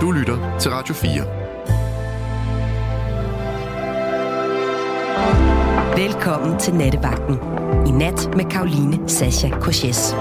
Du lytter til Radio 4. Velkommen til Nattevagten. I nat med Karoline Sasha Korches.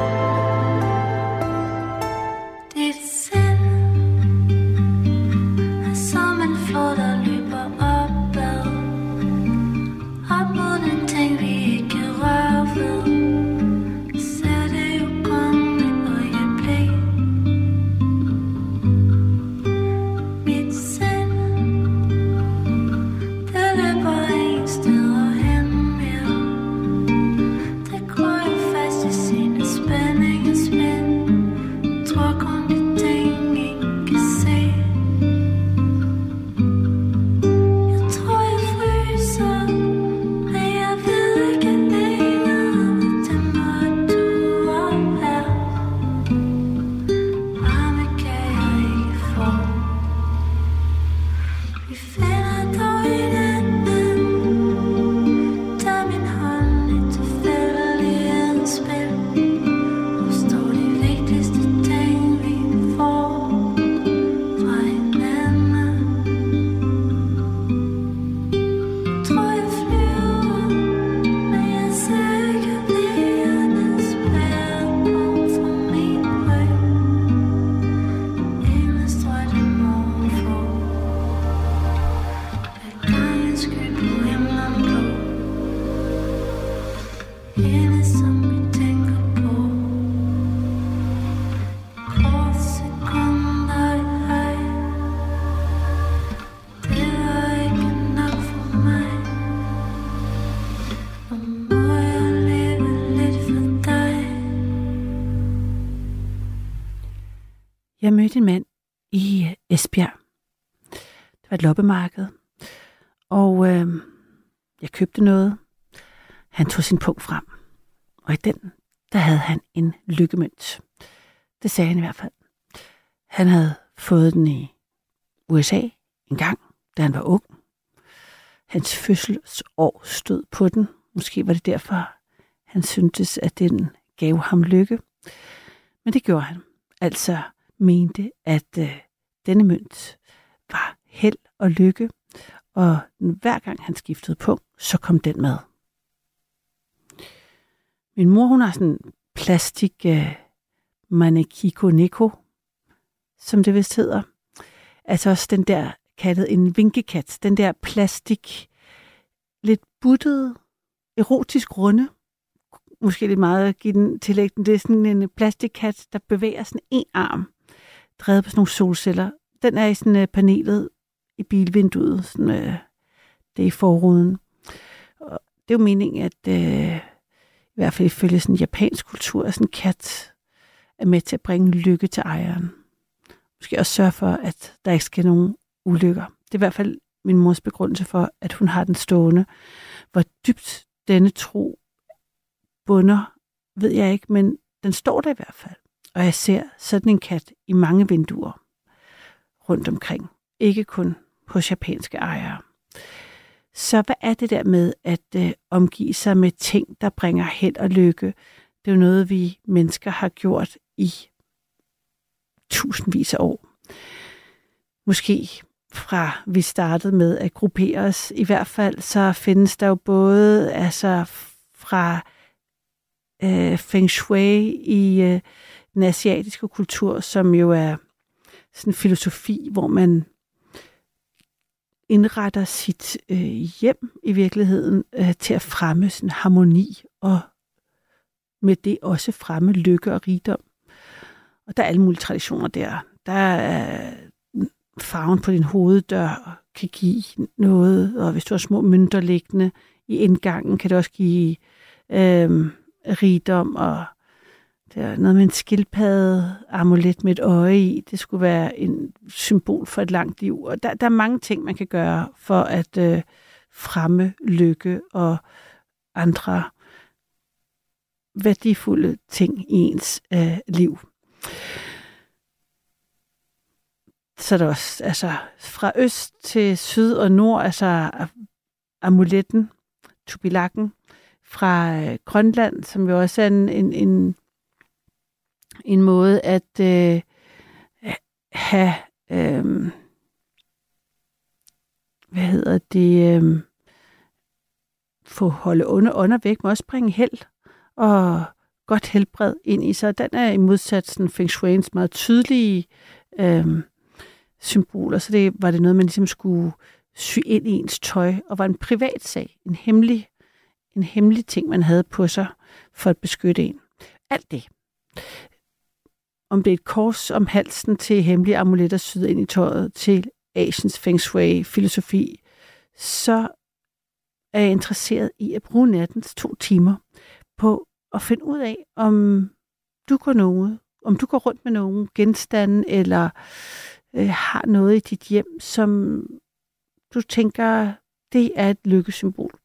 Et loppemarked. Og øh, jeg købte noget. Han tog sin punkt frem. Og i den, der havde han en lykkemønt. Det sagde han i hvert fald. Han havde fået den i USA en gang, da han var ung. Hans fødselsår stod på den. Måske var det derfor, han syntes, at den gav ham lykke. Men det gjorde han. Altså, mente, at øh, denne mønt var held og lykke, og hver gang han skiftede punkt, så kom den med. Min mor, hun har sådan en plastik øh, manekiko neko, som det vist hedder. Altså også den der kaldet en vinkekat, den der plastik, lidt buttede, erotisk runde, måske lidt meget at give den tillæg, det er sådan en plastikkat, der bevæger sådan en arm drevet på sådan nogle solceller. Den er i sådan øh, panelet i bilvinduet, sådan, øh, det er i forruden. Og det er jo meningen, at øh, i hvert fald ifølge sådan japansk kultur, at sådan en kat er med til at bringe lykke til ejeren. Måske også sørge for, at der ikke sker nogen ulykker. Det er i hvert fald min mors begrundelse for, at hun har den stående. Hvor dybt denne tro bunder, ved jeg ikke, men den står der i hvert fald og jeg ser sådan en kat i mange vinduer rundt omkring. Ikke kun hos japanske ejere. Så hvad er det der med at øh, omgive sig med ting, der bringer held og lykke? Det er jo noget, vi mennesker har gjort i tusindvis af år. Måske fra vi startede med at gruppere os. I hvert fald så findes der jo både altså fra øh, Feng Shui i øh, den asiatiske kultur, som jo er sådan en filosofi, hvor man indretter sit øh, hjem i virkeligheden øh, til at fremme sådan harmoni og med det også fremme lykke og rigdom. Og der er alle mulige traditioner der. Der er farven på din hoveddør kan give noget, og hvis du har små mønter liggende i indgangen, kan det også give øh, rigdom og det er noget med en skildpadde amulet med et øje i. Det skulle være en symbol for et langt liv. Og der, der er mange ting, man kan gøre for at øh, fremme lykke og andre værdifulde ting i ens øh, liv. Så er der også altså, fra øst til syd og nord, altså amuletten, tubilakken, fra øh, Grønland, som jo også er en, en, en en måde at øh, have øh, hvad hedder det, øh, få holde under under væk, må også bringe held og godt helbred ind i sig. Den er i modsatsen Feng Shui's meget tydelige øh, symboler, så det var det noget, man ligesom skulle sy ind i ens tøj, og var en privat sag, en hemmelig, en hemmelig ting, man havde på sig for at beskytte en. Alt det. Om det er et kors om halsen til hemmelige amuletter syet ind i tøjet, til Asiens Feng Shui-filosofi, så er jeg interesseret i at bruge nattens to timer på at finde ud af, om du går noget, om du går rundt med nogen genstande, eller øh, har noget i dit hjem, som du tænker, det er et lykkesymbol.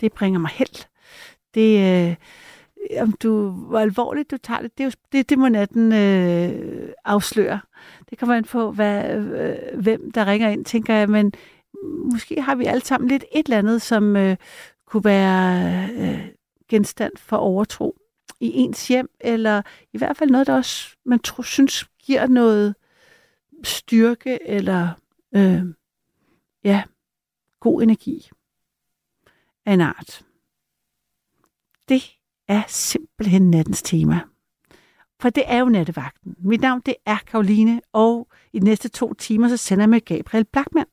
Det bringer mig held. Det, øh, om du, hvor alvorligt du tager det, det, er jo, det, det må natten øh, afsløre. Det kommer an på, hvad, øh, hvem der ringer ind, tænker jeg, men måske har vi alle sammen lidt et eller andet, som øh, kunne være øh, genstand for overtro i ens hjem, eller i hvert fald noget, der også man tro, synes giver noget styrke, eller øh, ja, god energi af en art. Det er simpelthen nattens tema. For det er jo nattevagten. Mit navn det er Karoline, og i de næste to timer så sender jeg med Gabriel Blackman.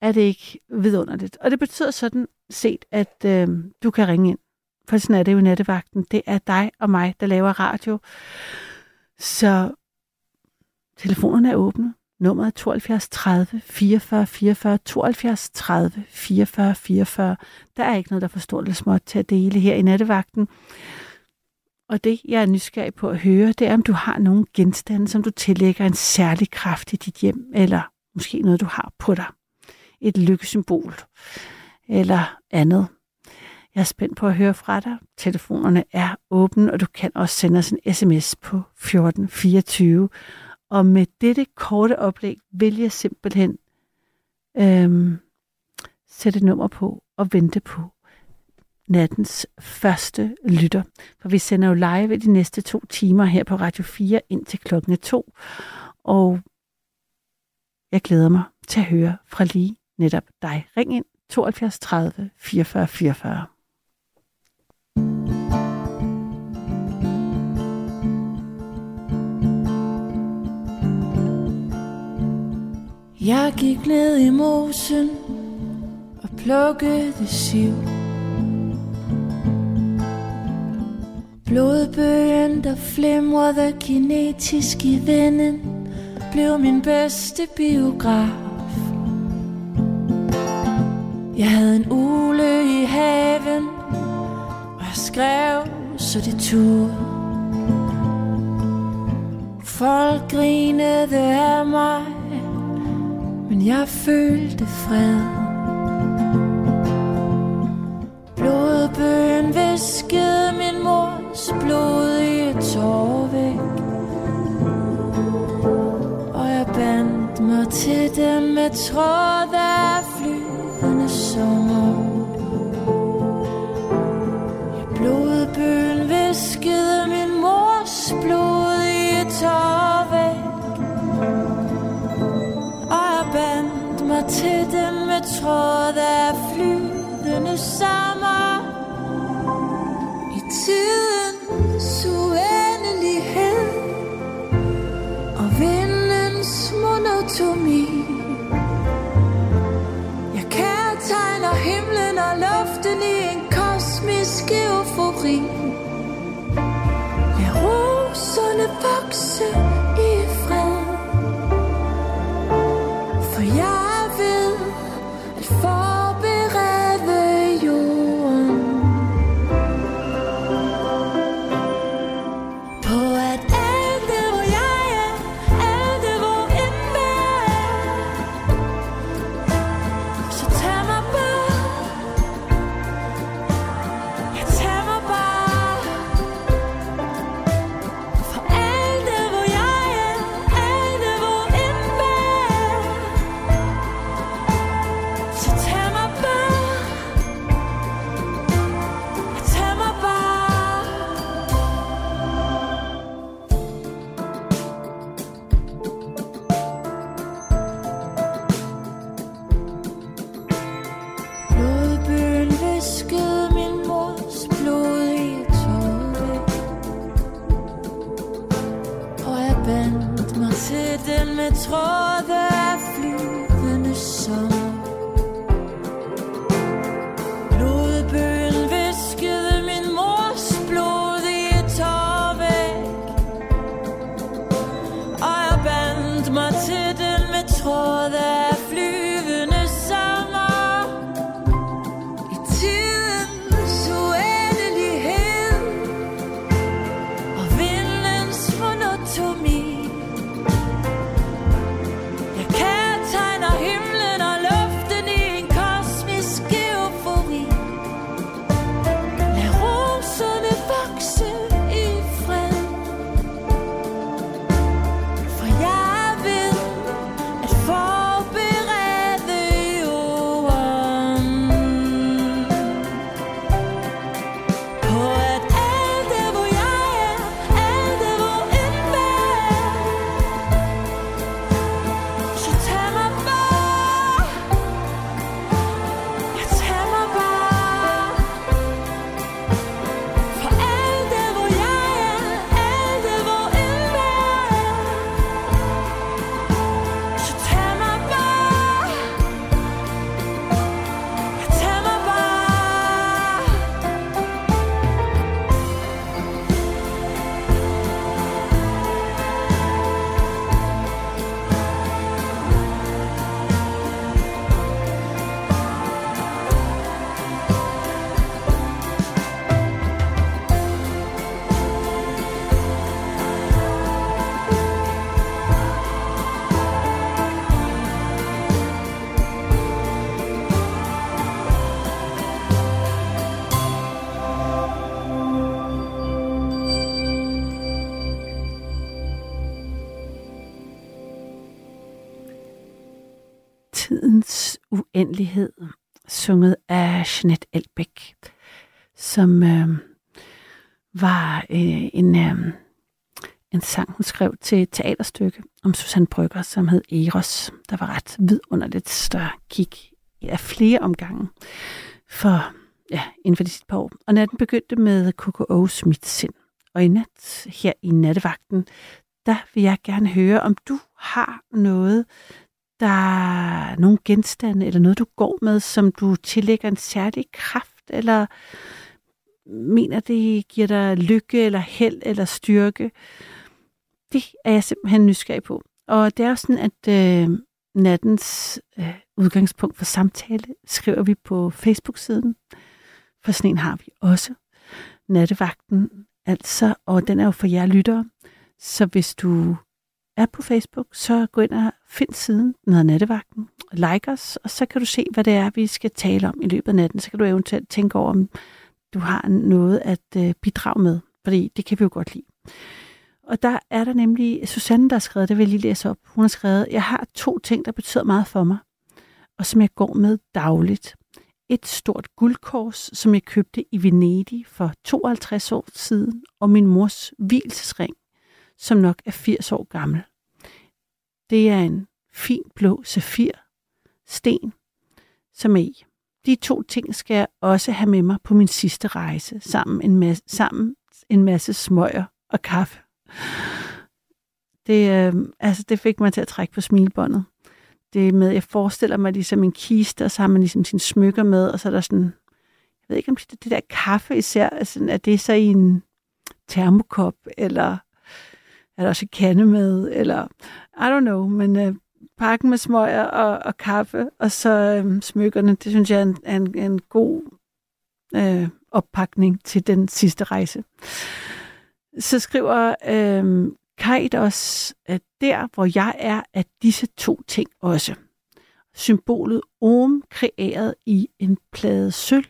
Er det ikke vidunderligt? Og det betyder sådan set, at øh, du kan ringe ind. For sådan er det jo nattevagten. Det er dig og mig, der laver radio. Så telefonerne er åbne. Nummeret 72 30 44 44 72 30 44 44. Der er ikke noget, der forstår eller småt til at dele her i nattevagten. Og det, jeg er nysgerrig på at høre, det er, om du har nogle genstande, som du tillægger en særlig kraft i dit hjem, eller måske noget, du har på dig. Et lykkesymbol, eller andet. Jeg er spændt på at høre fra dig. Telefonerne er åbne, og du kan også sende os en sms på 1424. Og med dette korte oplæg vil jeg simpelthen øhm, sætte nummer på og vente på nattens første lytter. For vi sender jo live de næste to timer her på Radio 4 indtil klokken 2. Og jeg glæder mig til at høre fra lige netop dig. Ring ind 72 30 44 44. Jeg gik ned i mosen og plukkede siv. Blodbøgen, der flimrede kinetisk i vinden, blev min bedste biograf. Jeg havde en ule i haven, og jeg skrev, så det turde. Folk grinede af mig, men jeg følte fred. Blodbøgen viskede min mors blod i et tårvæk. Og jeg bandt mig til dem med tråd af flyvende sommer. Blodbøgen viskede min mors blod i til dem med tråd af flydende sommer. I tidens uendelighed Og vindens monotoni Jeg kærtegner himlen og luften i en kosmisk eufori. Lad roserne vokse uendelighed, sunget af Jeanette Elbæk, som øh, var øh, en, øh, en sang, hun skrev til et teaterstykke om Susanne Brygger, som hed Eros, der var ret vidunderligt større kig af flere omgange for, ja, inden for de sidste par år. Og natten begyndte med KKO's Mit sind. Og i nat, her i nattevagten, der vil jeg gerne høre, om du har noget, der er nogle genstande eller noget, du går med, som du tillægger en særlig kraft, eller mener, det giver dig lykke, eller held, eller styrke. Det er jeg simpelthen nysgerrig på. Og det er jo sådan, at øh, nattens øh, udgangspunkt for samtale skriver vi på Facebook-siden, for sådan en har vi også. Nattevagten, altså, og den er jo for jer lyttere. Så hvis du er på Facebook, så gå ind og find siden, den hedder Nattevagten, like os, og så kan du se, hvad det er, vi skal tale om i løbet af natten. Så kan du eventuelt tænke over, om du har noget at øh, bidrage med, fordi det kan vi jo godt lide. Og der er der nemlig Susanne, der har skrevet, det vil jeg lige læse op. Hun har skrevet, jeg har to ting, der betyder meget for mig, og som jeg går med dagligt. Et stort guldkors, som jeg købte i Venedig for 52 år siden, og min mors hvilesring, som nok er 80 år gammel. Det er en fin blå safir sten, som er i. De to ting skal jeg også have med mig på min sidste rejse, sammen en masse, sammen en masse smøger og kaffe. Det, øh, altså, det fik mig til at trække på smilbåndet. Det med, jeg forestiller mig ligesom en kiste, og så har man ligesom sine smykker med, og så er der sådan, jeg ved ikke om det, det der kaffe især, altså, er det så i en termokop, eller er der også kande med, eller I don't know, men øh, pakken med smøger og, og kaffe, og så øh, smykkerne, det synes jeg er en, en, en god øh, oppakning til den sidste rejse. Så skriver øh, Kajt også, at der, hvor jeg er, er disse to ting også. Symbolet Om kreeret i en plade sølv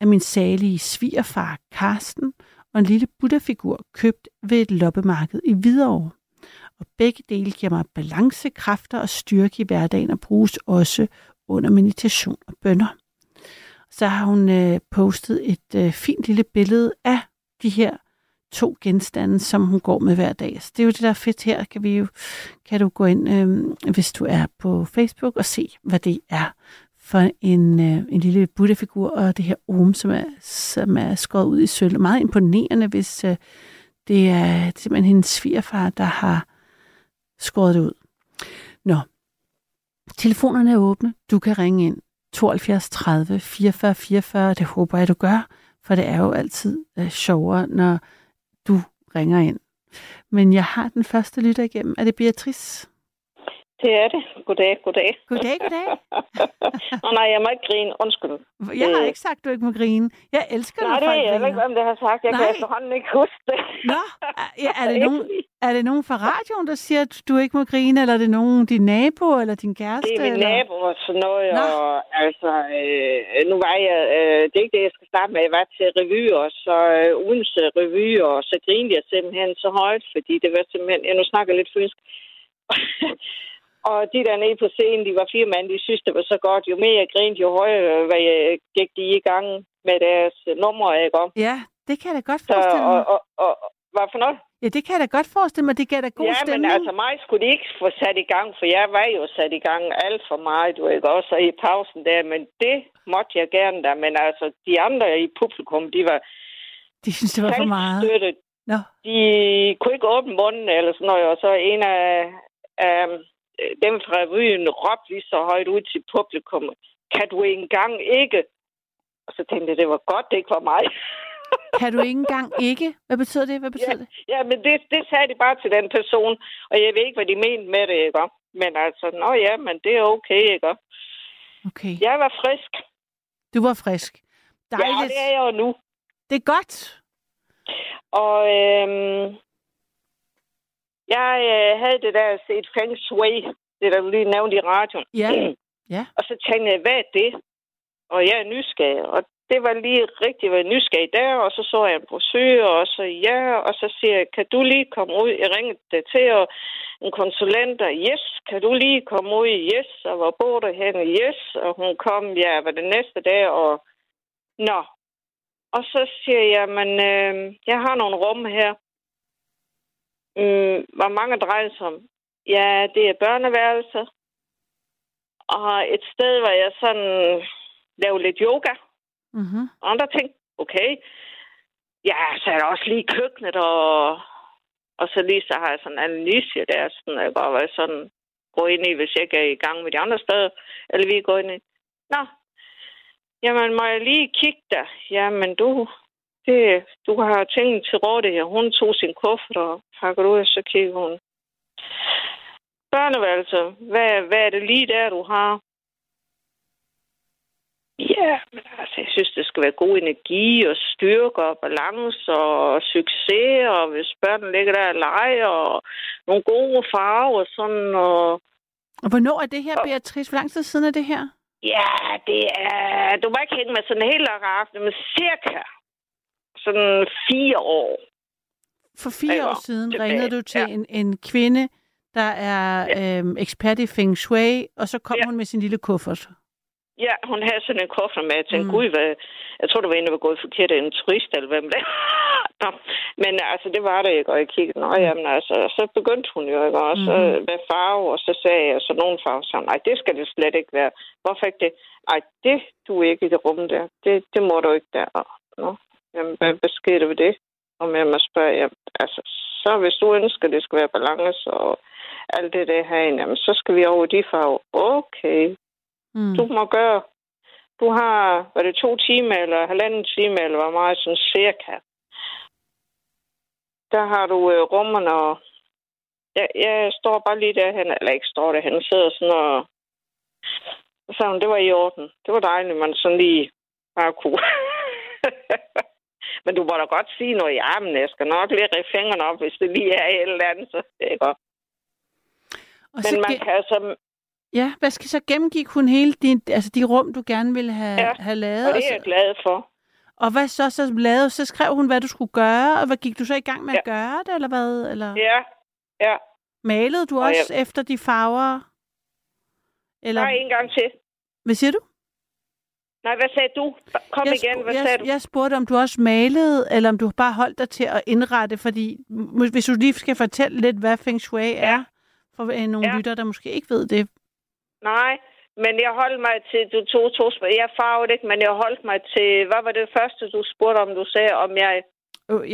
af min salige svigerfar Karsten, og en lille Buddha-figur købt ved et loppemarked i Hvidovre. Og begge dele giver mig balance, kræfter og styrke i hverdagen og bruges også under meditation og bønder. Så har hun øh, postet et øh, fint lille billede af de her to genstande, som hun går med hver dag. Så det er jo det, der er fedt her. Kan, vi jo, kan du gå ind, øh, hvis du er på Facebook, og se, hvad det er for en, øh, en lille Buddha-figur, og det her om, som er, som er skåret ud i sølv. Meget imponerende, hvis øh, det er simpelthen hendes svigerfar, der har skåret det ud. Nå, telefonerne er åbne. Du kan ringe ind 72 30 44 44. Det håber jeg, du gør, for det er jo altid øh, sjovere, når du ringer ind. Men jeg har den første lytter igennem. Er det Beatrice? Det er det. Goddag, goddag. Goddag, goddag. Nå nej, jeg må ikke grine. Undskyld. Jeg har Øh. ikke sagt, du ikke må grine. Jeg elsker, Nej, når det folk ved jeg ikke, griner. hvem det har sagt. Jeg kan Nej. efterhånden ikke huske det. Nå, er, er, det nogen, er det nogen fra radioen, der siger, at du ikke må grine, eller er det nogen din nabo, eller din kæreste? Det er min eller? nabo og sådan noget, Nå. og altså, øh, nu var jeg, øh, det er ikke det, jeg skal starte med, jeg var til revy, og så øh, ugens øh, revy, og så grinede jeg simpelthen så højt, fordi det var simpelthen, jeg nu snakker lidt fynsk, og de der nede på scenen, de var fire mand, de synes, det var så godt, jo mere jeg grinede, jo højere hvad jeg gik de i gang med deres øh, numre, ikke om? Ja, det kan jeg da godt Så, forestille og, mig. og, og, og, hvad for noget? Ja, det kan jeg da godt forestille mig. Det gav da god ja, stemning. men altså mig skulle de ikke få sat i gang, for jeg var jo sat i gang alt for meget, du ikke også, i pausen der, men det måtte jeg gerne der, men altså de andre i publikum, de var De synes, det var for meget. støttet. Nå, De kunne ikke åbne munden eller sådan noget, og så en af, af dem fra revyen råbte lige så højt ud til publikum, kan du engang ikke? Og så tænkte jeg, det var godt, det ikke var mig. kan du ikke engang ikke? Hvad betyder det? Hvad betyder det? Ja, men det, det sagde de bare til den person, og jeg ved ikke, hvad de mente med det, ikke? Men altså, nå ja, men det er okay, ikke? Okay, Jeg var frisk. du var frisk. Ja, Dejligt. det er jeg jo nu. det er godt. Og øhm, jeg øh, havde det der set Feng Shui, det der du lige nævnte i radioen. Ja. Ja. Og så tænkte jeg, hvad er det? Og jeg er nysgerrig. Og det var lige rigtigt, hvad nysgerrig der. Og så så jeg en brochure, og så ja. Og så siger jeg, kan du lige komme ud? Jeg ringede til, og en konsulent, og yes, kan du lige komme ud? Yes, og hvor bor du henne? Yes, og hun kom, ja, var det næste dag, og nå. Og så siger jeg, men øh, jeg har nogle rum her. Mm, hvor mange drejer sig om? Ja, det er børneværelser. Og et sted, hvor jeg sådan lavede lidt yoga. Mm-hmm. Andre ting, okay. Ja, så er der også lige køkkenet, og, og så lige så har jeg sådan en analyse der, sådan, jeg bare var sådan, gå ind i, hvis jeg ikke er i gang med de andre steder, eller vi går ind i. Nå, jamen må jeg lige kigge der? Jamen du, det, du har tingene til rådighed. Hun tog sin kuffert og pakkede ud, og så kiggede hun. Børneværelse, hvad, hvad er det lige der, du har? Ja, men altså, jeg synes, det skal være god energi og styrke og balance og succes, og hvis børnene ligger der og leger, og nogle gode farver og sådan, og Og hvornår er det her, Beatrice? Hvor lang tid siden er det her? ja, det er, du må ikke hænge med sådan en helt aften, men cirka sådan fire år. For fire Ja, år siden tilbage. ringede du til Ja. en, en kvinde, der er øhm, ekspert i Feng Shui, og så kom Ja. hun med sin lille kuffert. Ja, hun havde sådan en kuffert med. Jeg tænkte, Mm. mm. gud, hvad... Jeg tror, det var en, der var gået forkert af en turist, eller hvem det Nå, Men altså, det var det ikke, og jeg kiggede. Nå, jamen altså, så begyndte hun jo, ikke også? Mm. Hvad farve? Og så sagde jeg, så nogle farver, så nej, det skal det slet ikke være. Hvorfor ikke det? Nej, det du ikke i det rum der. Det, det må du ikke der. Nå, jamen, hvad, hvad sker der ved det? Om jeg må spørge, jamen, altså, så hvis du ønsker, det skal være balance og alt det der herinde, jamen, så skal vi over de farver. Okay, Mm. du må gøre. Du har, var det to timer eller halvanden time, eller hvor meget sådan cirka. Der har du øh, rummerne, og jeg, jeg står bare lige derhen, eller ikke står derhen, sidder sådan og... Så det var i orden. Det var dejligt, man sådan lige bare kunne. Men du må da godt sige noget i armen. Jeg skal nok lige rive fingrene op, hvis det lige er et eller andet, så godt. Og så Men man ge- kan altså... Ja, hvad skal så gennemgik hun hele din, altså de rum, du gerne ville have, Ja, have lavet? Og det er så, jeg glad for. og hvad så så lavede? Så skrev hun, hvad du skulle gøre, og hvad gik du så i gang med at Ja. gøre det, eller hvad? Eller Ja, ja. malede du Og også efter de farver? Eller, Nej, en gang til. hvad siger du? Nej, hvad sagde du? Kom jeg, igen, hvad jeg, sagde du? jeg spurgte, om du også malede, eller om du bare holdt dig til at indrette, fordi hvis du lige skal fortælle lidt, hvad Feng Shui er, for øh, nogle Ja. lytter, der måske ikke ved det. Nej, men jeg holdt mig til, du tog to spørgsmål. Jeg farvede ikke, men jeg holdt mig til, hvad var det første, du spurgte om, du sagde, om jeg...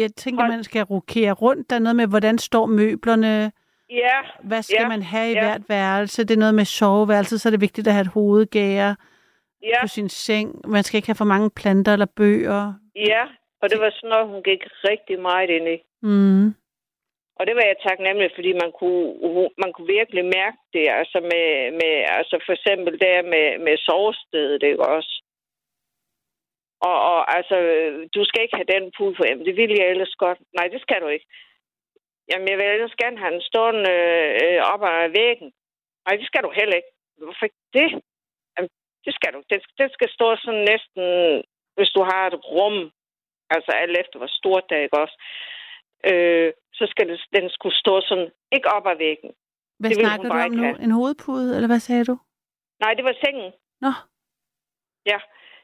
Jeg tænker, Hold- man skal rokere rundt. Der er noget med, hvordan står møblerne, Ja, Hvad skal Ja, man have i ja. hvert værelse? Det er noget med soveværelse, så er det vigtigt at have et hovedgære ja, på sin seng. Man skal ikke have for mange planter eller bøger. ja. Og det var sådan noget, hun gik rigtig meget ind i. Mm. Og det var jeg taknemmelig, fordi man kunne, man kunne virkelig mærke det, altså med, med altså for eksempel der med, med sovestedet, ikke også? Og, og altså, du skal ikke have den pude på, jamen det vil jeg ellers godt. Nej, det skal du ikke. Jamen, jeg vil ellers gerne have den stående øh, op ad væggen. Nej, det skal du heller ikke. Hvorfor ikke det? Det skal du. Det, det skal stå sådan næsten, hvis du har et rum, altså alt efter hvor stort det er, ikke også? Øh, så skal det, den skulle stå sådan, ikke op ad væggen. Hvad Det snakker du om nu? have. En hovedpude, eller hvad sagde du? Nej, det var sengen. Nå, Ja,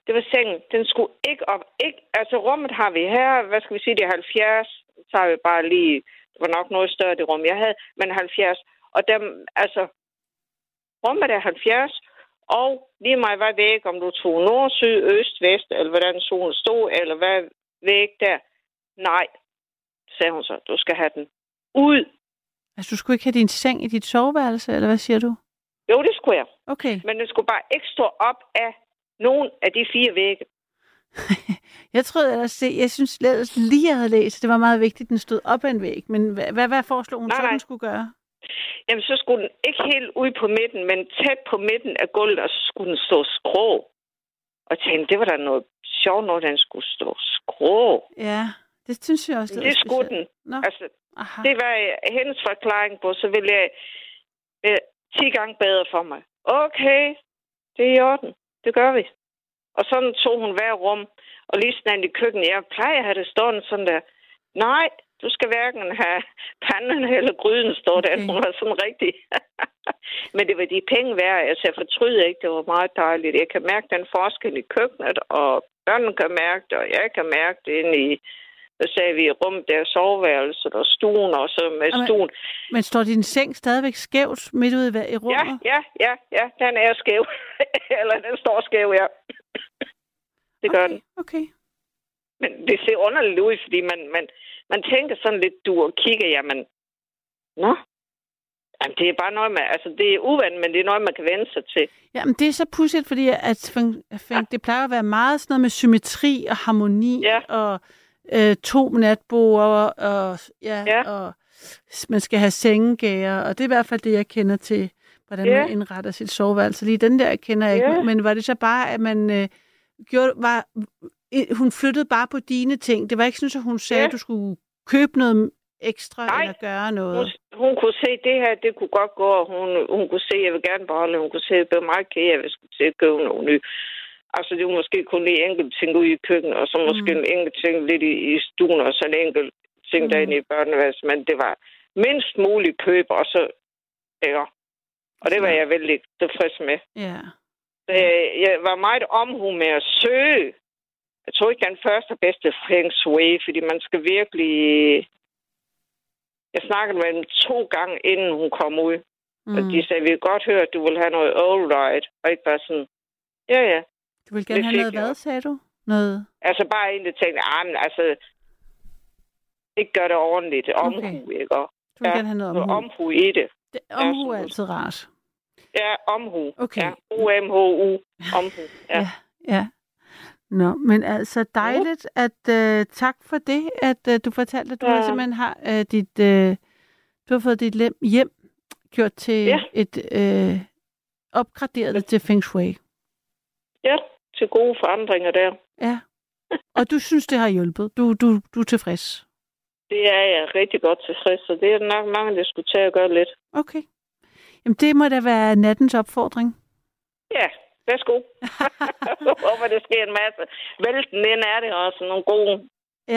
det var sengen. Den skulle ikke op. Ikke, altså rummet har vi her, hvad skal vi sige, det er 70. Så har vi bare lige, det var nok noget større det rum, jeg havde, men 70. Og dem, altså, rummet er 70, og lige meget hvad væg, om du tog nord, syd, øst, vest, eller hvordan solen stod, eller hvad væg der. Nej, sagde hun så, du skal have den ud. altså du skulle ikke have din seng i dit soveværelse, eller hvad siger du? Jo, det skulle jeg. Okay. Men den skulle bare ikke stå op af nogen af de fire vægge. Jeg troede ellers, jeg synes ellers lige, jeg havde læst, at det var meget vigtigt, at den stod op ad en væg. Men hvad, hvad, hvad foreslog hun Nej, så, nej. den skulle gøre? Jamen, så skulle den ikke helt ud på midten, men tæt på midten af gulvet, og så skulle den stå skrå. Og jeg tænkte, det var da noget sjovt, når den skulle stå skrå. Ja, det synes jeg også. Det, det skulle den. Nå, Altså, aha. det var øh, hendes forklaring på, så ville jeg øh, 10 gange bedre for mig. Okay, det er i orden. Det gør vi. Og sådan tog hun hver rum, og lige sådan i køkkenet. Jeg plejer at have det stående sådan der. Nej, du skal hverken have panden eller gryden stå der. Okay. Hun var sådan rigtig. Men det var de penge værd. Altså, jeg fortryder ikke. Det var meget dejligt. Jeg kan mærke den forskel i køkkenet, og børnene kan mærke det, og jeg kan mærke det inde i, hvad sagde vi, rum der soveværelset og stuen, og så med Jamen, stuen. Men står din seng stadigvæk skævt midt ude i, i Ja, rummet? ja, ja, ja, den er skæv. Eller den står skæv, ja. det gør okay, den. Okay. Men det ser underligt ud, fordi man, man, man tænker sådan lidt, du og kigger, jamen, nå, jamen, det er bare noget med, altså det er uvandt, men det er noget, man kan vende sig til. Jamen, det er så pudsigt, fordi at, feng- det plejer at være meget sådan noget med symmetri og harmoni Ja. og øh, to natboer og, ja, Ja. og man skal have sengegærer, og det er i hvert fald det, jeg kender til, hvordan Ja. man indretter sit soveværelse. Lige den der kender jeg Ja. ikke, men var det så bare, at man øh, gjorde, var, hun flyttede bare på dine ting? Det var ikke sådan, at hun sagde, Ja. at du skulle købe noget ekstra Nej. eller gøre noget? Hun, hun kunne se, det her, det kunne godt gå, og hun, hun kunne se, jeg vil gerne beholde, hun kunne se, jeg blev meget ked af, hvis jeg skulle til at købe noget nyt. Altså, det var måske kun lige enkelt ting ude i køkkenet, og så måske Mm. en enkelt ting lidt i, i stuen, og så en enkelt ting Mm. derinde i børneværelset. Men det var mindst muligt køb, og så... Ja. Og det var jeg vældig tilfreds med. Ja. Øh, Jeg var meget omhu med at søge. Jeg tror ikke, den første bedste feng shui, fordi man skal virkelig... Jeg snakkede med dem to gange, inden hun kom ud. Mm. Og de sagde, vi kan godt høre, at du vil have noget all right. Og ikke bare sådan, ja, ja. Du vil gerne det have noget jeg hvad, sagde du? Noget... Altså bare en, der tænkte, ah, men altså, ikke gør det ordentligt. Omhu, Okay. ikke? Og Du vil Ja, gerne have noget omhu. omhu i det. Det, omhu er altid rart. Ja, omhu. Okay. Ja, O-M-H-U. Omhu. Ja. Ja, ja. Nå, men altså dejligt, at uh, tak for det, at uh, du fortalte, at du Ja. ja. simpelthen har uh, dit, uh, du har fået dit lem, hjem gjort til Ja. et uh, opgraderet det til Feng Shui. ja, til gode forandringer der. Ja. Og du synes, det har hjulpet. Du, du, du er tilfreds. Det er jeg rigtig godt tilfreds, så det er nok mange, der skulle tage og gøre lidt. Okay. Jamen, det må da være nattens opfordring. Ja, værsgo. jeg håber, det sker en masse. Vælten ind er det også nogle gode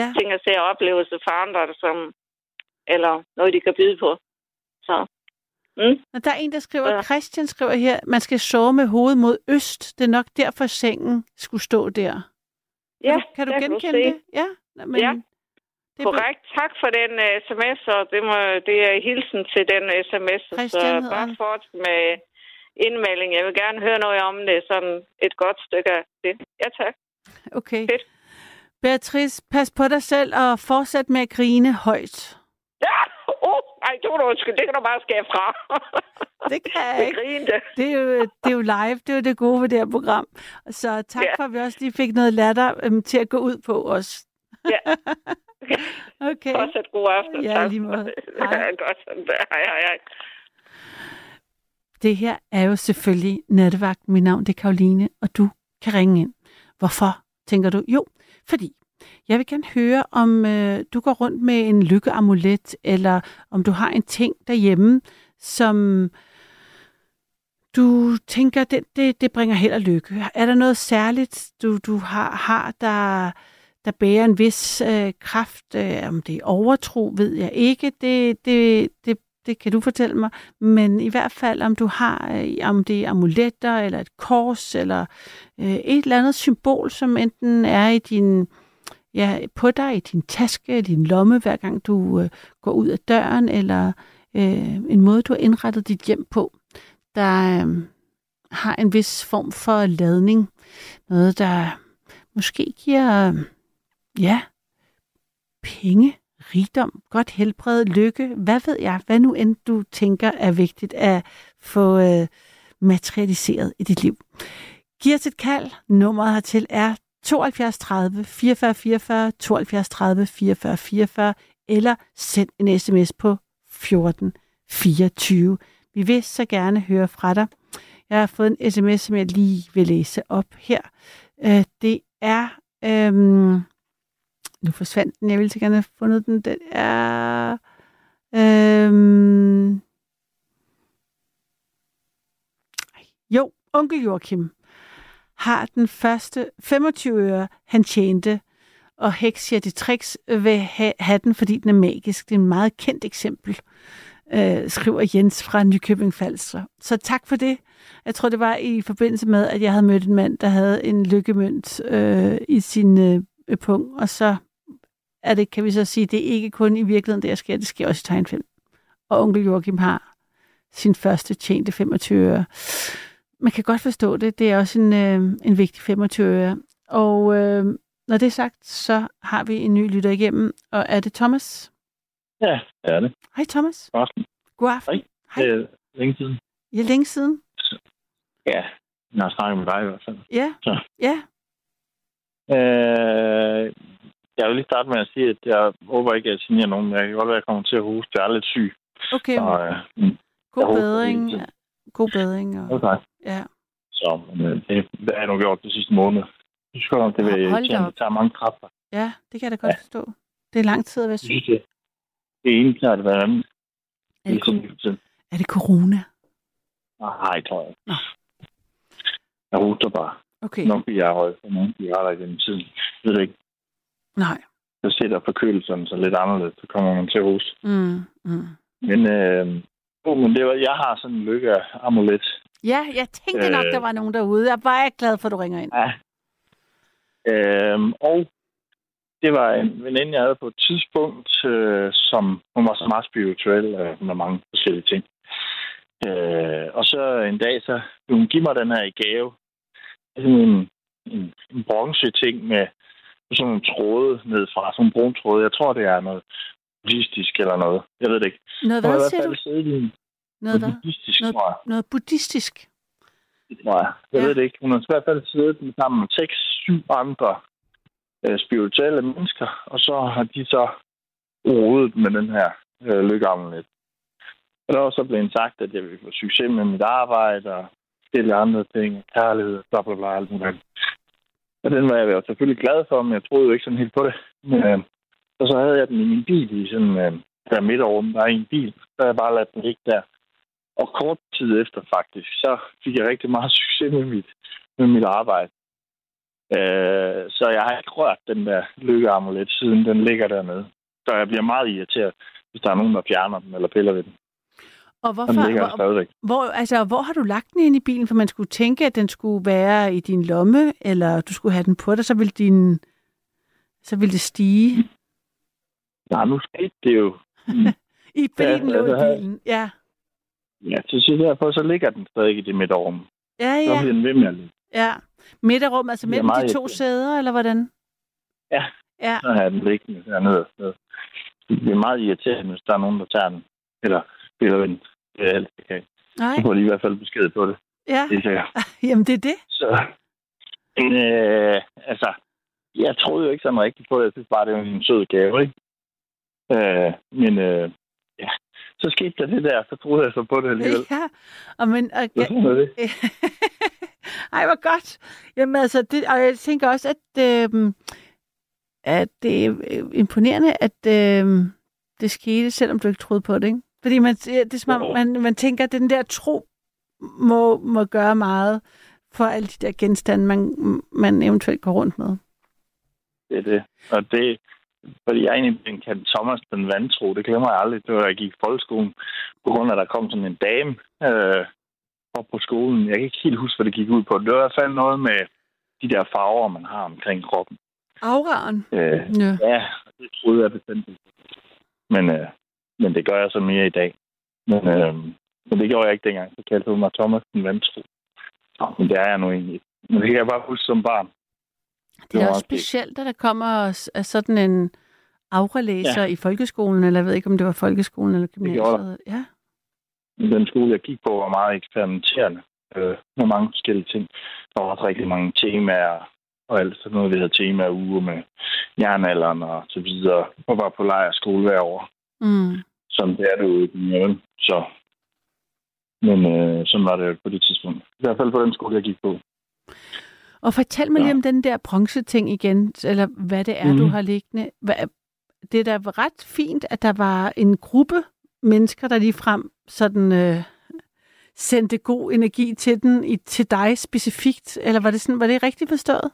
ja. ting at se og oplevelser for andre, som, eller noget, de kan byde på. Så, mm, Og der er en, der skriver, Ja. Christian skriver her, man skal sove med hovedet mod øst. Det er nok derfor, sengen skulle stå der. ja, kan du, kan du genkende se. det? Ja. Men Ja. det Korrekt. Tak for den uh, sms, og det, må, det er hilsen til den sms. Så Christian hedder bare han. fort med indmelding. Jeg vil gerne høre noget om det, sådan et godt stykke af det. Ja, tak. Okay. Fedt. Beatrice, pas på dig selv og fortsæt med at grine højt. Ja, oh, ej, det var du undskyld. Det kan du bare skære fra. Det kan jeg ikke. grinte. Det er, jo, det er jo live, det er jo det gode ved det her program. Så tak Ja. for, at vi også lige fik noget latter øhm, til at gå ud på os. Ja. okay. Fortsat god aften. Ja, tak. lige måde. Ja, Hej. godt. Hej, hej, hej. Det her er jo selvfølgelig nattevagt. Mit navn det er Karoline, og du kan ringe ind. Hvorfor, tænker du? Jo, fordi jeg vil gerne høre, om øh, du går rundt med en lykkeamulet, eller om du har en ting derhjemme, som du tænker, det, det, det bringer held og lykke. Er der noget særligt, du, du har, har der, der bærer en vis øh, kraft? Øh, om det er overtro, ved jeg ikke. Det, det, det, det kan du fortælle mig. Men i hvert fald, om du har, øh, om det er amuletter, eller et kors, eller øh, et eller andet symbol, som enten er i din, ja, på dig, i din taske, i din lomme, hver gang du øh, går ud af døren, eller øh, en måde, du har indrettet dit hjem på, der øh, har en vis form for ladning. Noget, der måske giver, øh, ja, penge, rigdom, godt helbred, lykke, hvad ved jeg, hvad nu end du tænker er vigtigt at få øh, materialiseret i dit liv. Giv os et kald. Nummeret hertil er 72 30 44 44, 72 30 44 44, eller send en sms på 14 24. Vi vil så gerne høre fra dig. Jeg har fået en sms, som jeg lige vil læse op her. Øh, det er... Øhm, nu forsvandt den. Jeg ville så gerne have fundet den. Den er... Øhm, jo, onkel Joachim har den første 25 øre, han tjente, og Heks siger, de tricks vil ha- have den, fordi den er magisk. Det er en meget kendt eksempel, øh, skriver Jens fra Nykøbing Falster. Så tak for det. Jeg tror, det var i forbindelse med, at jeg havde mødt en mand, der havde en lykkemønt øh, i sin øh, pung, og så er det, kan vi så sige, det er ikke kun i virkeligheden, det der sker, det sker også i tegnfilm. Og onkel Joachim har sin første tjente 25 øre. Man kan godt forstå det. Det er også en, øh, en vigtig 25 øre. Og øh, når det er sagt, så har vi en ny lytter igennem. Og er det Thomas? Ja, det er det. Hej Thomas. God aften. God aften. Hej. Hej. Det er længe siden. Ja, længe siden. Ja, jeg har snakket med dig i hvert fald. Ja. Så. Ja. Øh, jeg vil lige starte med at sige, at jeg håber ikke, at jeg signerer nogen. Jeg kan godt være, at jeg kommer til at hoste. Jeg er lidt syg. Okay. Så, øh, mm, God jeg bedring. det er God bedring. Og, okay. ja. Så øh, det, det har jeg nu gjort det sidste måned. Jeg synes godt, det vil op. Det tager mange kræfter. ja, det kan jeg da godt Ja. forstå. Det er lang tid at være syg. det, det ene tager det hver anden. Er det, tiden. er det corona? Nej, tror jeg. Nå. Jeg hoster bare. Okay. Nok fordi jeg røget for nogle cigaretter igennem tiden. Jeg ved det ikke. Nej. Så sætter forkølelsen så lidt anderledes. Så kommer man til at hoste. Mm, mm. Men, øh, oh, men det var, jeg har sådan en lykke-amulet. Ja, jeg tænkte nok, Øh. der var nogen derude. Jeg er bare glad for, at du ringer ind. Ja. Øhm, og det var en veninde, jeg havde på et tidspunkt, øh, som hun var så meget spirituel øh, med mange forskellige ting. Øh, og så en dag, så ville hun give mig den her i gave. Sådan en, en, en bronze-ting med sådan nogle tråde nedfra, sådan en brun tråde. Jeg tror, det er noget buddhistisk eller noget. Jeg ved det ikke. Noget hvad, siger du? siddet Noget buddhistisk, Noget- tror jeg. Noget buddhistisk. tror jeg. Jeg Ja. ved det ikke. Hun har i hvert fald siddet med sammen med seks, syv andre øh, spirituelle mennesker, og så har de så rodet med den her øh, lykkeamulet. Og der var så blevet sagt, at jeg ville få succes med mit arbejde og forskellige andre ting, kærlighed, bla bla bla, alt muligt. Og den var jeg jo selvfølgelig glad for, men jeg troede jo ikke sådan helt på det. Men, øh, og så havde jeg den i min bil i sådan øh, der midterrum, der er en bil, så havde jeg bare ladt den ligge der. Og kort tid efter faktisk, så fik jeg rigtig meget succes med mit, med mit arbejde. Øh, så jeg har ikke rørt den der lykkeamulet, siden den ligger dernede. Så jeg bliver meget irriteret, hvis der er nogen, der fjerner den eller piller ved den. Og Den hvorfor, ligger der hvor, hvor, altså, hvor har du lagt den ind i bilen? For man skulle tænke, at den skulle være i din lomme, eller du skulle have den på dig, så ville, din, så ville det stige. Nej, nu skete det jo. I bilen Ja, lå i bilen. Ja. Ja, så, så derfor så ligger den stadig i det midterrum. Ja, Så ja. bliver den ved med at ligge. ja. Midterrum, altså er mellem de to sæder, eller hvordan? Ja. Ja, Så har jeg den liggende dernede. Så det bliver meget irriterende, hvis der er nogen, der tager den. Eller spiller ind. Det er alt, jeg kan. Nej, Så får de i hvert fald besked på det. ja. Det er. Jamen, det er det. Så, men, øh, altså, jeg troede jo ikke sådan rigtigt på det. Jeg synes bare, det var en sød gave, ikke? Øh, men øh, ja, så skete der det der, så troede jeg så på det alligevel. Ja, og men, og, sådan er det. Ej, hvor godt. Jamen altså, det, og jeg tænker også, at, øh, at det er imponerende, at øh, det skete, selvom du ikke troede på det, ikke? Fordi man, det er som om, man, man tænker, at den der tro må, må gøre meget for alle de der genstande, man, man eventuelt går rundt med. Det er det. Og det, fordi jeg er egentlig blevet kaldt Thomas den vantro. Det glemmer jeg aldrig. Det var, jeg gik i folkeskolen. På grund af, at der kom sådan en dame øh, op på skolen. Jeg kan ikke helt huske, hvad det gik ud på. Det var i hvert fald noget med de der farver, man har omkring kroppen. Auraen. Øh, Ja. ja, det troede jeg bestemt. Men, øh, men det gør jeg så mere i dag. Men, øh, men det gjorde jeg ikke dengang. Så kaldte hun mig Thomas den vantro. Men det er jeg nu egentlig. Men det kan jeg bare huske som barn. Det er var også det. specielt, at der kommer sådan en auralæser ja. i folkeskolen, eller jeg ved ikke, om det var folkeskolen eller gymnasiet. Ja. Den skole, jeg gik på, var meget eksperimenterende øh, med mange forskellige ting. Der var også rigtig mange temaer, og alt sådan noget, vi havde temaer uge med jernalderen og så videre. Og var på lejrskole hver år, Mm. Som det er det ude i Mjøln. Så, men øh, sådan var det jo på det tidspunkt. I hvert fald på den skole, jeg gik på. Og fortæl mig Ja. lige om den der bronzeting igen, eller hvad det er, mm. Mhm. du har liggende. Det er da ret fint, at der var en gruppe mennesker, der lige frem sådan øh, sendte god energi til den, i, til dig specifikt, eller var det, sådan, var det rigtigt forstået?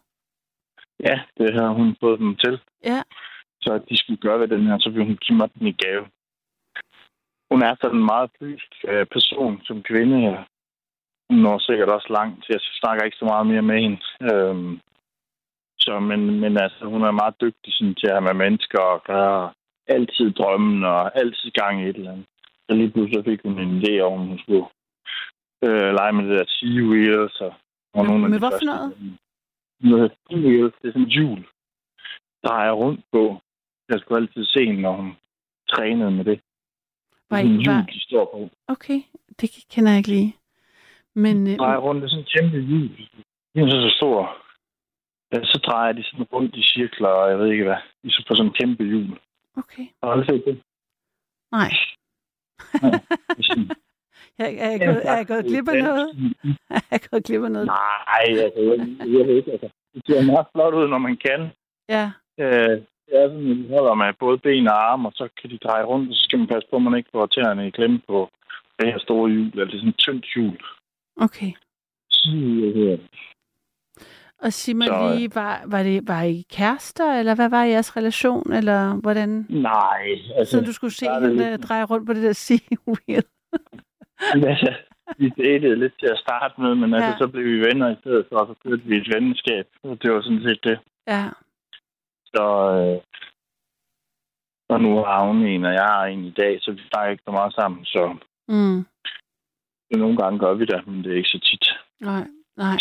Ja, det har hun fået dem til. Ja. Så at de skulle gøre ved den her, så ville hun give mig den i gave. Hun er sådan en meget fysisk øh, person som kvinde. Ja. Hun når sikkert også langt. Jeg snakker ikke så meget mere med hende. Øhm, så, men, men altså, hun er meget dygtig sådan, til at have med mennesker at gøre. Altid drømmen og altid gang i et eller andet. Så lige pludselig fik hun en idé om, hun skulle øh, lege med det der sea wheels. Og, og Nå, nogle af de hvad for noget? Noget sea wheels. Det er sådan en hjul, der er rundt på. Jeg skulle altid se hende, når hun trænede med det. Var, I, var, de står på. okay, det kender jeg ikke lige. Men øh, drejer rundt. Det er sådan en kæmpe hjul. Det er så, så stor. Ja, så drejer de sådan rundt i cirkler, og jeg ved ikke hvad. De er så på sådan en kæmpe hjul. okay, Har du aldrig set det? nej. Det er sådan- jeg, er, jeg gået, er jeg gået glip af noget? Er jeg gået glip af noget? Nej, altså, jeg, jeg ved ikke. Altså, det ser meget flot ud, når man kan. Ja, Øh, sådan, at de holder med både ben og arme, og så kan de dreje rundt, og så skal man passe på, at man ikke får tæerne i klemme på det her store hjul. Altså, det er sådan et tyndt hjul. okay. Så, øh, Og sig mig Så, øh, lige, var, var, det, var I kærester, eller hvad var jeres relation, eller hvordan? Nej, altså... Så du skulle se hende lidt- dreje rundt på det der sea altså, vi datede lidt til at starte med, men altså, Ja. så blev vi venner i stedet for, og så førte vi et venskab. Og det var sådan set det. Ja, Så, øh, og nu har hun en, og jeg har en i dag, så vi snakker ikke så meget sammen. Så mm. nogle gange gør vi det, men det er ikke så tit. nej, nej.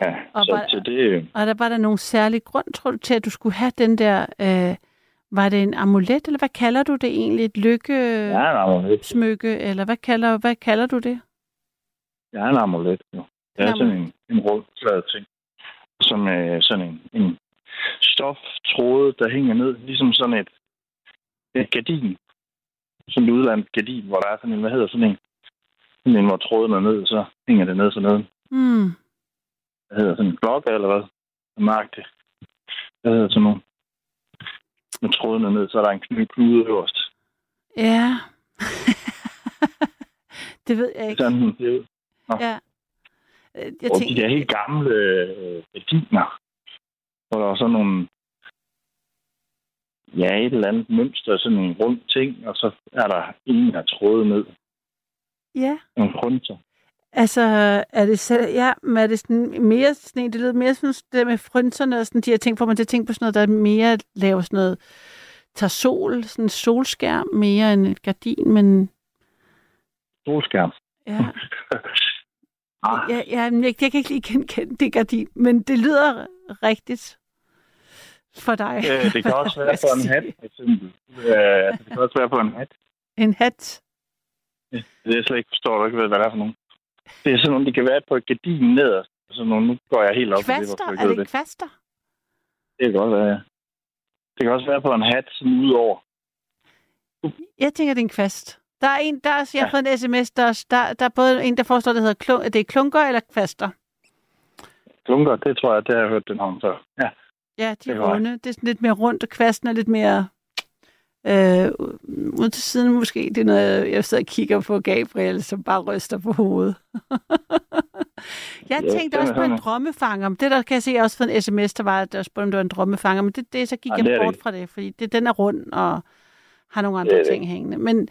Ja, Og så var- til det... Og der var der nogen særlig grund, tror du, til, at du skulle have den der... Øh, var det en amulet, eller hvad kalder du det egentlig? Et lykke... Er en amulet. smykke, eller hvad kalder, hvad kalder du det? Er en amulet, jo. Det er sådan en, en flad ting. Som øh, sådan en, en stoftråde, der hænger ned, ligesom sådan et, et gardin. Sådan et udlandet gardin, hvor der er sådan en, hvad hedder sådan en? Sådan en, hvor tråden er ned, så hænger det ned sådan noget. Hmm. Hvad hedder sådan en klokke, eller hvad? Nøjagtigt. Hvad hedder sådan noget? Med tråden er ned, så er der en knude, knude øverst. Ja. det ved jeg ikke. Sådan ser ud. Ja. Øh, Jeg Og de tænker, der helt gamle øh, gardiner, hvor der var sådan nogle, ja, et eller andet mønster, sådan en rund ting, og så er der en af tråde ned, ja. nogle frynser. Altså, er det, så, ja, men er det sådan mere sådan en, det lyder mere sådan det der med frynserne og sådan de her ting, får man til at tænke på sådan noget, der er mere laver sådan noget, tager sol, sådan en solskærm mere end et gardin, men Solskærm. ja, ah, ja, men jeg, jeg kan ikke lige genkende det gardin, men det lyder rigtigt for dig. øh, det kan også være på en hat, for eksempel. Øh, altså, det kan også være på en hat. En hat? Det er slet ikke forstår, du ikke ved, hvad det er for nogen. Det er sådan nogle, de kan være på et gardin nederst. Sådan nogle, nu går jeg helt op det, Kvaster? hvorfor jeg Er ved det kvaster? Det kan godt være, ja. Det kan også være på en hat, sådan udover. Jeg tænker, det er en kvast. Der er en, der er, jeg har fået en sms, der, er- der, der er både en, der forestår, det hedder klun, det er klunker eller kvaster. Klunker, det tror jeg, det har jeg hørt den om før. Ja, Ja, de Det er runde. Det er sådan lidt mere rundt, og kvasten er lidt mere øh, ud til siden måske. Det er noget, jeg sidder og kigger på Gabriel, som bare ryster på hovedet. jeg Ja, tænkte også på en drømmefanger. Det der kan jeg se, jeg også fået en sms, der var, der spurgte, om det var en drømmefanger. Men det, det så gik Nej, jeg det det bort ikke. fra det, fordi det, den er rund og har nogle Det andre det ting hængende. Men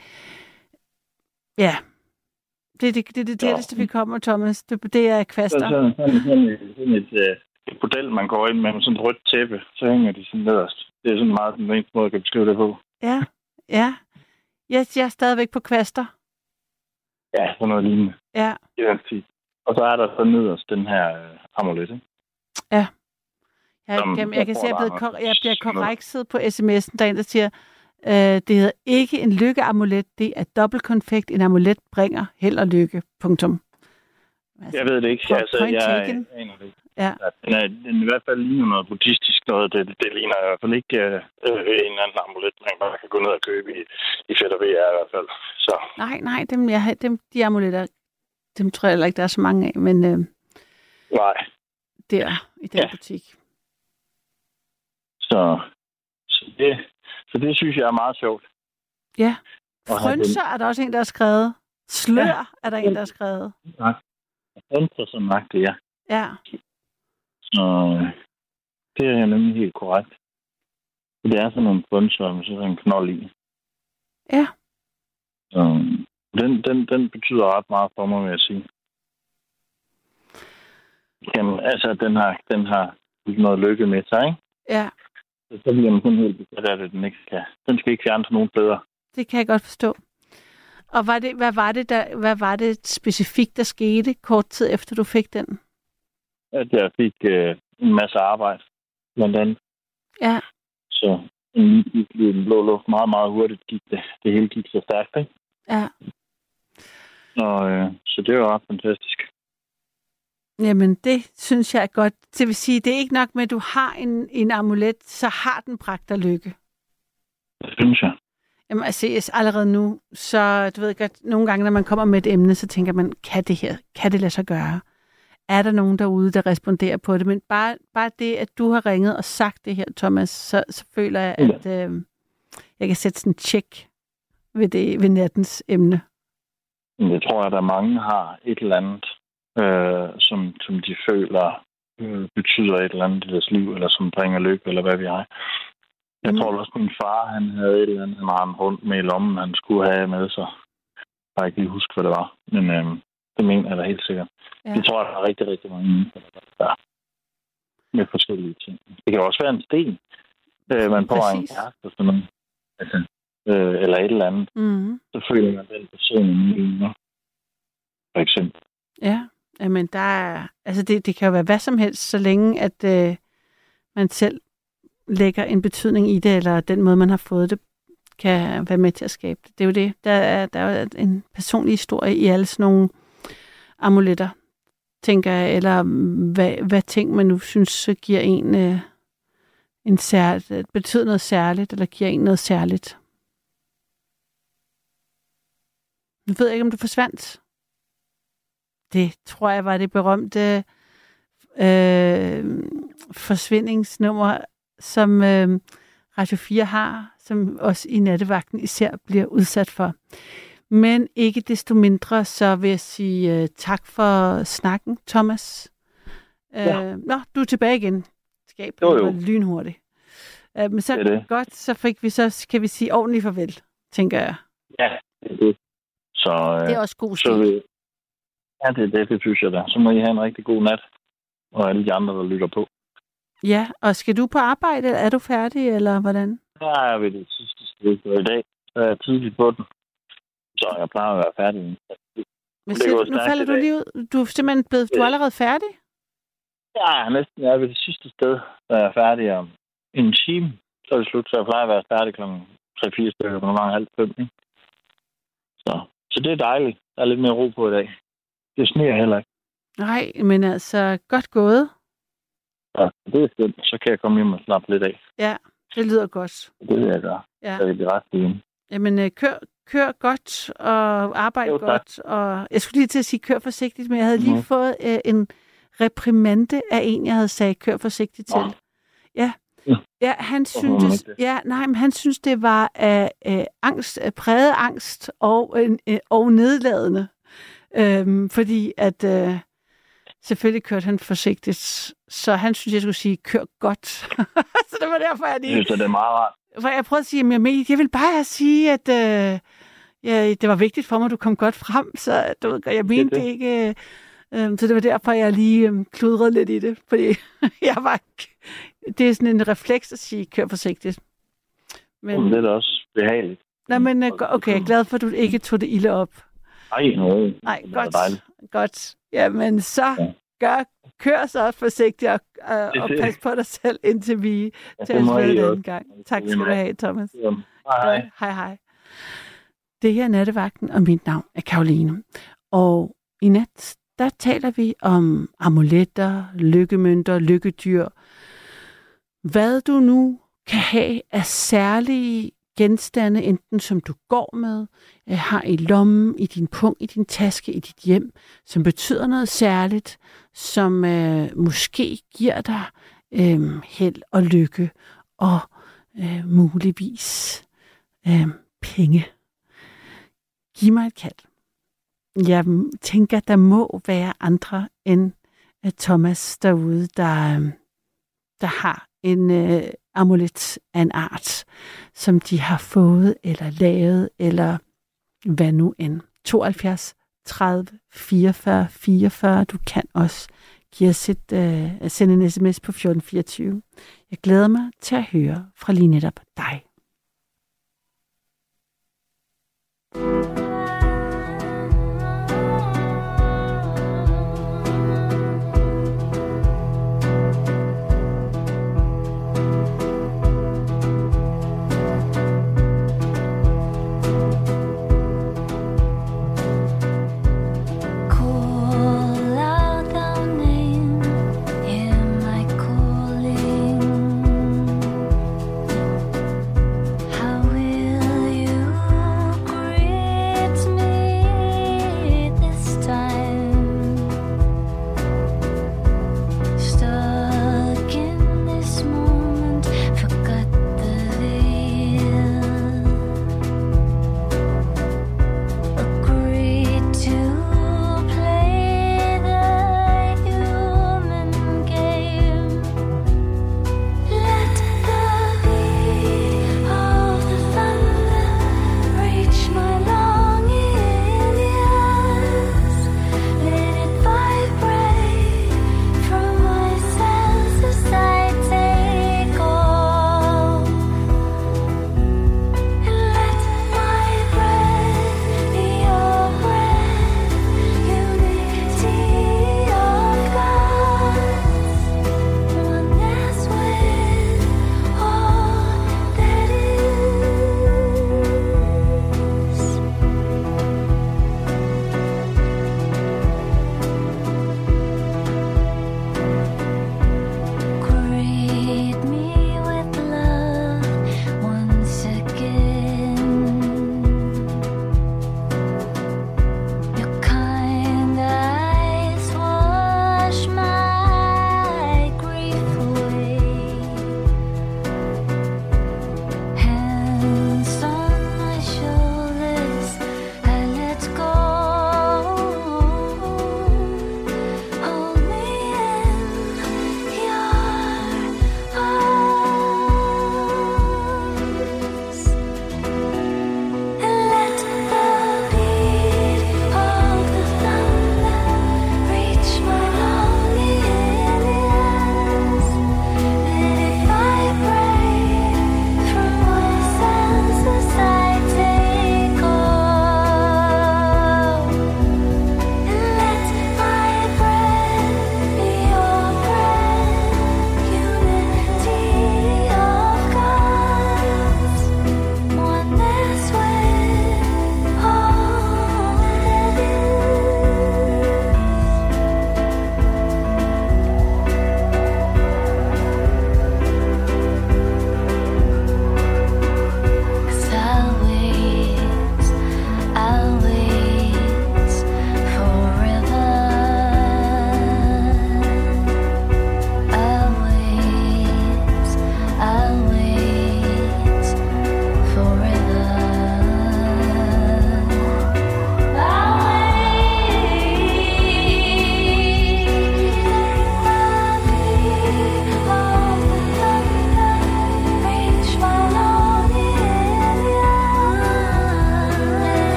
ja, det er det, det, det, det tætteste, vi kommer, Thomas. Det, det er kvaster. sådan, sådan, sådan, sådan et, øh, et model, man går ind med, med sådan et rødt tæppe, så hænger de sådan nederst. Det er sådan meget den eneste måde, jeg kan beskrive det på. Ja, ja. Yes, jeg er stadigvæk på kvaster. Ja, sådan noget lignende. Ja, i den stil. Og så er der så nederst den her øh, amulet, ikke? Jeg, Som jamen, jeg jeg kan se, at jeg, blevet kor- jeg bliver korrekset på sms'en, der er en, der siger, øh, det hedder ikke en lykkeamulet, det er dobbeltkonfekt. En amulet bringer held og lykke. Punktum. Altså, Jeg ved det ikke. Altså, jeg taken. aner det ikke. Ja. Den, er, den i hvert fald ligner noget buddhistisk noget. Det, det ligner i hvert fald ikke øh, øh, en eller anden amulet, man bare kan gå ned og købe i, i Fedt og VR i hvert fald. Så Nej, nej, dem, jeg, dem, de amuletter, dem tror jeg heller ikke, der er så mange af, men øh, nej. der i den Ja. butik. Så, så, det, så det synes jeg er meget sjovt. Ja. Frønser er der også en, der har skrevet. Slør ja. er der en, der har skrevet. Frønser som magt, ja. Ja. Så øh, det er nemlig helt korrekt. Det er sådan nogle frønser med sådan en knold i. Ja. Så, den, den, den betyder ret meget for mig, vil jeg sige. Jamen, altså, den har, den har noget lykke med sig, ikke? Ja, Så, så bliver man sådan helt besat af det, den ikke kan. Den skal ikke fjernes nogen steder. det kan jeg godt forstå. Og var det, hvad, var det der, hvad var det specifikt, der skete kort tid efter, du fik den? At jeg fik øh, en masse arbejde, blandt andet. Ja, Så i den blå luft meget, meget hurtigt gik det. Det hele gik så stærkt, ikke? ja. Og, øh, så det var ret fantastisk. Jamen, det synes jeg er godt. Det vil sige, det er ikke nok med, at du har en, en amulet, så har den bragt dig lykke. Det synes jeg. Jamen, altså, allerede nu, så du ved godt, nogle gange, når man kommer med et emne, så tænker man, kan det her, kan det lade sig gøre? Er der nogen derude, der responderer på det? Men bare, bare det, at du har ringet og sagt det her, Thomas, så, så føler jeg, at øh, jeg kan sætte sådan en tjek ved, det, ved nattens emne. Jeg tror, at der mange har et eller andet, øh, som, som de føler øh, betyder et eller andet i deres liv, eller som bringer lykke, eller hvad vi har. Jeg Mm. tror også, min far, han havde et eller andet, han har rundt med i lommen, han skulle have med sig. Jeg kan ikke lige huske, hvad det var, men øh, det mener jeg da helt sikkert. Ja. Det tror jeg, der er rigtig, rigtig mange mennesker, der gør. Med forskellige ting. Det kan også være en sten, øh, man får en kæreste, sådan noget. Altså, øh, eller et eller andet. Mm-hmm. Så føler man den person i For eksempel. Ja, men der er, altså det, det kan jo være hvad som helst, så længe at øh, man selv lægger en betydning i det, eller den måde, man har fået det, kan være med til at skabe det. Det er jo det. Der er, der er jo en personlig historie i alle sådan nogle amuletter, tænker jeg, eller hvad, hvad ting, man nu synes giver en, øh, en sær, betyder noget særligt, eller giver en noget særligt. Nu ved jeg ikke, om du forsvandt. Det tror jeg var det berømte øh, forsvindingsnummer, som øh, Radio 4 har, som også i nattevagten især bliver udsat for. Men ikke desto mindre, så vil jeg sige øh, tak for snakken, Thomas. Ja. Øh, nå, du er tilbage igen. Skab Jo, jo. lynhurtigt. Øh, men så Det det. godt, så fik vi så, kan vi sige ordentligt farvel, tænker jeg. Ja, det er det. Så, øh, Det er også god så stil. ja, det er det, det synes jeg da. Så må I have en rigtig god nat. Og alle de andre, der lytter på. Ja, og skal du på arbejde? Er du færdig, eller hvordan? Der er vi det sidste sted for i dag. Så er jeg tidligt på den. Så jeg plejer at være færdig. Men siger, nu falder du lige ud. Du er simpelthen blevet, du er allerede færdig? Ja, næsten er ved det sidste sted, der er jeg færdig om en time. Så er det slut, så jeg plejer at være færdig kl. 3-4 stykker, på gange halv fem. Ikke? Så, så det er dejligt. Der er lidt mere ro på i dag. Det sneer heller ikke. Nej, men altså, godt gået. Ja, det er skønt. Så kan jeg komme hjem og slappe lidt af. Ja, det lyder godt. Det vil jeg gøre. Ja. Så jeg bliver ret fint. Jamen, øh, kør, kør godt og arbejde Jo, tak. godt. Og jeg skulle lige til at sige, kør forsigtigt, men jeg havde lige Mhm. fået øh, en reprimande af en, jeg havde sagt, kør forsigtigt til. Nå. Ja. Ja. Han syntes, ja, nej, men han synes, det var af øh, angst, øh, præget angst og, øh, øh, og nedladende. Øhm, fordi at øh, selvfølgelig kørte han forsigtigt, så han synes, jeg skulle sige, kør godt. så det var derfor, jeg lige... Så det er meget rart. For jeg prøvede at sige, at jeg, jeg vil bare sige, at øh, ja, det var vigtigt for mig, at du kom godt frem, så du, ved, jeg mente det det. ikke... Øh, så det var derfor, jeg lige øh, kludrede lidt i det, fordi jeg var... Det er sådan en refleks at sige, kør forsigtigt. Men, det er da også behageligt. nej, men øh, okay, jeg er glad for, at du ikke tog det ilde op. Nej, det er godt. Godt. Jamen, så Ja. gør, kør så forsigtigt og, og, og det. pas på dig selv, indtil vi Ja, tales må ved I en også. anden gang. Tak skal du have, Thomas. Jamen, Hej. Hej, hej. Det her er Nattevagten, og mit navn er Karoline. Og i nat, der taler vi om amuletter, lykkemønter, lykkedyr. Hvad du nu kan have af særlige genstande, enten som du går med, øh, har i lommen, i din pung, i din taske, i dit hjem, som betyder noget særligt, som øh, måske giver dig øh, held og lykke og øh, muligvis øh, penge. Giv mig et kald. Jeg tænker, der må være andre end øh, Thomas derude, der, øh, der har en øh, amulet af en art, som de har fået eller lavet, eller hvad nu end. 72 30 44 44. Du kan også give os et, øh, sende en sms på 1424. Jeg glæder mig til at høre fra lige netop dig. Call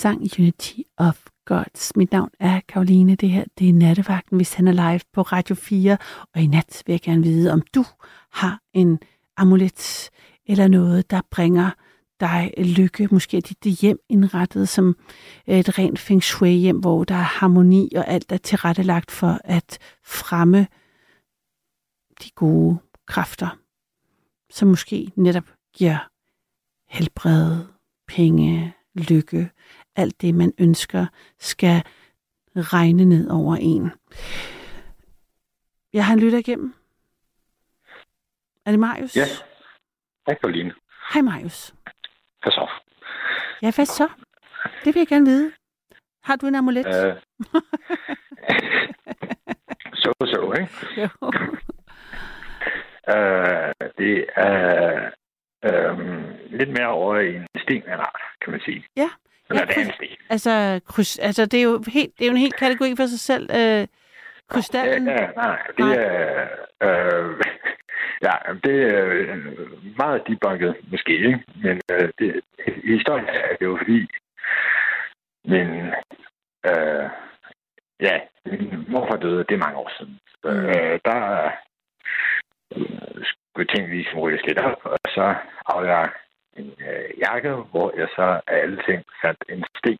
sang Unity of Gods. Mit navn er Karoline. Det her det er Nattevagten, hvis han er live på Radio 4. Og i nat vil jeg gerne vide, om du har en amulet eller noget, der bringer dig lykke. Måske er dit hjem indrettet som et rent feng shui hjem, hvor der er harmoni og alt er tilrettelagt for at fremme de gode kræfter, som måske netop giver helbred, penge, lykke, alt det, man ønsker, skal regne ned over en. Jeg har en lytter igennem. Er det Marius? Ja. Hej, Pauline. Hej Marius. Hvad så? Ja, hvad så? Det vil jeg gerne vide. Har du en amulet? Øh, så, så, ikke? Jo. Øh, det er øh, lidt mere over i en sten af en art, kan man sige. Ja. Eller Ja, sten. Altså, kryds, altså det, er jo helt, det er jo en helt kategori for sig selv. Øh, krystallen. Ja, ja, nej, det Nej. er... Øh, ja, det er øh, meget debunket, måske, ikke? Men øh, det, historien er det jo fordi, min, øh, ja, min morfar døde, det er mange år siden. Mm. Øh, der øh, skulle ting lige rykkes lidt op, og så havde jeg en øh, jakke, hvor jeg så af alle ting fandt en sten.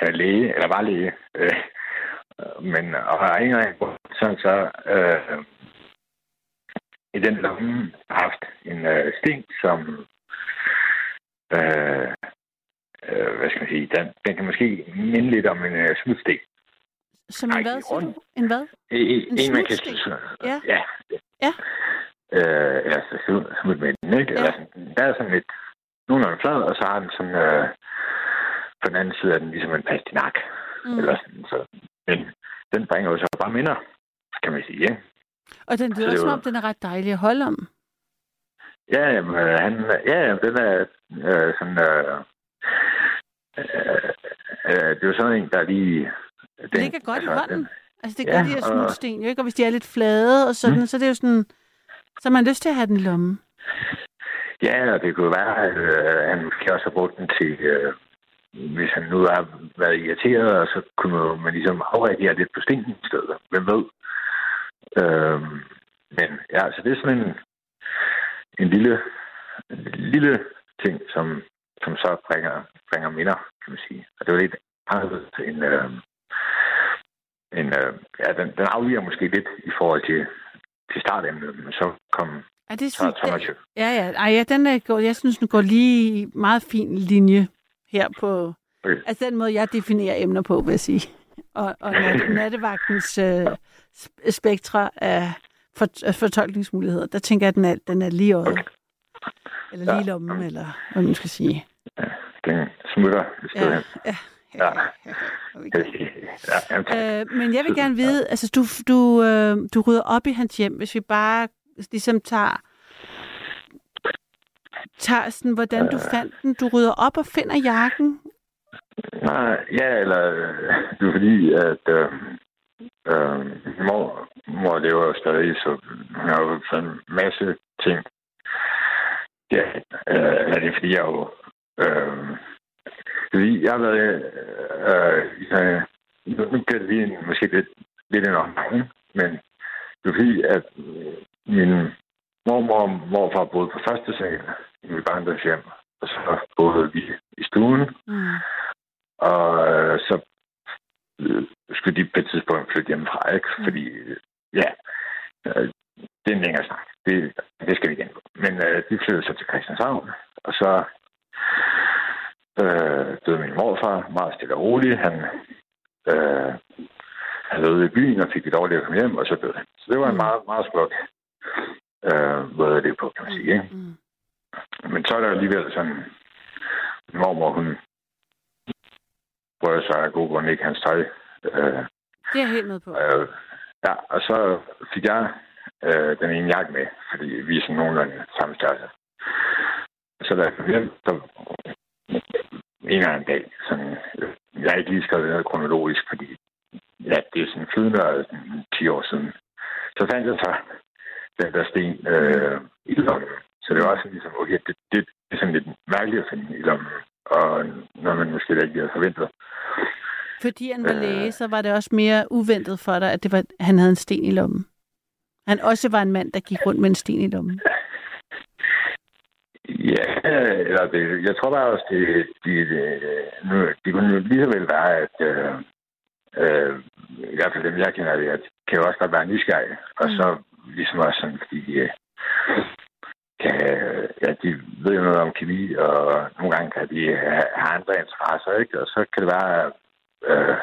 Jeg er læge, eller var læge, øh, men og har ikke engang sådan så øh, i den lomme haft en øh, sten, som øh, øh, hvad skal man sige, den, den kan måske minde lidt om en øh, smutsten. Som en hvad, siger du? En hvad? En, en, en man kan smutsten? ja. Ja. ja. Øh, eller så smut- smut med den, ikke? Ja. Eller sådan, der er sådan lidt nogenlunde flad, og så har den sådan øh, på den anden side er den ligesom en pastinak. Mm. Eller sådan, så. Men den bringer jo så bare minder, kan man sige, ikke? Og den lyder som om, den er ret dejlig at holde om. Ja, jamen, øh, han, ja, jamen, den er øh, sådan... Øh, øh, øh, det er jo sådan en, der er lige... Den, ligger godt i hånden. Den, Altså, det Ja, gør de her smutsten jo ikke, og hvis de er lidt flade og sådan, Mm. så det er jo sådan, så har man lyst til at have den i lommen ja, og det kunne være, at øh, han måske også har brugt den til... Øh, hvis han nu har været irriteret, og så kunne man ligesom afreagere lidt på stenen i stedet. Hvem ved? Øh, men ja, så det er sådan en, en lille, en lille ting, som, som så bringer, bringer minder, kan man sige. Og det var lidt anderledes end... Øh, en, øh, ja, den, den afviger måske lidt i forhold til, til startemnet, men så kom er det sådan, Thomas jo. ja, ja. Ej, ja, den er, jeg synes, den går lige meget fin linje her på, Okay. altså den måde, jeg definerer emner på, vil jeg sige. Og, og nat, nattevagtens øh, sp- spektre af, for, fortolkningsmuligheder, der tænker jeg, at den er, den er lige øjet. Okay. Eller lige Ja. lommen, eller hvad man skal sige. Den smutter Ja, ja. Ja. Ja. Øh, men jeg vil gerne vide, altså du, du, øh, du rydder op i hans hjem, hvis vi bare ligesom tager, tager sådan, hvordan du fandt den. Du rydder op og finder jakken. Nej, ja, eller øh, det er fordi, at øh, øh, mor, mor lever jo stadig, så hun har jo sådan en masse ting. Ja, øh, eller det er fordi, jeg jo... Øh, fordi jeg har været... Øh, øh, nu bliver det lige en, måske lidt, lidt en omgang, men det er fordi, at øh, min mormor og morfar boede på første sal i mit barndomshjem, og så boede vi i stuen, Mm. og øh, så øh, skulle de på et tidspunkt flytte hjemmefra, ikke? Mm. Fordi, ja, øh, det er en længere snak. Det, det skal vi igen på. Men øh, de flyttede så til Christianshavn, og så øh, døde min morfar meget stille og roligt. Han, øh, han døde i byen og fik et dårligt at komme hjem, og så døde han. Så det var en Mm. meget, meget smuk øh, måde at det på, kan man sige. Ikke? Mm. Men så er der alligevel sådan, min mormor, hun prøver så af god grund ikke hans tøj. Øh, Det er helt med på. øh, ja, og så fik jeg øh, den ene jakke med, fordi vi er sådan nogenlunde samme størrelse. Så da jeg kom hjem, så en eller anden dag, sådan, jeg har ikke lige skrevet ned kronologisk, fordi ja, det er sådan flydende og sådan 10 år siden. Så fandt jeg så den der sten øh, i lommen. Så det var også ligesom, okay, det, det, det er sådan lidt mærkeligt at finde i lommen. og når man måske ikke havde forventet. Fordi han var Øh. læge, så var det også mere uventet for dig, at det var, han havde en sten i lommen. Han også var en mand, der gik rundt med en sten i lommen. Ja, eller det, jeg tror bare også, det, de, de, nu, de kunne lige så vel være, at øh, øh, i hvert fald dem, jeg kender, det, at kan jo også godt være nysgerrige. Og Mm. så ligesom også sådan, fordi de, øh, kan, ja, de ved jo noget om kemi, og nogle gange kan de have, andre interesser, ikke? Og så kan det være, øh,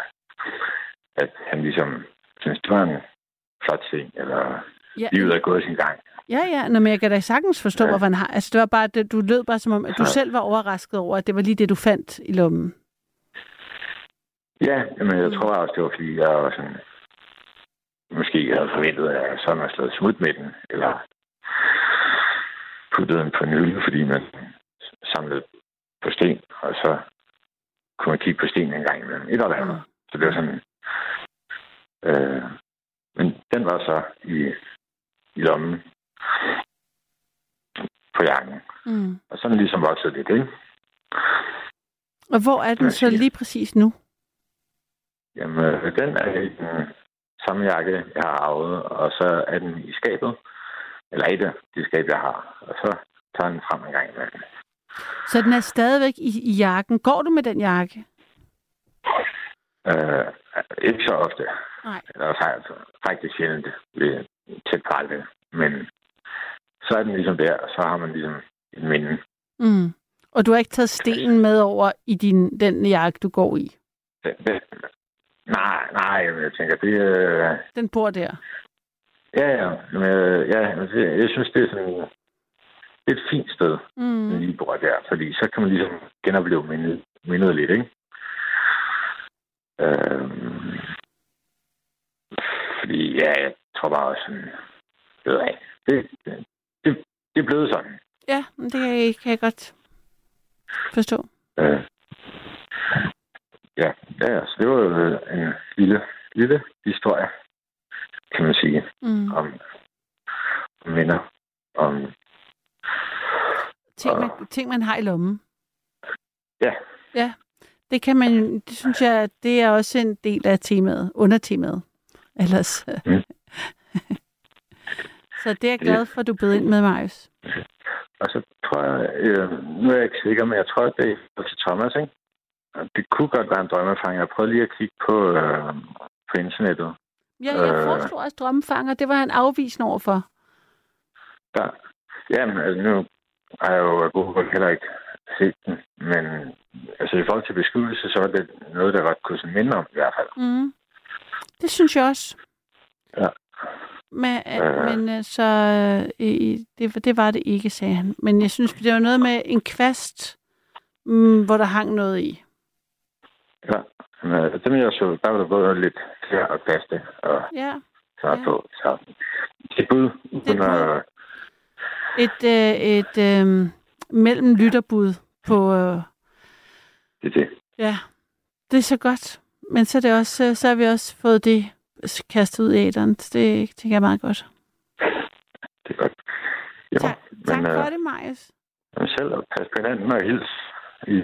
at han ligesom synes, det var en flot ting, eller Ja, livet er gået sin gang. ja, ja. Nå, men jeg kan da sagtens forstå, Ja. hvorfor han har... Altså, det var bare, det, du lød bare som om, at du Ja. selv var overrasket over, at det var lige det, du fandt i lommen. Ja, men jeg Mm. tror også, det var, fordi jeg var sådan, måske havde forventet, at jeg sådan havde slået smut med den, eller puttet den på nylde, fordi man samlede på sten, og så kunne man kigge på sten en gang imellem. Et eller andet. Mm. Så det var sådan... Øh, men den var så i, i lommen på jakken. Mm. Og så den ligesom vokset lidt, ikke? Og hvor er den så lige præcis nu? Jamen, øh, den er i den samme jakke, jeg har arvet, og så er den i skabet. Eller i det, det skab, jeg har. Og så tager den frem en gang imellem. Så den er stadigvæk i, i jakken. Går du med den jakke? Øh, ikke så ofte. Nej. Eller faktisk, faktisk sjældent ved tæt på aldrig. Men så er den ligesom der, og så har man ligesom et minde. Mm. Og du har ikke taget stenen med over i din, den jakke, du går i? Det, det, nej, nej, men jeg tænker, det øh, Den bor der? Ja, ja. Men, øh, ja det, jeg synes, det er sådan det er et fint sted, mm. Mm. lige bor der. Fordi så kan man ligesom genopleve mindet, mindet lidt, ikke? Øhm, fordi, ja, jeg tror bare sådan, ved jeg, det, det, det, det er blevet sådan. Ja, det kan jeg, kan jeg godt forstå. Øh, ja, ja, så det var jo en lille, lille historie, kan man sige, Mm. om, om minder, om Ting, man, ting, man har i lommen. Ja. Ja, det kan man det synes jeg, det er også en del af temaet, undertemaet. Ellers. Mm. så det er jeg glad for, at du bød ind med, Marius. Og så tror jeg, øh, nu er jeg ikke sikker, men jeg tror, at det er til Thomas, ikke? Det kunne godt være en drømmeerfaring. Jeg prøvede lige at kigge på, øh, på internettet. Ja, jeg Øh. foreslog også drømmefanger. Det var han afvisende overfor. Der, jamen, altså nu har jeg jo af gode heller ikke set den, men altså i forhold til beskyttelse, så var det noget, der godt kunne minde om i hvert fald. Mm. Det synes jeg også. Ja. Men, Øh. men øh, så øh, i- det, det var det ikke, sagde han. Men jeg synes, det var noget med en kvast, mm, hvor der hang noget i. Ja, men øh, dem jeg så, der var der både lidt klæder og plaste og Ja. så Ja. på. Så det er bud. uden at- Et, øh, et øh, mellem lytterbud på... Øh, Det er det. ja, det er så godt. Men så er, det også, øh, så har vi også fået det kastet ud i æderen. Det tænker jeg meget godt. Det er godt. Jo, Tak, tak men, for øh, det, Marius. Selv at passe på hinanden og hils i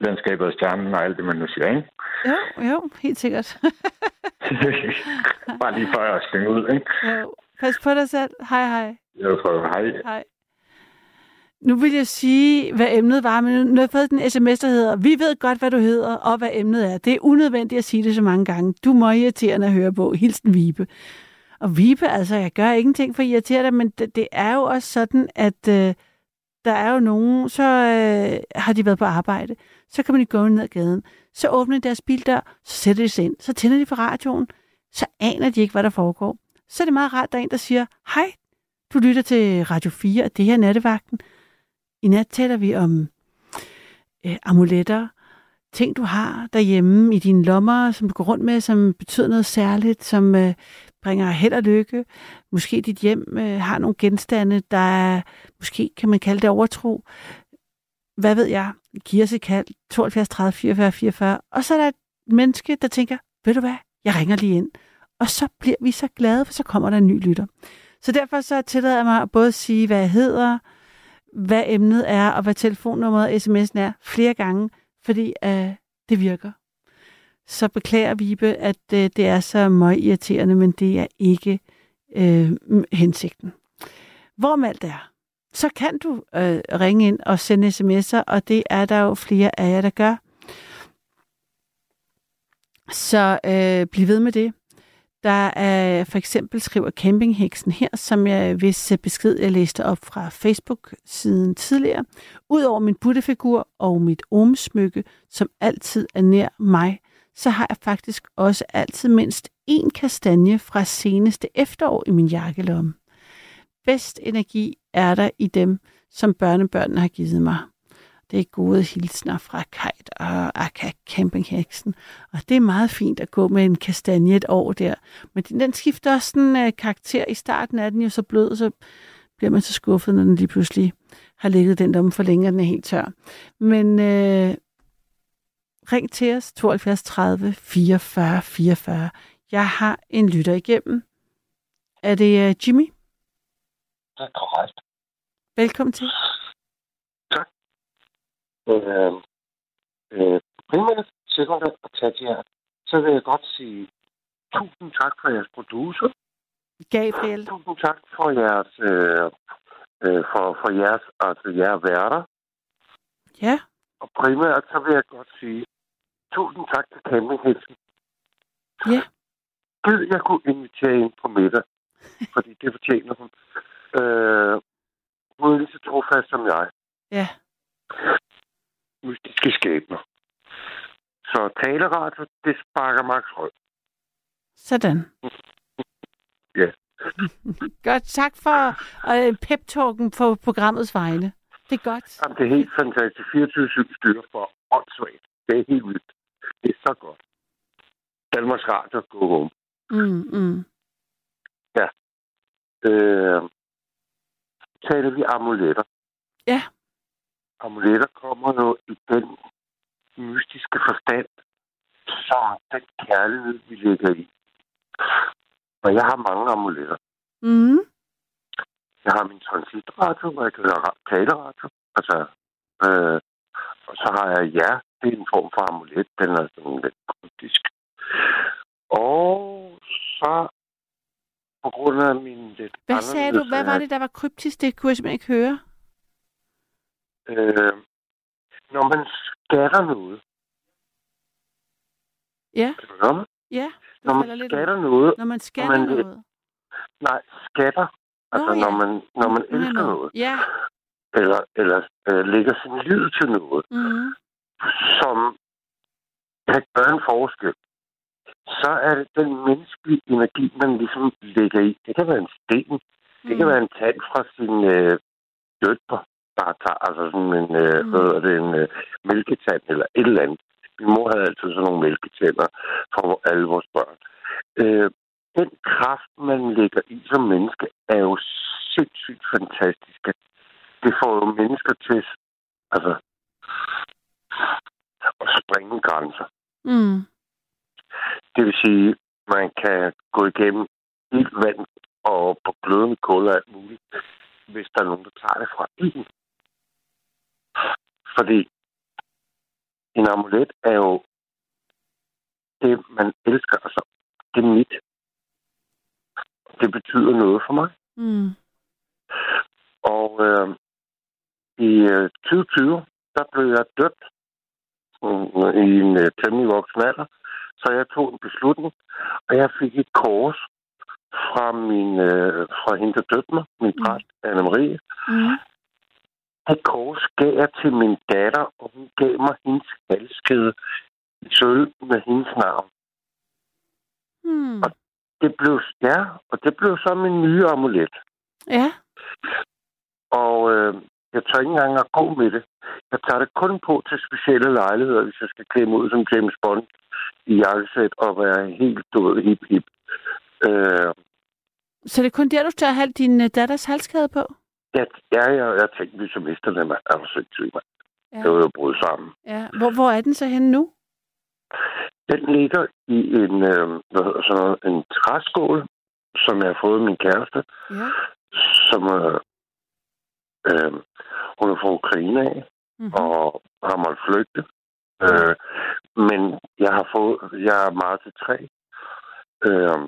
medielandskabet og stjernen og alt det, man nu siger, ikke? Jo, jo, helt sikkert. Bare lige for at slynge ud, ikke? jo. Pas på dig selv. Hej, hej. Jeg får hej. Hej. Nu vil jeg sige, hvad emnet var, men nu har jeg fået den sms, der hedder, vi ved godt, hvad du hedder, og hvad emnet er. Det er unødvendigt at sige det så mange gange. Du må irriterende at høre på. Hilsen Vibe. Og Vibe, altså, jeg gør ingenting for at irritere dig, men det, det er jo også sådan, at øh, der er jo nogen, så øh, har de været på arbejde, så kan man ikke gå ned ad gaden, så åbner de deres bildør, så sætter de sig ind, så tænder de for radioen, så aner de ikke, hvad der foregår. Så er det meget rart, at der er en, der siger, hej, du lytter til Radio 4, og det her er nattevagten. I nat taler vi om øh, amuletter, ting du har derhjemme i dine lommer, som du går rundt med, som betyder noget særligt, som øh, bringer held og lykke. Måske dit hjem øh, har nogle genstande, der er, måske kan man kalde det overtro. Hvad ved jeg? Kirsekald, 72 30 44 44. Og så er der et menneske, der tænker, ved du hvad, jeg ringer lige ind. Og så bliver vi så glade, for så kommer der en ny lytter. Så derfor så tillader jeg mig at både sige, hvad jeg hedder, hvad emnet er, og hvad telefonnummeret og sms'en er, flere gange, fordi øh, det virker. Så beklager Vibe, at øh, det er så meget irriterende, men det er ikke øh, hensigten. Hvorom alt er, så kan du øh, ringe ind og sende sms'er, og det er der jo flere af jer, der gør. Så øh, bliv ved med det. Der er for eksempel skriver campingheksen her, som jeg hvis øh, besked, jeg læste op fra Facebook-siden tidligere. Udover min buttefigur og mit omsmykke, som altid er nær mig, så har jeg faktisk også altid mindst én kastanje fra seneste efterår i min jakkelomme. Bedst energi er der i dem, som børnebørnene har givet mig. Det er gode hilsner fra Kajt og Akka Campingheksen. Og det er meget fint at gå med en kastanje et år der. Men den, den skifter også sådan uh, karakter. I starten er den jo så blød, så bliver man så skuffet, når den lige pludselig har ligget den der for længe, og den er helt tør. Men øh, ring til os 72 30 44 44. Jeg har en lytter igennem. Er det uh, Jimmy? Det er korrekt. Velkommen til. Øh, øh, primært, sekundært og tertiært, så vil jeg godt sige tusind tak for jeres producer. Gabriel. Tusind tak for jeres, øh, øh, for, for jeres, altså jeres værter. Ja. Og primært, så vil jeg godt sige tusind tak til campingheksen. Ja. Gid, jeg kunne invitere hende på middag, fordi det fortjener hun. Øh, hun er lige så trofast som jeg. Ja. mystiske skæbner. Så taleradio, det sparker Max Rød. Sådan. Ja. Godt. Tak for øh, pep-talken på programmets vegne. Det er godt. Jamen, det er helt fantastisk. 24-7 stykker for åndssvagt. Det er helt vildt. Det er så godt. Danmarks Radio, go home. Mm, mm. Øh, taler vi amuletter. Ja. Amuletter kommer jo i den mystiske forstand, som den kærlighed, vi lægger i. Og jeg har mange amuletter. Mm. Jeg har min transitradio, hvor jeg kan høre ra- taleradio. Altså, øh, og så har jeg ja, det er en form for amulet. Den er sådan lidt kryptisk. Og så på grund af min lidt Hvad sagde du? Hvad var det, der var kryptisk? Det kunne jeg simpelthen ikke høre. Øh, når man skatter noget, Ja, kan du høre mig? ja. Når man lidt skatter noget, Når man scanner man noget. nej, skatter, altså ja. når man, når man er elsker noget, Ja. eller, eller øh, lægger sin lid til noget, Mm. som kan gøre en forskel, så er det den menneskelige energi, man ligesom lægger i. Det kan være en sten, det kan Mm. være en tand fra sin øh, døtre, der tager altså sådan en, øh, Mm. hvad det, en øh, mælketand eller et eller andet. Min mor havde altid sådan nogle mælketænder for alle vores børn. Øh, den kraft, man lægger i som menneske, er jo sindssygt fantastisk. Det får jo mennesker til altså, at springe grænser. Mm. Det vil sige, man kan gå igennem ild, vand og på glødende kul og alt muligt, hvis der er nogen, der tager det fra ilden. Fordi en amulet er jo det, man elsker. Altså, det er mit. Det betyder noget for mig. Mm. Og øh, i øh, 2020, der blev jeg døbt øh, i en øh, temmelig voksen alder. Så jeg tog en beslutning, og jeg fik et kors fra min øh, fra hende, der døbte mig, min Mm. præst, Anne-Marie. Mm. Det kors gav jeg til min datter, og hun gav mig hendes halskæde i sølv med hendes navn. Mm. Det blev, ja, og det blev så min nye amulet. Ja. Og øh, jeg tør ikke engang at gå med det. Jeg tager det kun på til specielle lejligheder, hvis jeg skal klemme ud som James Bond i jakkesæt og være helt død hip hip. Øh, Så det er kun der, du tør have din øh, datters halskæde på? ja, ja, jeg, jeg tænkte, vi så mister mand. Jeg var sindssygt, mand. Ja. Det var jo brudt sammen. ja. Hvor, hvor er den så henne nu? Den ligger i en, øh, hvad hedder sådan noget, en træskål, som jeg har fået min kæreste, Ja. som øh, øh, Hun er fra Ukraine af, Mm-hmm. og har måttet flygte. Øh, men jeg har fået, jeg er meget til træ. Øh,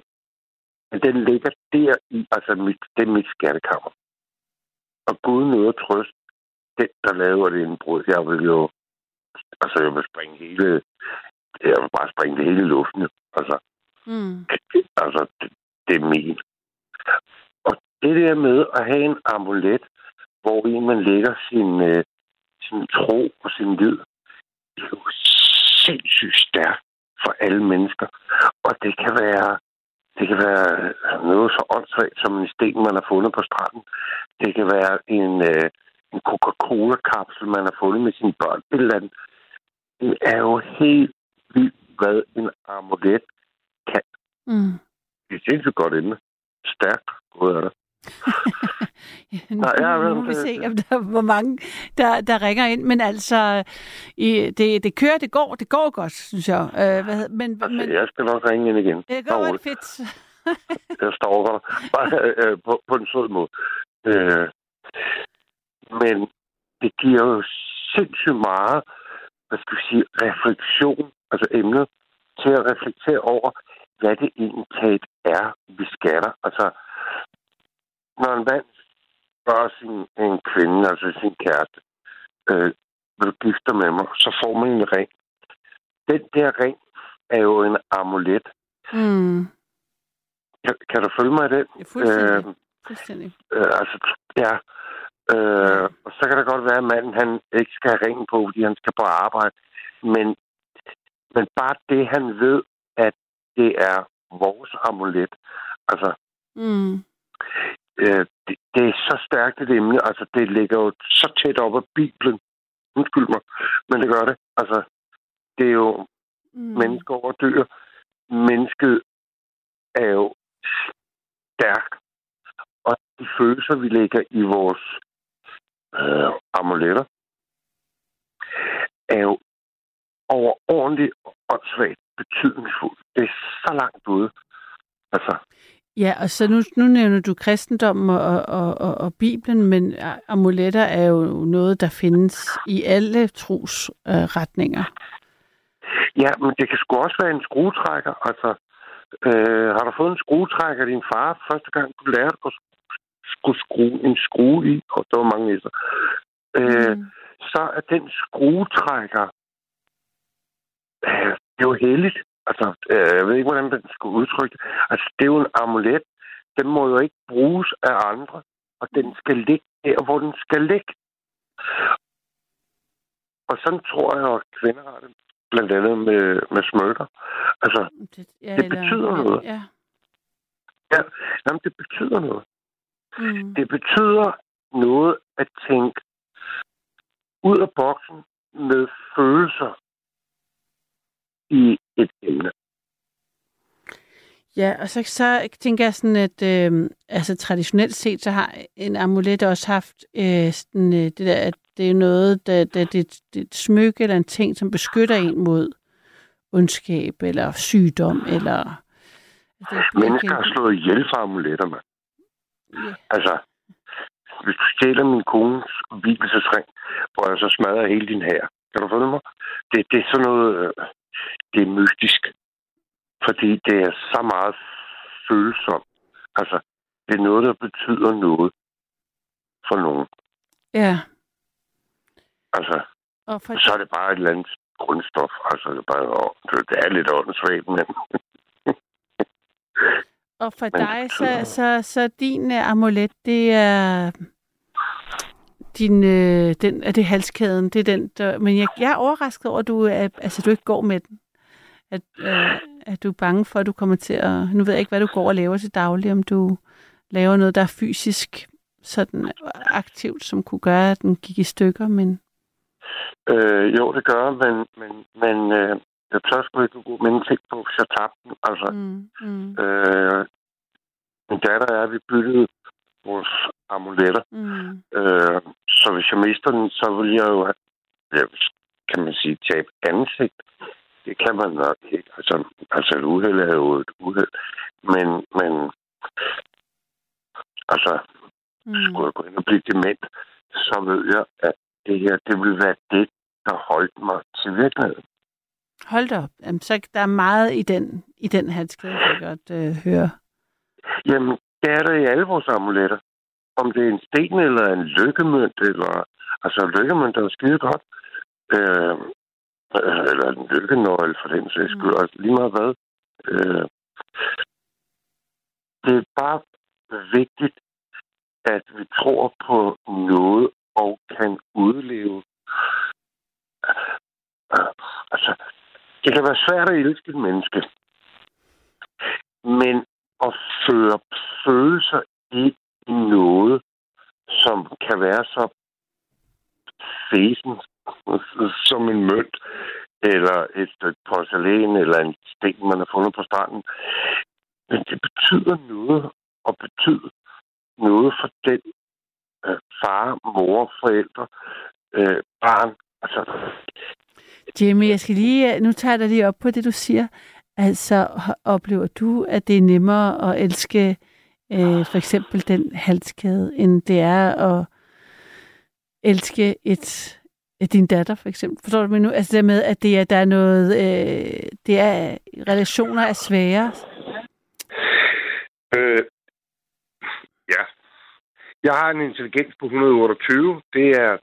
den ligger der i, altså mit, det er mit skattekammer. Og Gud noget trøst, den der laver det indbrud, jeg vil jo, altså jeg vil springe hele, jeg vil bare springe det hele i luften. Altså, Mm. altså det, det er min. Og det der med at have en amulet, hvor i man lægger sin, øh, sin tro og sin lid, det er jo sindssygt stærkt for alle mennesker. Og det kan være det kan være noget så åndssvagt som en sten, man har fundet på stranden. Det kan være en, øh, en Coca-Cola-kapsel, man har fundet med sine børn. Et eller andet. Det er jo helt vildt, hvad en amulet kan. Mm. Det er sindssygt godt inde. Stærkt. Gud er det. Ja, nu, ja, nu må vi se, om der, hvor mange, der, der ringer ind. Men altså, i, det, det kører, det går, det går godt, synes jeg. Øh, hvad, men, Altså, men jeg skal nok ringe ind igen. det går roligt. fedt. Jeg stalker dig. Bare øh, på, på en sød måde. Øh, men det giver jo sindssygt meget, hvad skal vi sige, refleksion, altså emnet, til at reflektere over, hvad det egentlig er, vi skatter. Altså, når en mand spørger sin en kvinde, altså sin kæreste, øh, vil du gifte med mig, så får man en ring. Den der ring er jo en amulet. Mm. Kan, kan du følge mig i den? Ja, fuldstændig. Øh, fuldstændig. Øh, altså, ja. Øh, og så kan det godt være, at manden han ikke skal have ringen på, fordi han skal på arbejde. Men, men bare det, han ved, at det er vores amulet. Altså, Mm. Øh, det, det er så stærkt et emne. Altså, det ligger jo så tæt op af Bibelen. Undskyld mig, men det gør det. Altså, det er jo Mm. mennesker over dyr. Mennesket er jo stærkt. Og de følelser, vi lægger i vores øh, amuletter, er jo overordentligt åndssvagt betydningsfuldt. Det er så langt ude. Altså, Ja, og så nu, nu nævner du kristendommen og, og, og, og Bibelen, men amuletter er jo noget, der findes i alle trosretninger. Øh, ja, men det kan sgu også være en skruetrækker. Altså, øh, har du fået en skruetrækker af din far første gang, du lærte at skulle skrue en skrue i, og der var mange næser, øh, Mm. så er den skruetrækker, øh, det er jo heldigt. Altså, øh, jeg ved ikke, hvordan den skal udtrykke det. Altså, det er jo en amulet. Den må jo ikke bruges af andre, og den skal ligge der, hvor den skal ligge. Og sådan tror jeg, at kvinder har det. Blandt andet med, med smykker. Altså, Det, ja, det betyder noget. Ja. ja, jamen, det betyder noget. Mm. Det betyder noget at tænke ud af boksen med følelser i et emne. Ja, og så, så tænker jeg sådan, at øh, altså, traditionelt set, så har en amulet også haft øh, sådan, øh, det der, at det er noget, der, der det, det er et smykke eller en ting, som beskytter en mod ondskab eller sygdom, eller... Altså, Mennesker har slået ihjel for amuletter, mand. Ja. Altså, hvis du stjæler min kones hvilesesring, hvor jeg så smadrer hele din her. Kan du følge mig? Det, det er sådan noget... øh, Det er mystisk. Fordi det er så meget følsomt. Altså, det er noget, der betyder noget for nogen. Ja, Altså, og for, så er det bare et eller andet grundstof. Altså, det er, bare, det er lidt åndssvagt, men og for Men dig, så, så, så din uh, amulet, det er din, øh, den, er det halskæden, det er den, der, men jeg, jeg er overrasket over, at du, er, altså, du ikke går med den. At, øh, at du er bange for, at du kommer til at... Nu ved jeg ikke, hvad du går og laver til daglig, om du laver noget, der er fysisk sådan aktivt, som kunne gøre, at den gik i stykker, men... øh, jo, det gør, men, men, men øh, jeg tør sgu ikke gå med en ting på, jeg tabte den. Altså, Mm, mm, øh, min datter er, vi byttede vores amuletter. mm, Øh, så hvis jeg mister den, så vil jeg jo ja, kan man sige, tabe ansigt. Det kan man nok ikke. Altså, altså et uheld er jo et uheld. Men, men altså, mm. skulle jeg gå ind og blive dement, så ved jeg, at det her, det vil være det, der holdt mig til virkeligheden. Hold da op. Jamen, så der er meget i den, i den kan jeg godt øh, høre. Jamen, det er der i alle vores amuletter. Om det er en sten eller en lykkemønt, eller... Altså, lykkemønt er jo skide godt. Øh, øh, eller en lykkenøgle, for den sags skyld. Altså, lige meget hvad. Øh, det er bare vigtigt, at vi tror på noget og kan udleve. Altså, det kan være svært at elske et menneske. Men at føre følelser ind i noget, som kan være så fesen som en mønt, eller et stykke porcelæn, eller en sten, man har fundet på stranden. Men det betyder noget, og betyder noget for den øh, far, mor, forældre, øh, barn. Altså, Jimmy, jeg skal lige, øh, nu tager jeg dig lige op på det, du siger. Altså, oplever du, at det er nemmere at elske øh, for eksempel den halskæde, end det er at elske et, et din datter, for eksempel? Forstår du mig nu? Altså det med, at det er, der er noget, øh, det er, relationer er svære. Øh, ja. Jeg har en intelligens på 128. Det er,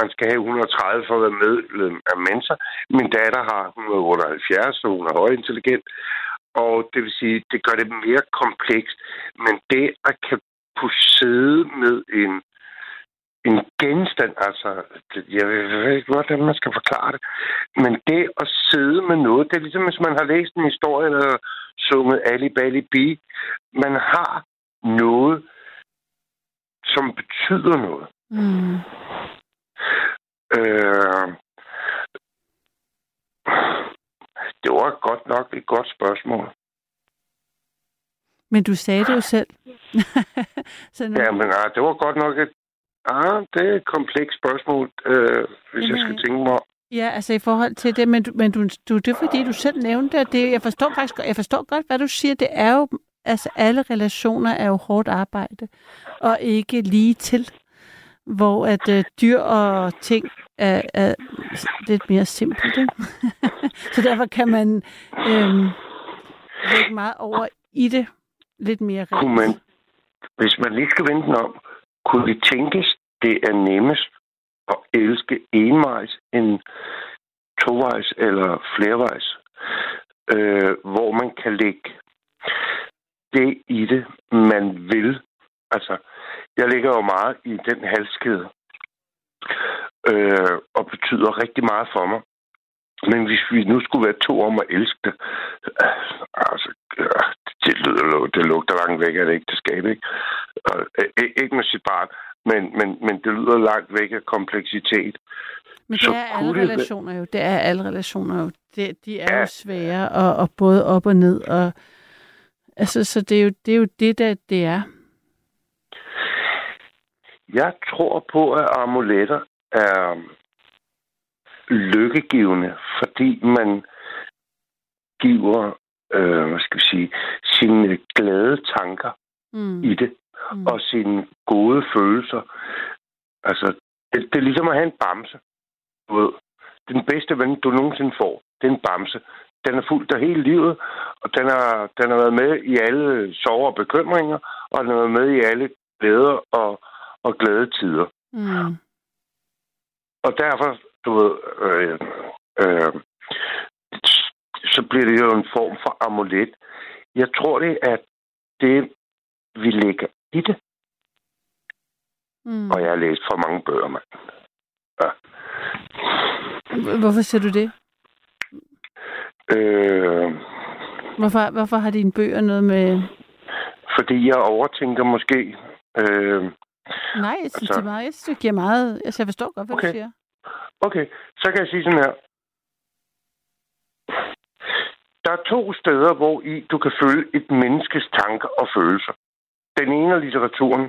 man skal have 130 for at være medlem af Mensa. Min datter har 178, så hun er højintelligent. Og det vil sige, det gør det mere komplekst. Men det at kan kunne sidde med en, en genstand, altså, jeg ved ikke, hvordan man skal forklare det, men det at sidde med noget, det er ligesom, hvis man har læst en historie, eller sunget Ali Bali Bi. Man har noget, som betyder noget. Mm. Øh, det var godt nok et godt spørgsmål. Men du sagde det jo selv. så nu, Ja, men ah, det var godt nok et... Ah, det er et komplekst spørgsmål, øh, hvis jeg skal tænke mig. Ja, altså i forhold til det, men, du, men du, du, det er fordi, du selv nævnte det, det. Jeg forstår faktisk jeg forstår godt, hvad du siger. Det er jo, altså alle relationer er jo hårdt arbejde, og ikke lige til. Hvor at øh, dyr og ting er, er lidt mere simpelt, ikke? Så derfor kan man øh, lægge meget over i det. Lidt mere Kunne man, hvis man lige skal vente den om, kunne det tænkes, det er nemmest at elske envejs end tovejs eller flervejs, øh, hvor man kan lægge det i det, man vil. Altså, jeg ligger jo meget i den halskæde, øh, og betyder rigtig meget for mig. Men hvis vi nu skulle være to om at elske det, øh, altså, øh, det, lyder, det lugter langt væk af et ægteskab, ikke? Og, øh, ikke med sit barn, men, men, men det lyder langt væk af kompleksitet. Men Så det er alle det relationer jo. Det er alle relationer jo. Det, de er Ja. jo svære, og, og både op og ned. Og, altså, så det er, jo, det er jo det, der det er. Jeg tror på, at amuletter er lykkegivende, fordi man giver, øh, hvad skal vi sige, sine glade tanker Mm. i det, Mm. og sine gode følelser. Altså, det, det er ligesom at have en bamse. Du ved, den bedste ven, du nogensinde får, det er en bamse. Den er fuldt af hele livet, og den har, den har været med i alle sorger og bekymringer, og den har været med i alle glæder og, og glade tider. Mm. Og derfor, du ved, øh, øh, så bliver det jo en form for amulet. Jeg tror det er det, vi lægger i det. Mm. Og jeg har læst for mange bøger, mand. Ja. Hvorfor siger du det? Øh, Hvorfor, hvorfor har dine bøger noget med... fordi jeg overtænker måske. Øh, Nej, jeg synes, Altså- det er meget... Jeg synes, det giver meget... Altså, jeg forstår godt, hvad Okay. du siger. okay, så kan jeg sige sådan her. Der er to steder, hvor i du kan følge et menneskes tanker og følelser. Den ene er litteraturen,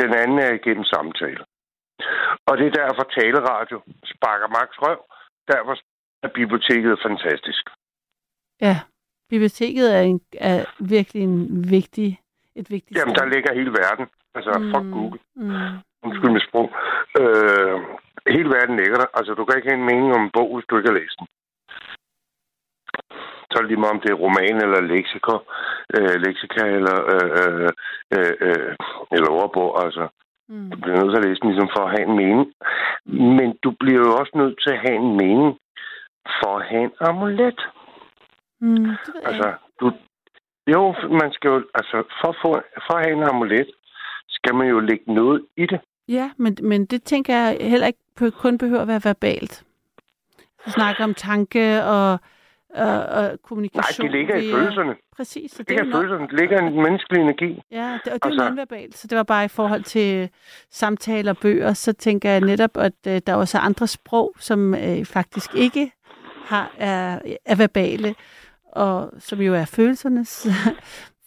den anden er igennem samtale. Og det er derfor taleradio sparker Max Røv. Derfor er biblioteket fantastisk. Ja, biblioteket er, en, er virkelig en vigtig, et vigtigt Jamen, sted. der ligger hele verden. Altså, mm. fuck Google. Mm. Undskyld mit sprog. Øh, hele verden ligger der. Altså, du kan ikke have en mening om en bog, hvis du ikke har læst den. Så er det lige meget, om det er roman eller leksika, øh, leksika eller, øh, øh, øh, øh, eller ordbog. Altså, Mm. du bliver nødt til at læse den ligesom for at have en mening. Men du bliver jo også nødt til at have en mening for at have en amulet. Mm, Altså, du, jo, man skal jo, altså, for at, få, for at have en amulet, skal man jo lægge noget i det. Ja, men, men det tænker jeg heller ikke på, kun behøver at være verbalt. Vi snakker om tanke og, og, og Nej, kommunikation. det ligger i følelserne. Præcis, så Det det er ligger i følelserne. Det ligger en menneskelig energi. Ja, det, og det er Altså- jo nonverbalt, så det var bare i forhold til samtaler og bøger, så tænker jeg netop, at øh, der også er andre sprog, som øh, faktisk ikke har, er, er verbale, og som jo er følelsernes,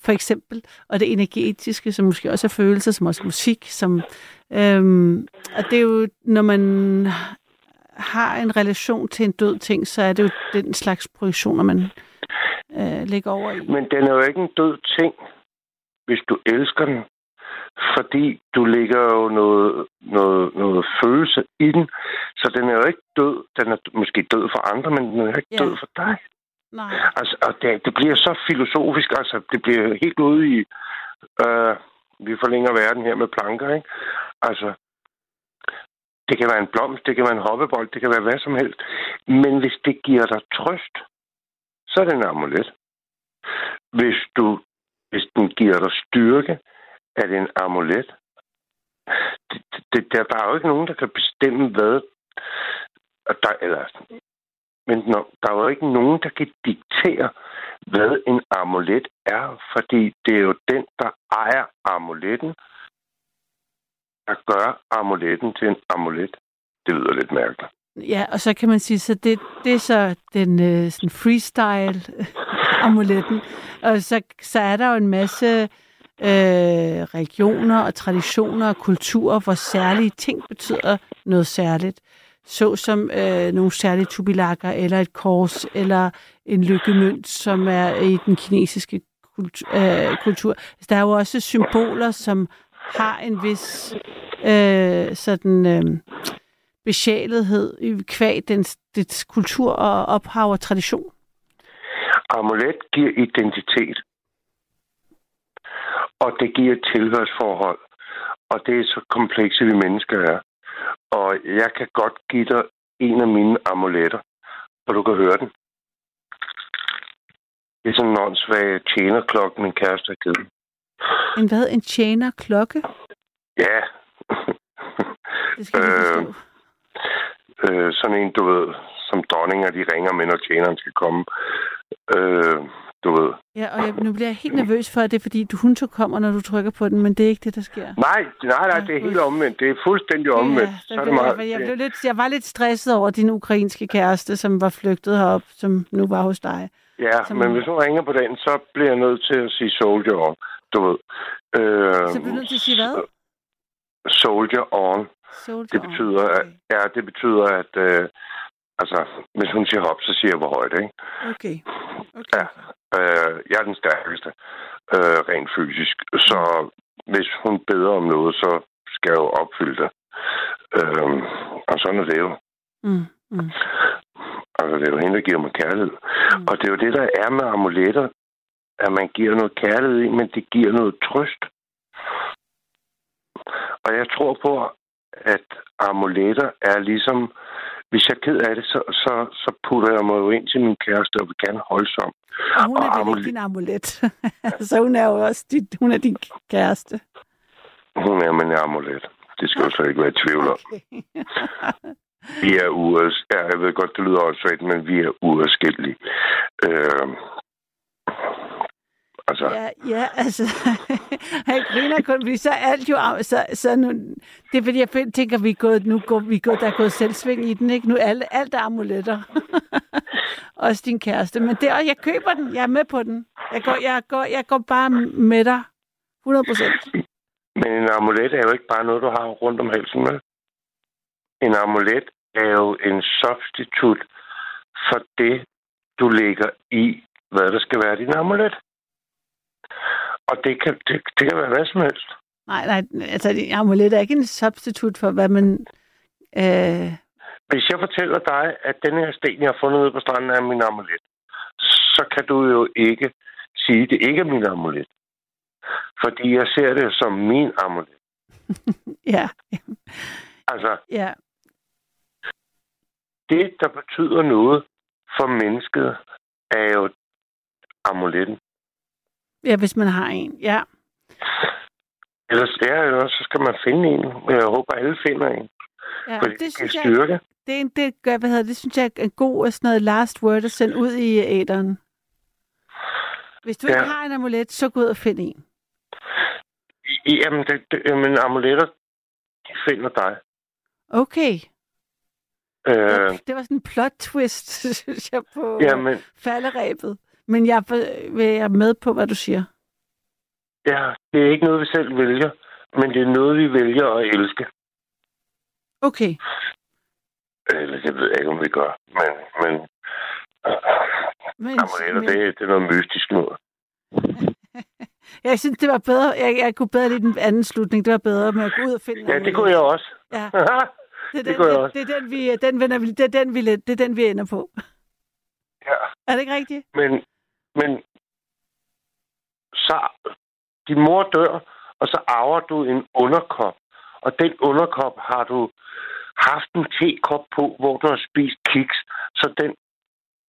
for eksempel, og det energetiske, som måske også er følelser, som også er musik, som, øhm, og det er jo, når man har en relation til en død ting, så er det jo den slags projektioner, man øh, lægger over i. Men den er jo ikke en død ting, hvis du elsker den. Fordi du lægger jo noget, noget, noget følelse i den. Så den er jo ikke død. Den er måske død for andre, men den er ikke Ja. død for dig. Nej. Altså, og det, det bliver så filosofisk. Altså, det bliver helt ude i... Øh, vi forlænger verden her med planker, ikke? Altså, det kan være en blomst, det kan være en hoppebold, det kan være hvad som helst. Men hvis det giver dig trøst, så er det en amulet. Hvis, du, hvis den giver dig styrke, er det en amulet. Det, det, der, der er jo ikke nogen, der kan bestemme, hvad... Der, eller, men når, der er jo ikke nogen, der kan diktere, hvad en amulet er, fordi det er jo den, der ejer amuletten, der gør amuletten til en amulet. Det lyder lidt mærkeligt. Ja, og så kan man sige, så det, det er så den øh, sådan freestyle amuletten. Og så, så er der jo en masse øh, regioner og traditioner og kulturer, hvor særlige ting betyder noget særligt. Så som øh, nogle særlige tubilakker, eller et kors, eller en lykkemønt, som er i den kinesiske kultur. Øh, kultur. Altså, der er jo også symboler, som har en vis øh, sådan... Øh, besjælethed i kvæg dens, dets kultur og ophav og tradition. Amulet giver identitet. Og det giver et tilhørsforhold. Og det er så komplekse, vi mennesker er. Og jeg kan godt give dig en af mine amuletter, og du kan høre den. Det er sådan en åndssvag tjenerklokke, min kæreste har givet. En hvad? En tjener klokke? Ja. Det skal forstå. øh, sådan en, du ved, som dronninger, de ringer med, når tjeneren skal komme. Øh, du ved. Ja, og jeg, nu bliver jeg helt nervøs for, at det er fordi, du hun to kommer, når du trykker på den, men det er ikke det, der sker. Nej, nej, nej, det er helt omvendt. Det er fuldstændig omvendt. Ja, så det meget, jeg, jeg, blev lidt, jeg var lidt stresset over din ukrainske kæreste, som var flygtet herop, som nu var hos dig. Ja, som- men hvis hun ringer på den, så bliver jeg nødt til at sige soldier on. Du ved. Øh, Så bliver du nødt til at sige hvad? Soldier on. Soldier Det on. betyder, at, Okay. ja, det betyder, at øh, altså, hvis hun siger hop, så siger jeg, hvor højt, ikke? Okay. okay. Ja. Øh, jeg er den stærkeste, øh, rent fysisk. Så hvis hun beder om noget, så skal jeg jo opfylde det. Øh, og sådan er det jo. Mm, mm. Altså, det er jo hende, der giver mig kærlighed. Mm. Og det er jo det, der er med amuletter, at man giver noget kærlighed i, men det giver noget trøst. Og jeg tror på, at amuletter er ligesom, hvis jeg er ked af det, så, så, så putter jeg mig jo ind til min kæreste og vil gerne holde som. Og hun er Og amulet- ikke din amulet. så hun er jo også dit, hun er din kæreste. Hun er min amulet. Det skal jo slet ikke være i tvivl om. Okay. Vi er uers... Ja, jeg ved godt, det lyder også men vi er uadskillelige. Øh, altså, Ja, ja, altså, jeg griner kun, fordi så er alt jo, så, så nu, det er fordi, jeg tænker, vi er gået, nu går, vi er gået, der er gået selvsving i den, ikke? Nu er alle, alt er amuletter. Også din kæreste, men det er, jeg køber den, jeg er med på den. Jeg går, jeg går, jeg går bare med dig, 100 procent. Men en amulet er jo ikke bare noget, du har rundt om halsen med. En amulet er jo en substitut for det, du lægger i, hvad der skal være din amulet. Og det kan, det, det kan være hvad som helst. Nej, nej, altså amulet er ikke en substitut for, hvad man... Øh, Hvis jeg fortæller dig, at den her sten, jeg har fundet ude på stranden, er min amulet, så kan du jo ikke sige, at det ikke er min amulet. Fordi jeg ser det som min amulet. ja, Altså, ja, det, der betyder noget for mennesket, er jo amuletten. Ja, hvis man har en, ja. Ellers, ja, ellers så skal man finde en. Jeg håber, alle finder en. ja Fordi det, det synes giver jeg, styrke. det, er en- det, gør, hvad hedder, det, det synes jeg er en god og sådan noget last word at sende ud i æderen. Hvis du ikke Ja. har en amulet, så gå ud og find en. Jamen, det, det, jamen amuletter, de finder dig. Okay. Øh, Det var sådan en plot twist, synes jeg, på jamen, falderæbet. Men jeg er, vil jeg med på, hvad du siger. ja, det er ikke noget, vi selv vælger, men det er noget, vi vælger at elske. Okay. Eller det ved jeg ikke, om vi gør. Men, men Men, amuletter, men, det, det er noget mystisk noget. jeg synes, det var bedre. Jeg, jeg kunne bedre lide den anden slutning. Det var bedre med at gå ud og finde Ja, det kunne jeg også. Ja. Det er Det den, det, også. det er den, vi, den, vender, vi- det er den, vi, det er den, vi ender på. ja. Er det ikke rigtigt? Men, men så din mor dør, og så arver du en underkop. Og den underkop har du haft en tekop på, hvor du har spist kiks. Så den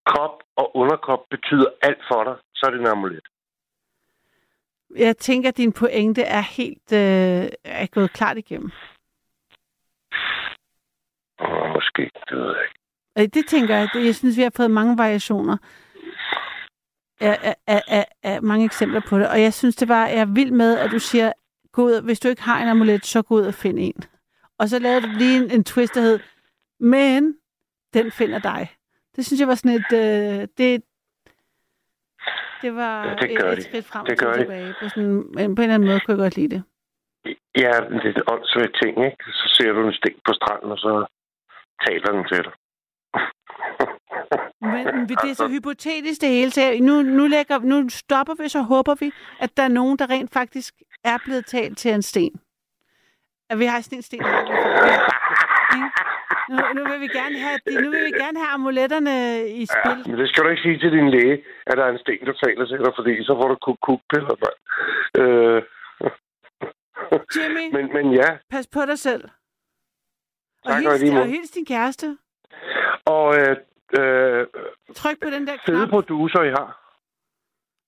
kop og underkop betyder alt for dig. Så er det en amulet. Jeg tænker, at din pointe er helt øh, er gået klart igennem. Måske, det ved jeg ikke. Øh, Det tænker jeg. Jeg synes, vi har fået mange variationer. Af, af, af, af, mange eksempler på det. Og jeg synes, det var, jeg er vild med, at du siger, gå ud, hvis du ikke har en amulet, så gå ud og find en. Og så lavede du lige en, en twist, der hed, men den finder dig. Det synes jeg var sådan et, øh, det, det var Ja, det gør et, et skridt frem Det og gør de. tilbage. På, sådan, på en eller anden måde kunne jeg godt lide det. Ja, det er et åndssvagt ting, ikke? Så ser du en sten på stranden, og så taler den til dig. Men, det er så hypotetisk det hele. Så nu, nu, lægger, nu stopper vi, så håber vi, at der er nogen, der rent faktisk er blevet talt til en sten. At vi har sådan en sten. Nu, nu, vil vi gerne have, de- nu vil vi gerne have amuletterne i Ja, spil. men det skal du ikke sige til din læge, at der er en sten, der taler til dig, fordi så får du kuk kuk piller mand. Øh, Jimmy, men, men ja, pas på dig selv. Og Tak, og hils, måde. og hils din kæreste. og øh, øh, Tryk på den der fede knap. producer, I har.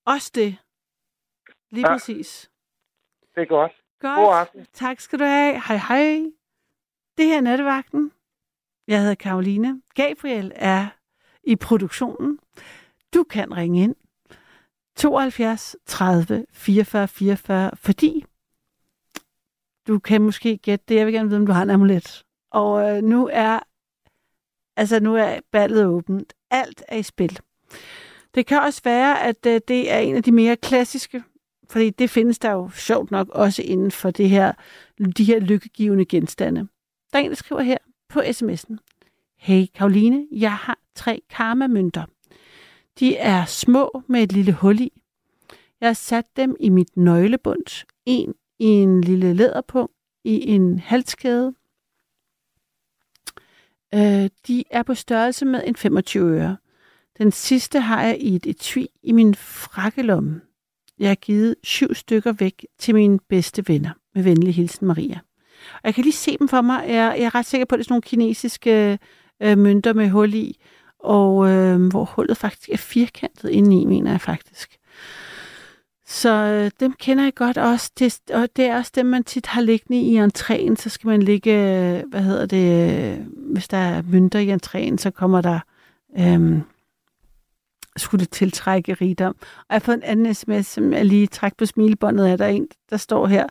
Også det. Lige Ja. præcis. Det er godt. Godt. God aften. Tak skal du have. Hej hej. Det her er Nattevagten. Jeg hedder Karoline. Gabriel er i produktionen. Du kan ringe ind. 72 30 44 44, fordi du kan måske gætte det. Jeg vil gerne vide, om du har en amulet. Og øh, nu er altså nu er ballet åbent. Alt er i spil. Det kan også være, at øh, det er en af de mere klassiske fordi det findes der jo sjovt nok også inden for det her, de her lykkegivende genstande. Der er en, der skriver her på sms'en. Hey Karoline, jeg har tre karmamønter. De er små med et lille hul i. Jeg har sat dem i mit nøglebund. En i en lille læderpung, i en halskæde. Øh, de er på størrelse med en 25 øre. Den sidste har jeg i et etui i min frakkelomme. Jeg har givet syv stykker væk til mine bedste venner. Med venlig hilsen, Maria. Og jeg kan lige se dem for mig. Jeg, jeg er ret sikker på, at det er sådan nogle kinesiske øh, mønter med hul i. Og øh, hvor hullet faktisk er firkantet indeni, mener jeg faktisk. Så øh, dem kender jeg godt også. Det, og det er også dem, man tit har liggende i entréen. Så skal man ligge, øh, hvad hedder det, øh, hvis der er mønter i entréen, så kommer der... Øh, skulle det tiltrække rigdom. Og jeg har fået en anden sms, som jeg lige træk på smilebåndet af. Der er en, der står her.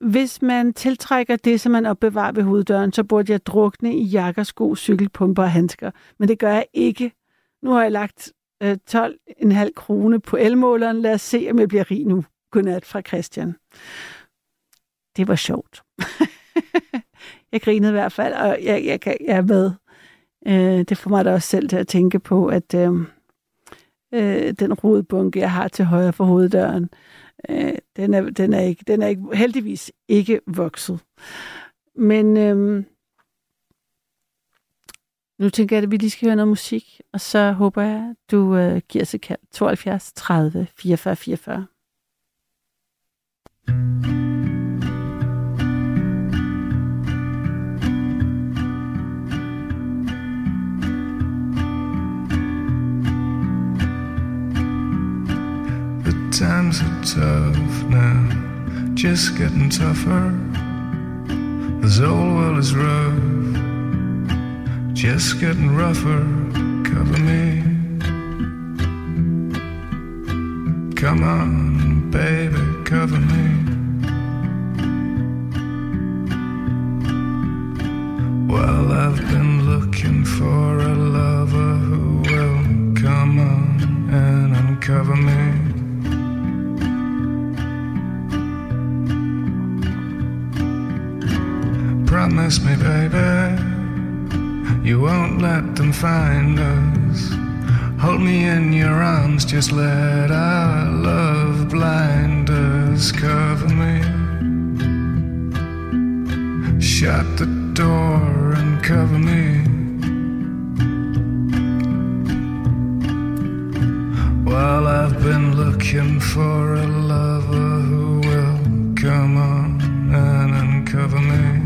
Hvis man tiltrækker det, som man opbevarer ved hoveddøren, så burde jeg drukne i jakker, sko, cykelpumper og handsker. Men det gør jeg ikke. Nu har jeg lagt øh, 12,5 krone på elmåleren. Lad os se, om jeg bliver rig nu. Godnat fra Christian. Det var sjovt. jeg grinede i hvert fald, og jeg, jeg, kan, jeg er med. Øh, det får mig da også selv til at tænke på, at... Øh, øh, den rodbunke, jeg har til højre for hoveddøren. Øh, den, er, den, er ikke, den er ikke, heldigvis ikke vokset. Men øh, nu tænker jeg, at vi lige skal høre noget musik, og så håber jeg, at du øh, giver os et kald. 72 30 44 44. The times are tough now, just getting tougher. This old world is rough, just getting rougher. Cover me. Come on, baby, cover me. Well, I've been looking for a lover who will come on and uncover me. Promise me, baby, you won't let them find us. Hold me in your arms, just let our love blind us. Cover me. Shut the door and cover me. While I've been looking for a lover who will come on and uncover me.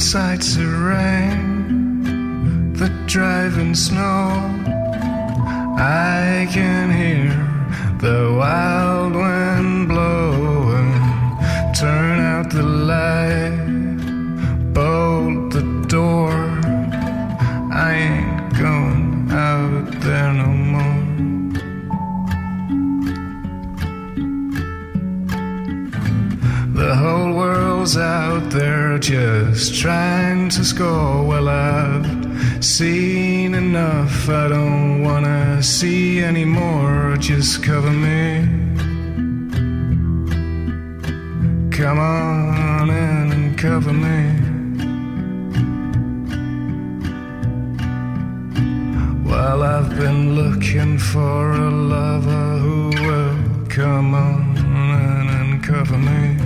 Outside's the rain, the driving snow. I can hear the wild wind blowing. Turn out the light, bolt the door. I ain't going out there no more. The whole world's out there just trying to score. Well, I've seen enough. I don't wanna see anymore. Just cover me. Come on in and cover me. Well, I've been looking for a lover who will come on and cover me.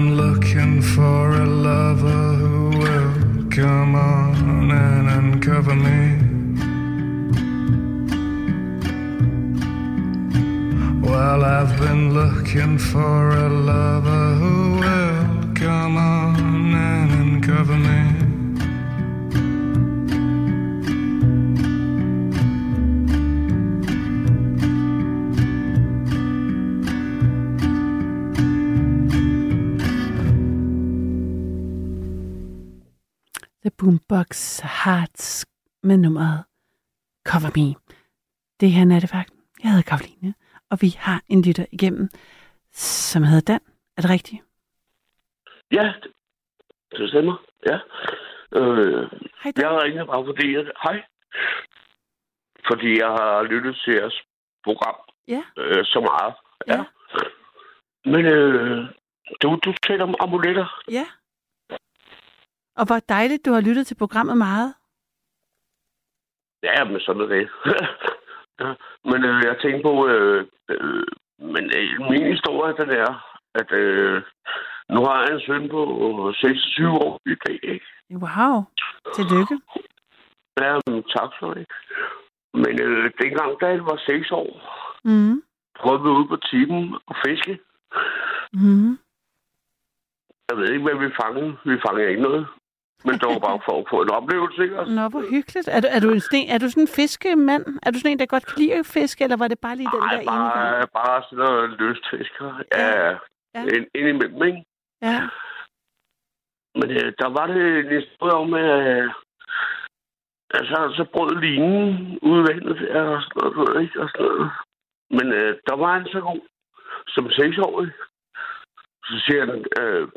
Been looking for a lover who will come on and uncover me. Well, I've been looking for a lover who will come on and cover me. Boombox Hearts med nummeret Cover Me. Det her er nattevagten. Jeg hedder Karoline, og vi har en lytter igennem, som hedder Dan. Er det rigtigt? Ja, det- stemmer. Ja. Øh, Hej, jeg har ringet bare fordi, at... Hej. Fordi jeg har lyttet til jeres program Ja. øh, så meget. Ja. Men øh, du, du taler om amuletter. Ja. Og hvor dejligt, du har lyttet til programmet meget. Ja, men sådan er det. Men øh, jeg tænkte på... Øh, øh, men øh, min historie, den er, at øh, nu har jeg en søn på 26 år i dag, ikke? Wow. Tillykke. Ja, men tak for det. Men øh, dengang, da jeg var 6 år, Mm. prøvede vi ude på timen og fiske. Mm. Jeg ved ikke, hvad vi fangede. Vi fangede ikke noget. Men det var bare for at få en oplevelse, ikke? Altså, Nå, hvor hyggeligt. Er du, er, du en sten, er du sådan en fiskemand? Er du sådan en, der godt kan lide at fiske, eller var det bare lige den der Nej, ene gang? bare, bare sådan noget løstfisker. Ja, ja. Ja. Ind, indimellem, ikke? Ja. Men øh, der var det en historie om, at øh, altså, så brød linen ud i vandet der, og sådan noget, ikke? Og sådan noget. Men øh, der var han så god, som seksårig. Så siger han, øh,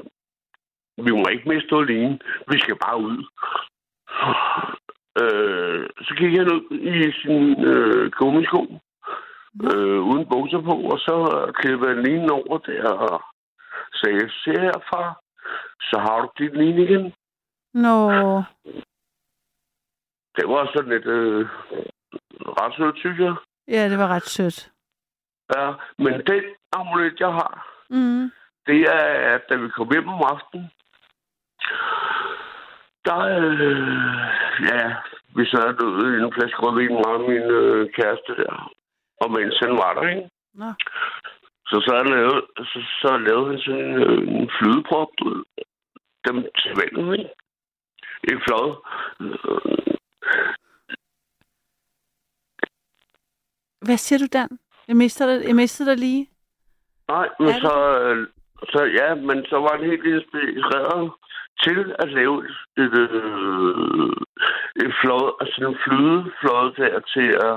vi må ikke miste linen, vi skal bare ud. Øh, så gik han ud i sin øh, gummisko, øh, uden bukser på, og så klippede han linen over der og sagde, se her, far, så har du dit line igen. Nå, Det var sådan et øh, ret sødt, synes jeg. ja, det var ret sødt. Ja, men den amulet, jeg har, Mm. det er, at da vi kom hjem om aftenen, der, øh, ja, vi sad og døde i en flaske rødvin, og min øh, kæreste der. Og mens han var der, ikke? Nå. Så, så, lavede, så, så lavede han sådan en, øh, en flydeprop, du ved. Dem til vandet, ikke? Flad. Øh, Hvad siger du, Dan? Jeg mister dig, jeg mistede dig lige. Nej, men det? så, øh, så, ja, men så var han helt inspireret til at lave et, øh, et flod, altså en flydeflåde der til at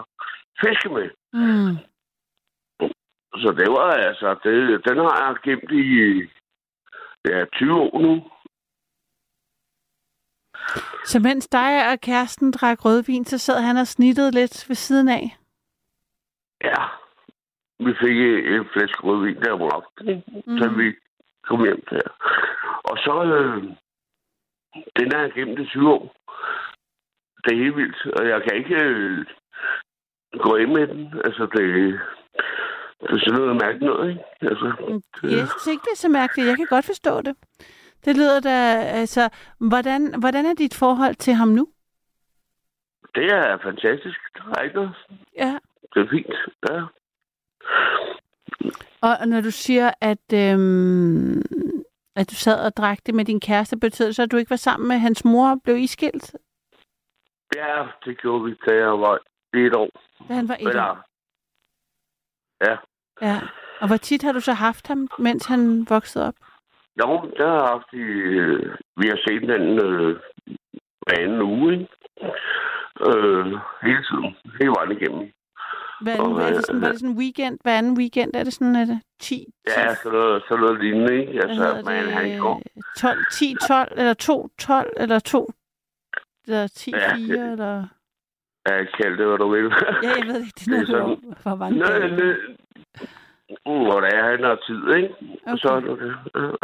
fiske med. Mm. Så det var altså, det, den har jeg gemt i ja, 20 år nu. Så mens dig og kæresten drak rødvin, så sad han og snittede lidt ved siden af. Ja, vi fik en flaske rødvin der om aftenen, mm. da vi kom hjem der. Og så, øh, den har jeg gemt i 20 år. Det er helt vildt, og jeg kan ikke øh, gå ind med den. Altså, det, det er sådan noget mærkeligt noget, ikke? Altså, det, Jeg synes ikke, det er så mærkeligt. Jeg kan godt forstå det. Det lyder da, altså, hvordan, hvordan er dit forhold til ham nu? det er fantastisk. Er noget. Ja. Det er fint, ja. Og når du siger, at, øhm, at du sad og drak det med din kæreste, det så, at du ikke var sammen med hans mor og blev iskilt, Ja, det gjorde vi, da jeg var et år. da han var et Eller, år? ja. Ja. Og hvor tit har du så haft ham, mens han voksede op? Jo, der har haft i... Øh, vi har set den øh, anden uge, ikke? Øh, hele tiden. Hele vejen igennem. Hvad er, Og, er det sådan, øh, var det sådan en weekend? Hver anden weekend er det sådan, er det 10, Ja, så noget, så noget lignende, ikke? hvad Altså, man, han går. det, 12, 10, 12, eller 2, 12, eller 2, eller 10, Ja, 4, det- eller... Ja, kald det, hvad du vil. Ja, jeg ved ikke, det er Det er noget, sådan- hvor mange Nø, nø. Mm, hvor det er, han har tid, ikke? Okay. Så er det det.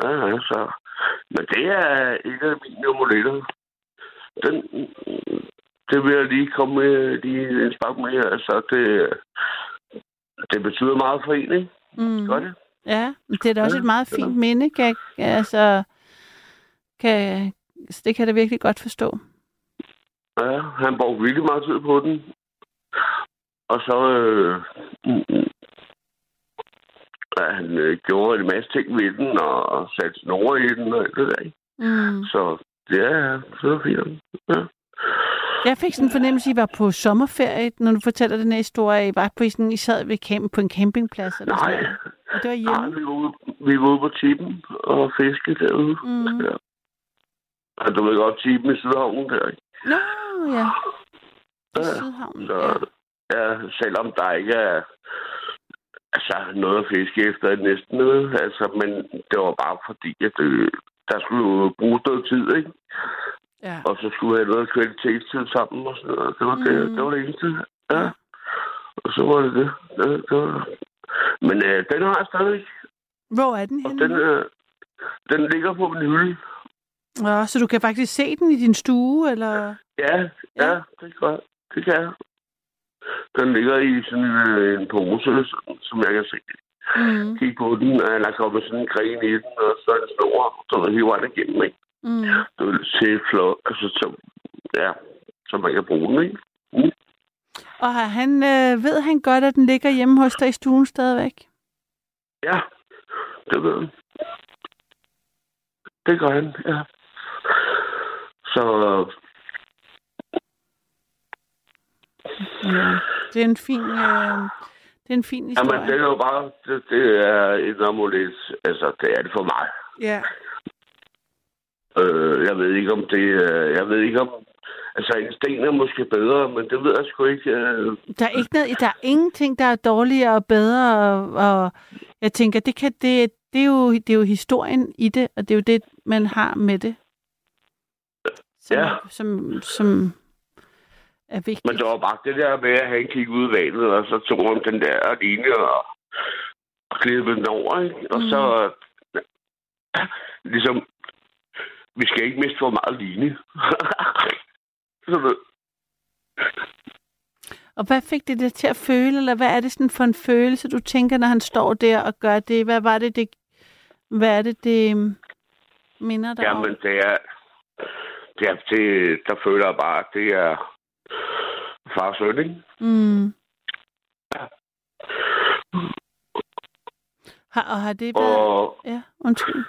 Ja, ja, så. Men det er et af mine amuletter. Den, det vil jeg lige komme med, lige en spark med. Altså, det, det betyder meget for en, ikke? Mm. Gør det? Ja, men det er da også Ja, et meget fint minde, kan, altså, kan, så det kan jeg da virkelig godt forstå. Ja, han brugte virkelig meget tid på den. Og så... Øh, mm, mm, ja, han øh, gjorde en masse ting ved den, og satte snore i den og alt det der. Mm. Så ja, ja, så er det fint. Ja. Jeg fik sådan en fornemmelse, at I var på sommerferie, når du fortæller den her historie. I var på sådan, I sad ved camp, på en campingplads eller Nej, sådan. Og det var nej hjemme. vi, var ude, vi var ude på tippen og fiske derude. Mm. Ja. Og du ved godt, tippen i Sydhavnen der, ikke? Nå, ja. I Sydhavnen, så, ja. ja, selvom der ikke er altså, noget at fiske efter næsten noget. Altså, men det var bare fordi, at øh, der skulle jo bruges noget tid, ikke? Ja. Og så skulle vi have noget kvalitetstid sammen og sådan noget. Det var, det, Mm. det, var det eneste. Ja. Og så var det det. det, det var... Men øh, den har jeg stadig. Hvor er den Og henne? den, øh, den ligger på min hylde. Ja, så du kan faktisk se den i din stue, eller? Ja, ja, det kan, det kan jeg. Den ligger i sådan en, øh, en pose, som jeg kan se. Mm. Kig på den, og der kommer sådan en gren i den, og så er den stor, så der hiver den igennem, ikke? Mm. Se flot, altså, så, ja, så man kan bruge den, ikke? Mm. Og har han, øh, ved han godt, at den ligger hjemme hos dig i stuen stadigvæk? Ja, det ved han. Det gør han, ja. Så Ja. Det er en fin, øh, det er en fin historie. Jamen, det er jo bare, det, det er en amulet. Altså, det er det for mig. Ja. Øh, jeg ved ikke, om det øh, Jeg ved ikke, om... Altså, en sten er måske bedre, men det ved jeg sgu ikke. Øh, Der er, ikke noget, der er ingenting, der er dårligere og bedre, og, og jeg tænker, det, kan, det, det, er jo, det er jo historien i det, og det er jo det, man har med det. Som, Ja. som, som er vigtigt. men det var bare det der med, at han gik ud i vandet, og så tog han den der linje og, og klippede den over, ikke? Og så... Ligesom... Vi skal ikke miste for meget linje. så ved, Og hvad fik det dig til at føle, eller hvad er det sådan for en følelse, du tænker, når han står der og gør det? Hvad var det, det hvad er det, det øhm, minder dig om? Jamen, det er... Det er det, der føler jeg bare, det er far og søn, ikke? Mm. Har, og har det været... Og... Ja, undskyld.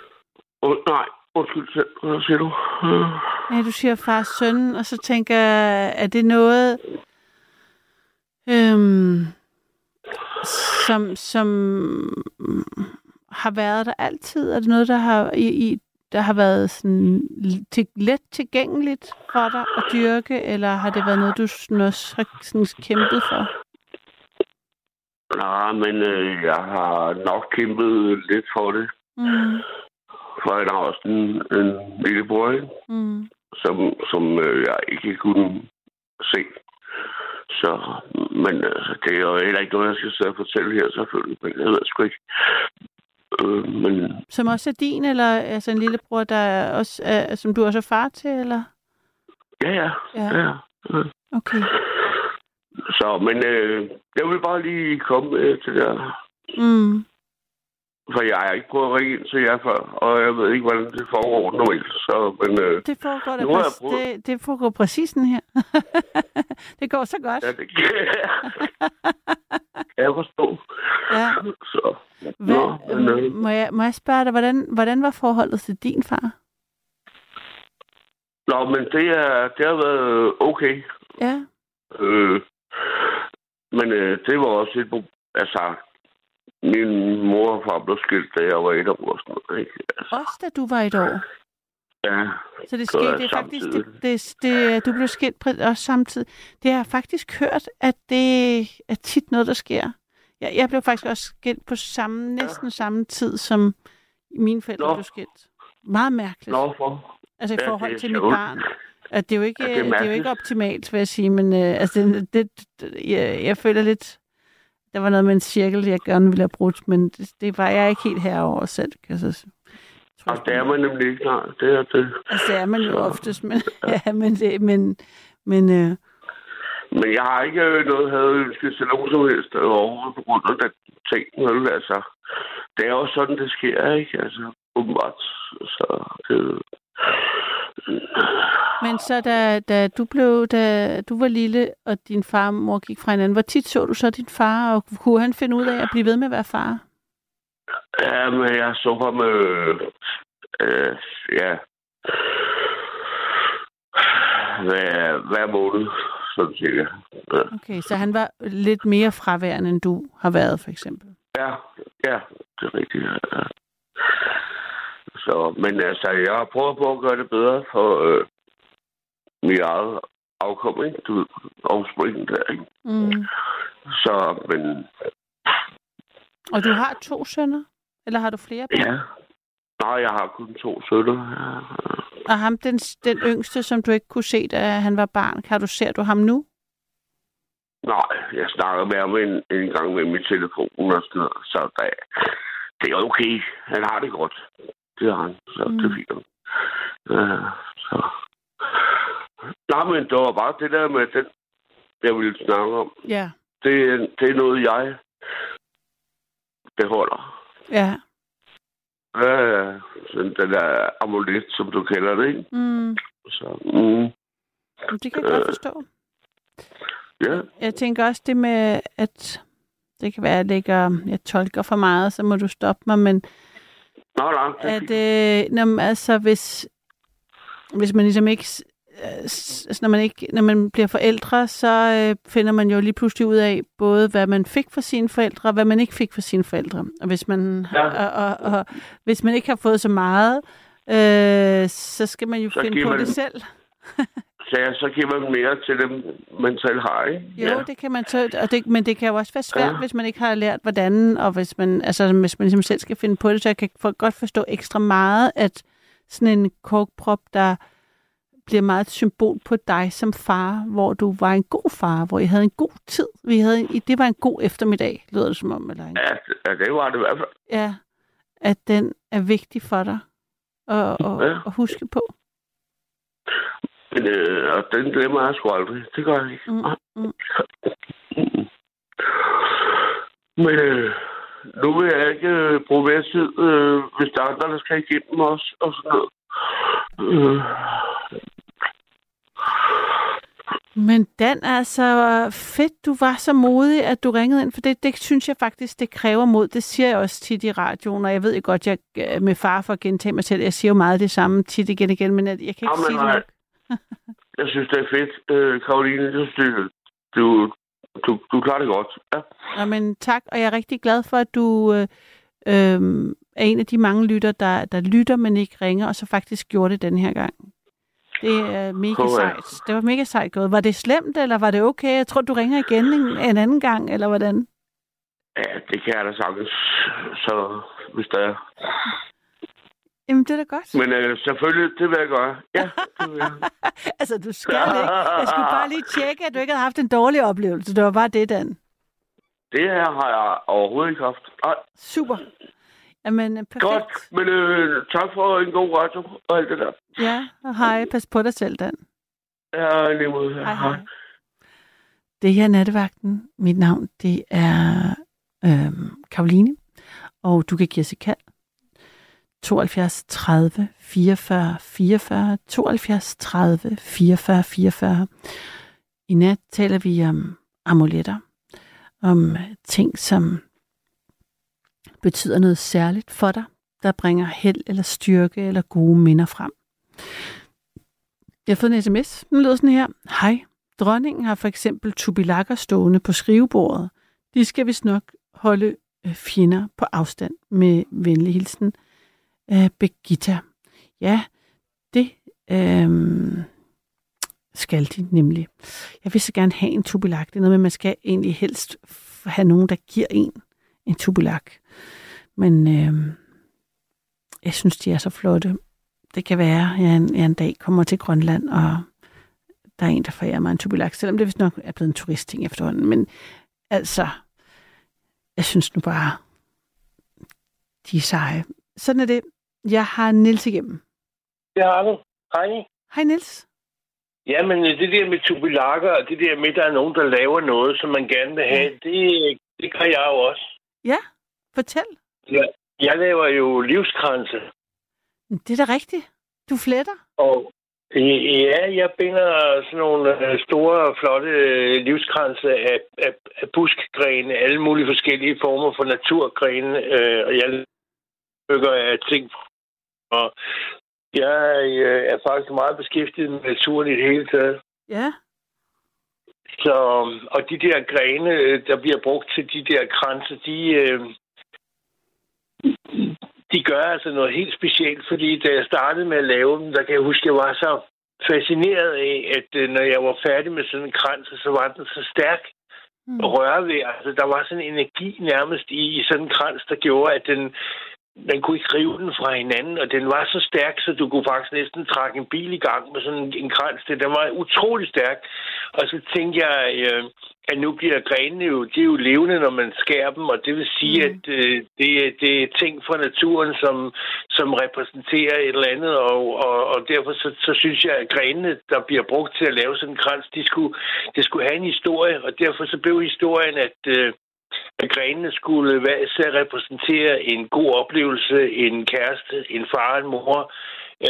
Oh, nej, undskyld. Hvad siger du? Øh, Ja, du siger far søn, og så tænker jeg, er det noget, øhm, som, som har været der altid? Er det noget, der har, i, i, der har været sådan til, let tilgængeligt for dig at dyrke, eller har det været noget, du også har sådan kæmpet for? Nej, men øh, jeg har nok kæmpet lidt for det. Mm, For jeg har også en, en lillebror, mm. som, som øh, jeg ikke kunne se. Så, men altså, det er jo heller ikke noget, jeg skal sidde og fortælle her, selvfølgelig. Men jeg ved sgu ikke. Øh, men Som også er din, eller altså en lillebror, der er også er, som du også er far til, eller? ja, ja. Ja. ja. ja. Okay. Så, men øh, jeg vil bare lige komme øh, til det her. Mm. For jeg har ikke prøvet ind til jer før, og jeg ved ikke, hvordan det foregår normalt. Så, men øh, Det foregår, da præcis, det, det foregår præcis sådan her. det går så godt. Ja, det kan jeg forstå. Ja. Så, Hvad, nå, men, øh, må, jeg, må jeg spørge dig, hvordan, hvordan var forholdet til din far? nå, men det, er, det har været okay. Ja. Øh, men øh, det var også et Altså, min mor og far blev skilt, da jeg var et år og sådan noget, ikke? Altså, Også da du var et år. ja. Så det skete det faktisk, det, det, det, du blev skilt også samtidig. Det har jeg faktisk hørt, at det er tit noget, der sker. Jeg, jeg blev faktisk også skilt på samme, næsten samme tid, som mine forældre Nå. blev skilt. Meget mærkeligt. Nå, for. Altså i Ja, forhold til mit barn. At det er jo ikke, Ja, det er det er jo ikke mærkeligt. optimalt, vil jeg sige, men øh, altså, det, det, det, jeg, jeg føler lidt, der var noget med en cirkel, jeg gerne ville have brudt, men det, det var jeg ikke helt herover selv, kan jeg så. Og det er man nemlig ikke, nej. Det er det. Altså, det er man jo Så- oftest, men, ja, men, det, men, men øh, Men jeg har ikke øh, noget, ønsket til nogen som helst overhovedet på grund af den ting. Vel? Altså, det er jo sådan, det sker, ikke? Altså, åbenbart. Så det, Men så da, da du blev, da du var lille, og din far og mor gik fra hinanden, hvor tit så du så din far, og kunne han finde ud af at blive ved med at være far? Ja, men jeg så ham, øh, øh, ja, hver, hver måned, sådan cirka. Ja, Okay, så han var lidt mere fraværende, end du har været, for eksempel. ja, ja det er rigtigt. Ja. Så, men altså, jeg har prøvet på at gøre det bedre for øh, mit eget afkom, ikke? Du der, ikke? Mm. Så, men Og du har to sønner? Eller har du flere? børn? ja. Nej, jeg har kun to sønner. Og ham, den, den yngste, som du ikke kunne se, da han var barn, kan du ser du ham nu? Nej, jeg snakker med ham en, en gang med min telefon og sådan noget, så da, det er okay. Han har det godt. Det har han, så mm. det er fint. Ja, så. Nej, men det var bare det der med den, jeg ville snakke om. Ja. Det, det er noget, jeg beholder. Ja. Ja, sådan den der amulet, som du kalder det, ikke? Mm. Så, mm, Men Det kan jeg godt forstå. ja. Jeg tænker også det med, at det kan være, at jeg, lægger, jeg tolker for meget, så må du stoppe mig, men Nej, nej, at øh, når, man- altså, hvis, hvis man ligesom ikke... Altså, når man, ikke, når man bliver forældre, så øh, finder man jo lige pludselig ud af både, hvad man fik fra sine forældre, og hvad man ikke fik fra sine forældre. Og hvis man, Ja. og, og, og, hvis man ikke har fået så meget, øh, så skal man jo Så finde på man- det selv. Så, ja, så giver man mere til dem, man selv har, ikke? Jo, ja. det kan man så, og det, men det kan jo også være svært, ja. Hvis man ikke har lært, hvordan, og hvis man, altså, hvis man ligesom selv skal finde på det, så jeg kan for, godt forstå ekstra meget, at sådan en korkprop, der bliver meget et symbol på dig som far, hvor du var en god far, hvor I havde en god tid. Vi havde, det var en god eftermiddag, lyder det som om. Eller en, Ja, det- ja, det var det i hvert fald. ja, at den er vigtig for dig at, at, Ja. at huske på. Men øh, og den glemmer jeg sgu aldrig. Det gør jeg ikke. Mm, mm. Men øh, nu vil jeg ikke øh, bruge mere tid, øh, hvis der er andre, der skal igennem os og sådan noget. Øh, Men Dan, altså fedt, du var så modig, at du ringede ind, for det, det synes jeg faktisk, det kræver mod. Det siger jeg også tit i radioen, og jeg ved jo godt, jeg øh, med far for at gentage mig selv, jeg siger jo meget det samme tit igen igen, men jeg, jeg kan ikke Jamen, sige det nej. nok. jeg synes, det er fedt, øh, Karoline. Jeg synes, det, du, du, du klarer det godt. Ja. Nå, men tak, og jeg er rigtig glad for, at du øh, øh, er en af de mange lytter, der, der lytter, men ikke ringer, og så faktisk gjorde det den her gang. Det er mega jeg. sejt. Det var mega sejt gået. Var det slemt, eller var det okay? Jeg tror, du ringer igen en, en anden gang, eller hvordan? ja, det kan jeg da sagtens. Så hvis der er. Jamen, det er da godt. Men øh, selvfølgelig, det vil jeg gøre. Ja, det vil jeg. altså, du skal ikke. Jeg skulle bare lige tjekke, at du ikke havde haft en dårlig oplevelse. Det var bare det, Dan. Det her har jeg overhovedet ikke haft. Nej, Super. Jamen, perfekt. godt. Men øh, tak for en god radio og alt det der. Ja, og hej. Pas på dig selv, Dan. Ja, lige måde. Hej, hej. Det her er Nattevagten. Mit navn, det er øhm, Karoline, og du kan give os et kald. 72 30 44 44 72 30 44 44. I nat taler vi om amuletter, om øh, ting, som betyder noget særligt for dig, der bringer held eller styrke eller gode minder frem. Jeg har fået en sms. Den lyder sådan her. Hej. Dronningen har for eksempel tubilakker stående på skrivebordet. De skal vist nok holde øh, fjender på afstand med venlig hilsen. Øh, Begitta. Ja, det øh, skal de nemlig. Jeg vil så gerne have en tubilak. Det er noget med, at man skal egentlig helst have nogen, der giver en en tubilak. Men øh, jeg synes, de er så flotte. Det kan være, at jeg en, jeg en dag kommer til Grønland, og der er en, der forærer mig en tubilak, selvom det vist nok er blevet en turistting efterhånden. Men altså, jeg synes nu bare, de er seje. Sådan er det. Jeg har Nils igennem. Ja, hallo. Hej. Hej Nils. Jamen, det der med tubilakker, og det der med, at der er nogen, der laver noget, som man gerne vil have, det, det gør jeg jo også. Ja, fortæl. Ja, jeg laver jo livskranse, Det er da rigtigt. Du fletter. og ja, jeg binder sådan nogle øh, store, flotte øh, livskranse af, af, af buskgrene, alle mulige forskellige former for naturgrene, øh, og jeg bygger af ting. Og jeg øh, er faktisk meget beskæftiget med naturen i det hele taget. Ja. Så, og de der grene, øh, der bliver brugt til de der kranse, de, øh, de gør altså noget helt specielt, fordi da jeg startede med at lave dem, der kan jeg huske, jeg var så fascineret af, at når jeg var færdig med sådan en krans, så var den så stærk Mm. at røre ved. Altså, der var sådan en energi nærmest i, i sådan en krans, der gjorde, at den, man kunne ikke rive den fra hinanden, og den var så stærk, så du kunne faktisk næsten trække en bil i gang med sådan en, krans. Det, den var utrolig stærk. Og så tænkte jeg, øh, at nu bliver grenene jo, de er jo levende, når man skærer dem, og det vil sige, mm. at øh, det, er- det er ting fra naturen, som, som repræsenterer et eller andet, og, og, og derfor så, så synes jeg, at grenene, der bliver brugt til at lave sådan en krans, de skulle, det skulle have en historie, og derfor så blev historien, at øh, at grenene skulle repræsentere en god oplevelse, en kæreste, en far, en mor,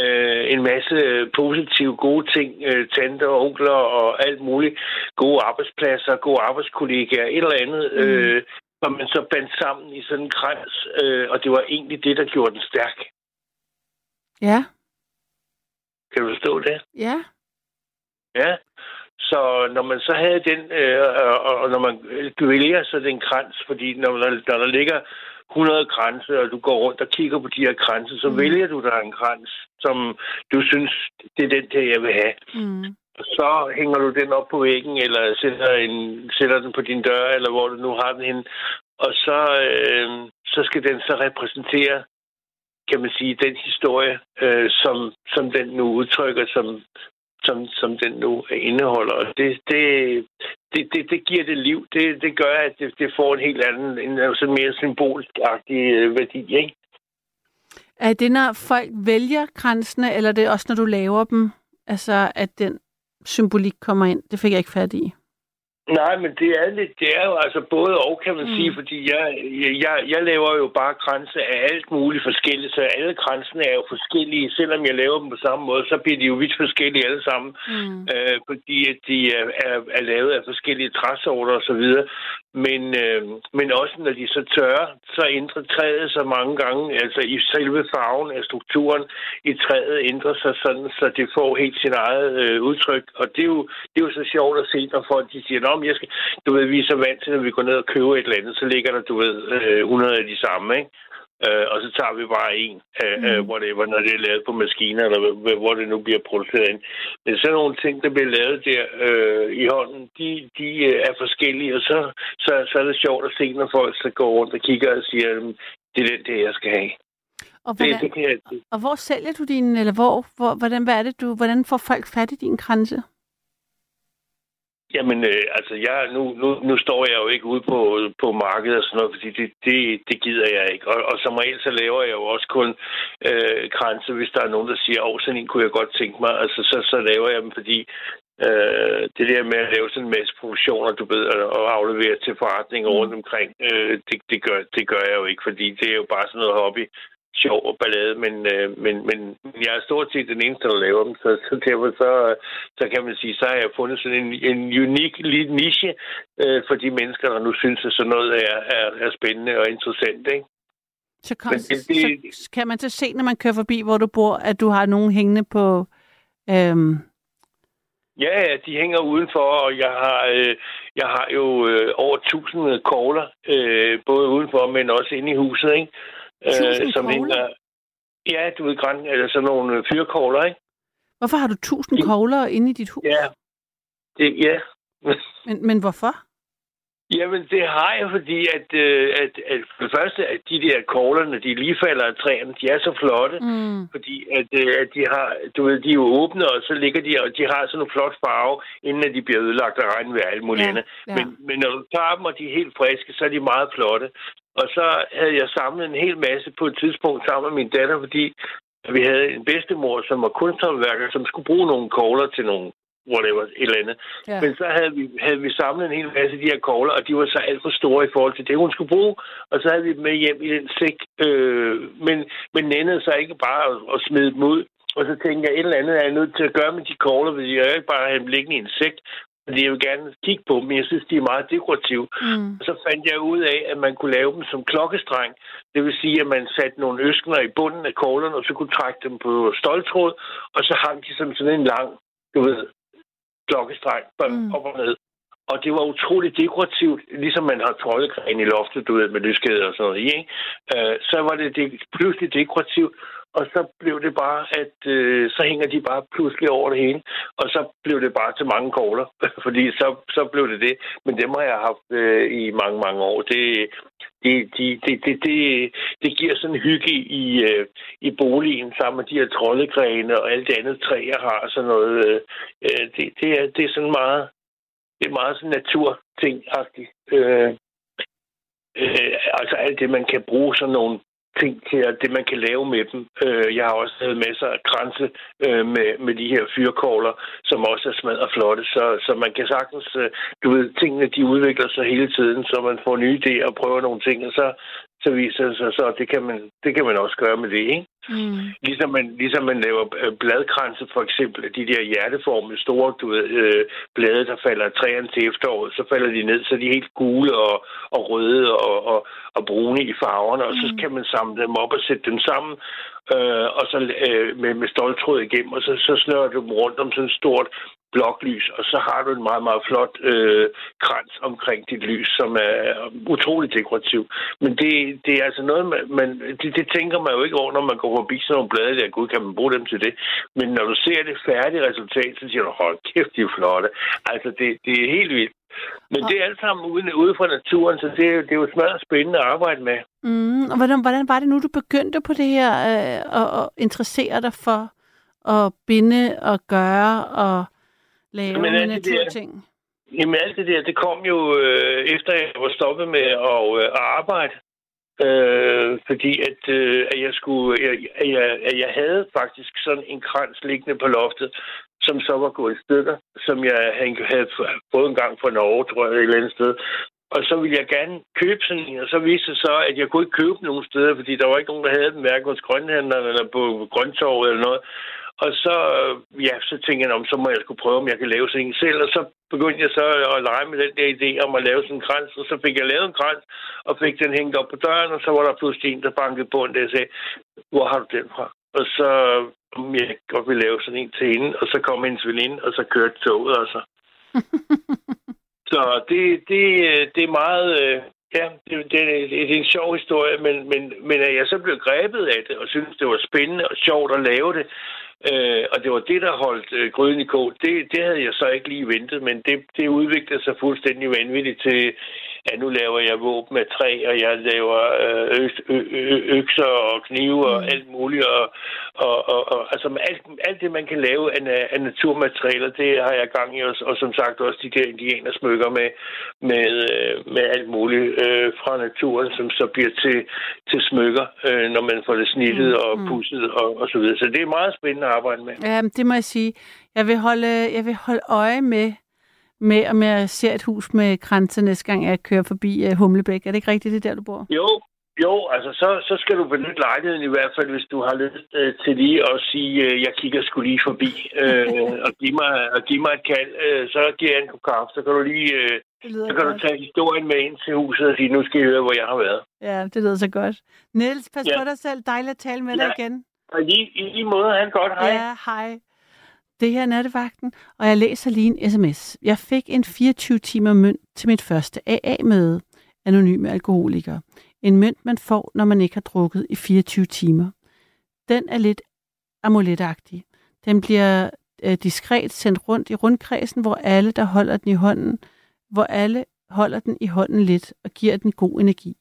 øh, en masse positive, gode ting, øh, tanter og onkler og alt muligt, gode arbejdspladser, gode arbejdskollegaer, et eller andet, øh, som man så bandt sammen i sådan en krans, øh, og det var egentlig det, der gjorde den stærk. Ja, Kan du forstå det? ja. Ja. Så når man så havde den, øh, og, og når man vælger så den krans, fordi når, der, når der ligger 100 kranse, og du går rundt og kigger på de her kranse, så mm. vælger du der en krans, som du synes, det er den der, jeg vil have. Mm. Og så hænger du den op på væggen, eller sætter, en, sætter den på din dør, eller hvor du nu har den hen. Og så, øh, så skal den så repræsentere, kan man sige, den historie, øh, som, som den nu udtrykker, som, som, som den nu indeholder. Og det, det, det, det, det giver det liv. Det, det gør, at det, det får en helt anden, en sådan altså mere symbolagtig øh, værdi, ikke? Er det, når folk vælger kransene, eller er det også, når du laver dem? Altså, at den symbolik kommer ind? Det fik jeg ikke fat i. Nej, men det er, lidt, det er jo altså både og, kan man mm. sige, fordi jeg, jeg, jeg laver jo bare kranse af alt muligt forskelligt, så alle kransene er jo forskellige. Selvom jeg laver dem på samme måde, så bliver de jo vidt forskellige alle sammen, mm. øh, fordi at de er, er, er lavet af forskellige træsorter osv. Men, øh, men også når de så tørrer, så ændrer træet sig mange gange, altså i selve farven af strukturen i træet ændrer sig sådan, så det får helt sin eget øh, udtryk. Og det er, jo, det er jo så sjovt at se, når folk de siger, Nå, jeg skal, du ved, vi er så vant til, når vi går ned og køber et eller andet, så ligger der, du ved, øh, 100 af de samme, ikke? Øh, og så tager vi bare en, øh, mm. øh, whatever, når det er lavet på maskiner, eller hvor- det nu bliver produceret ind. Men sådan nogle ting, der bliver lavet der øh, i hånden, de, de øh, er forskellige, og så, så, så er det sjovt at se, når folk så går rundt og kigger og siger, "Jamen, det er den der, jeg skal have. Og, Det, hvordan, det kan jeg, og hvor sælger du din, eller hvor, hvor, hvordan, hvad er det, du, hvordan får folk fat i din kranse? Jamen, øh, altså, jeg, nu, nu, nu står jeg jo ikke ude på, på markedet og sådan noget, fordi det, det, det gider jeg ikke. Og, og som regel, så laver jeg jo også kun øh, kranse, hvis der er nogen, der siger, åh, sådan en kunne jeg godt tænke mig. Altså, så, så laver jeg dem, fordi øh, det der med at lave sådan en masse produktioner, du ved, og aflevere til forretninger rundt omkring, øh, det, det, gør, det gør jeg jo ikke, fordi det er jo bare sådan noget hobby sjov og ballade, men, øh, men, men jeg er stort set den eneste, der laver dem, så, så derfor så, så kan man sige, så har jeg fundet sådan en, en unik lille niche øh, for de mennesker, der nu synes, at sådan noget er, er, er spændende og interessant, ikke? Så, kom, Men så, det- så kan man så se, når man kører forbi, hvor du bor, at du har nogen hængende på... Øhm, Ja, ja, de hænger udenfor, og jeg har, øh, jeg har jo øh, over 1000 kogler, øh, både udenfor, men også inde i huset, ikke? 1000 som hænger, ja, du ved, græn, eller sådan nogle øh, fyrkogler, ikke? hvorfor har du tusind kogler inde i dit hus? Ja, det, ja. Men, men hvorfor? Jamen, det har jeg, fordi at, øh, at, at for det første, at de der kogler, når de lige falder af træerne, de er så flotte, Mm. fordi at, øh, at de har, du ved, de er jo åbne, og så ligger de, og de har sådan en flot farve, inden at de bliver ødelagt af regnvejr og alt muligt Ja, andet. ja. Men, men når du tager dem, og de er helt friske, så er de meget flotte. Og så havde jeg samlet en hel masse på et tidspunkt sammen med min datter, fordi vi havde en bedstemor, som var kunsthåndværker, som skulle bruge nogle kogler til nogle whatever, et eller andet. Ja. Men så havde vi, havde vi samlet en hel masse af de her kogler, og de var så alt for store i forhold til det, hun skulle bruge. Og så havde vi dem med hjem i den sæk, øh, men, men nændede så ikke bare at, at smide dem ud. Og så tænkte jeg, et eller andet er jeg nødt til at gøre med de kogler, fordi jeg ikke bare have dem liggende i en sæk. Fordi jeg vil gerne kigge på dem, jeg synes, de er meget dekorative. Mm. Så fandt jeg ud af, at man kunne lave dem som klokkestreng. Det vil sige, at man satte nogle øskner i bunden af koglerne, og så kunne trække dem på stoltråd, og så hang de som sådan en lang, du ved, klokkestreng mm. op og ned. Og det var utroligt dekorativt, ligesom man har troldegrene i loftet, du ved, med lyskæder og sådan noget ikke? Øh, så var det, det pludselig dekorativt og så blev det bare, at øh, så hænger de bare pludselig over det hele, og så blev det bare til mange kogler, fordi så, så blev det det. Men dem har jeg haft øh, i mange, mange år. Det, det, det, det, det, det, det giver sådan hygge i, øh, i boligen sammen med de her troldegrene og alt det andet træ, jeg har. Sådan noget, øh, øh, det, det, er, det er sådan meget, det er meget sådan naturting-agtigt. Øh, øh, altså alt det, man kan bruge sådan nogle ting til, at det man kan lave med dem. Øh, jeg har også lavet masser af kranse øh, med, med de her fyrkogler, som også er smadret flotte, så, så man kan sagtens, øh, du ved, tingene de udvikler sig hele tiden, så man får nye idéer og prøver nogle ting, og så, så viser det sig så, det kan man, det kan man også gøre med det, ikke? Mm. Ligesom man, ligesom man laver øh, bladkranse, for eksempel, de der hjerteformede store du ved, øh, blade, der falder træerne til efteråret, så falder de ned, så de er helt gule og, og røde og, og, og brune i farverne, og så kan man samle dem op og sætte dem sammen, øh, og så øh, med, med stoltråd igennem, og så, så snører du dem rundt om sådan et stort bloklys, og så har du en meget, meget flot øh, krans omkring dit lys, som er utrolig dekorativ. Men det, det er altså noget, man, man det, det tænker man jo ikke over, når man går forbi sådan nogle blade der. Gud, kan man bruge dem til det? Men når du ser det færdige resultat, så siger du, hold kæft, de er flotte. Altså, det, det er helt vildt. Men det er alt sammen ude, ude fra naturen, så det, det er jo smadret spændende at arbejde med. Mm, og hvordan, hvordan var det nu, du begyndte på det her øh, og, og interessere dig for at binde og gøre og lave Jamen, med der- naturting? Jamen alt det der, det kom jo øh, efter jeg var stoppet med at, øh, arbejde. Øh, fordi at, øh, at jeg skulle, jeg, at jeg, at jeg havde faktisk sådan en krans liggende på loftet, som så var gået i stykker, som jeg havde- fået en gang fra Norge, tror jeg, et eller andet sted. Og så ville jeg gerne købe sådan en, og så viste det så, at jeg kunne ikke købe nogen steder, fordi der var ikke nogen, der havde den, hverken hos grønhandlerne eller på grøntorvet eller noget. Og så, øh, ja, så tænkte jeg, om så må jeg skulle prøve, om jeg kan lave sådan en selv. Og så begyndte jeg så at lege med den der idé om at lave sådan en krans. Og så fik jeg lavet en krans, og fik den hængt op på døren. Og så var der pludselig en, der bankede på den, der sagde, hvor har du den fra? Og så, om jeg godt ville lave sådan en til hende. Og så kom hendes veninde, og så kørte toget, altså. Så det, det, øh, det er meget... Ja, det, det, det, det er en sjov historie, men, men, men at jeg så blev grebet af det, og synes det var spændende og sjovt at lave det, øh, og det var det, der holdt øh, gryden i kog, det, det havde jeg så ikke lige ventet, men det, det udviklede sig fuldstændig vanvittigt til, at nu laver jeg våben af træ, og jeg laver øh, økser og knive og alt muligt, og, og, og, og altså alt, alt det, man kan lave af, af naturmaterialer, det har jeg gang i, og, og som sagt også de der indianersmykker med, med, øh, med alt muligt øh, fra naturen, som så bliver til, til smykker, øh, når man får det snittet og pudset og, og så videre. Så det er meget spændende at arbejde med. Ja, det må jeg sige. Jeg vil holde, jeg vil holde øje med, med, om jeg ser et hus med kranse næste gang, jeg kører forbi uh, Humlebæk. Er det ikke rigtigt, det er der, du bor? Jo, jo, altså så, så skal du benytte lejligheden i hvert fald, hvis du har lyst øh, til lige at sige, øh, jeg kigger sgu lige forbi, øh, og, give mig, og give mig et kald, øh, så giver jeg en kop kaffe, så kan du lige, øh, så kan godt. du tage historien med ind til huset og sige, nu skal I høre, hvor jeg har været. Ja, det lyder så godt. Niels, pas Ja. på dig selv. Dejligt at tale med Ja. dig igen. Og lige, i lige måde, han godt, hej. Ja, hej. Det her er nattevagten, og jeg læser lige en sms. Jeg fik en 24 timer mønt til mit første AA-møde. Anonyme alkoholikere. En mønt, man får, når man ikke har drukket i 24 timer. Den er lidt amuletagtig. Den bliver øh, diskret sendt rundt i rundkredsen, hvor alle, der holder den i hånden, hvor alle holder den i hånden lidt og giver den god energi.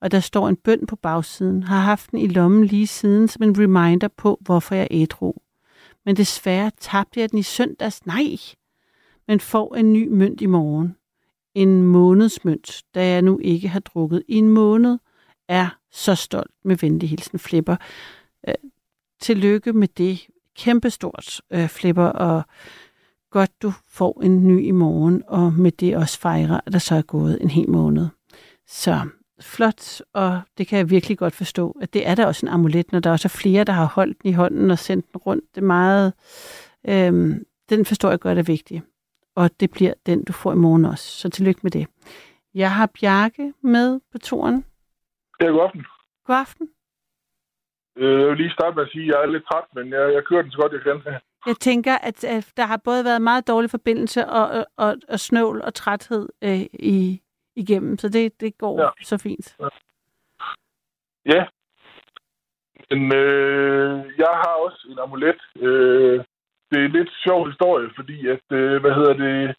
Og der står en bøn på bagsiden. Har haft den i lommen lige siden som en reminder på, hvorfor jeg ædru. Men desværre tabte jeg den i søndags. Nej! Men får en ny mønt i morgen. En månedsmønt, da jeg nu ikke har drukket i en måned, er så stolt med venlig hilsen Flipper. Øh, tillykke med det. Kæmpestort, øh, Flipper, og godt du får en ny i morgen, og med det også fejrer, at der så er gået en hel måned. Så flot, og det kan jeg virkelig godt forstå, at det er der også en amulet, når der også er flere, der har holdt den i hånden og sendt den rundt. Det er meget, øhm, den forstår jeg godt er vigtig. Og det bliver den, du får i morgen også. Så tillykke med det. Jeg har Bjarke med på turen. Ja, god aften. God aften. Øh, Jeg vil lige starte med at sige, at jeg er lidt træt, men jeg, jeg kører den så godt, jeg kan. Jeg tænker, at, at der har både været meget dårlig forbindelse og, og, og, og snøvl og træthed øh, i, igennem, så det, det går Ja. ja. så fint. Ja. Men øh, jeg har også en amulet. Øh, det er en lidt sjov historie, fordi at, øh, hvad hedder det,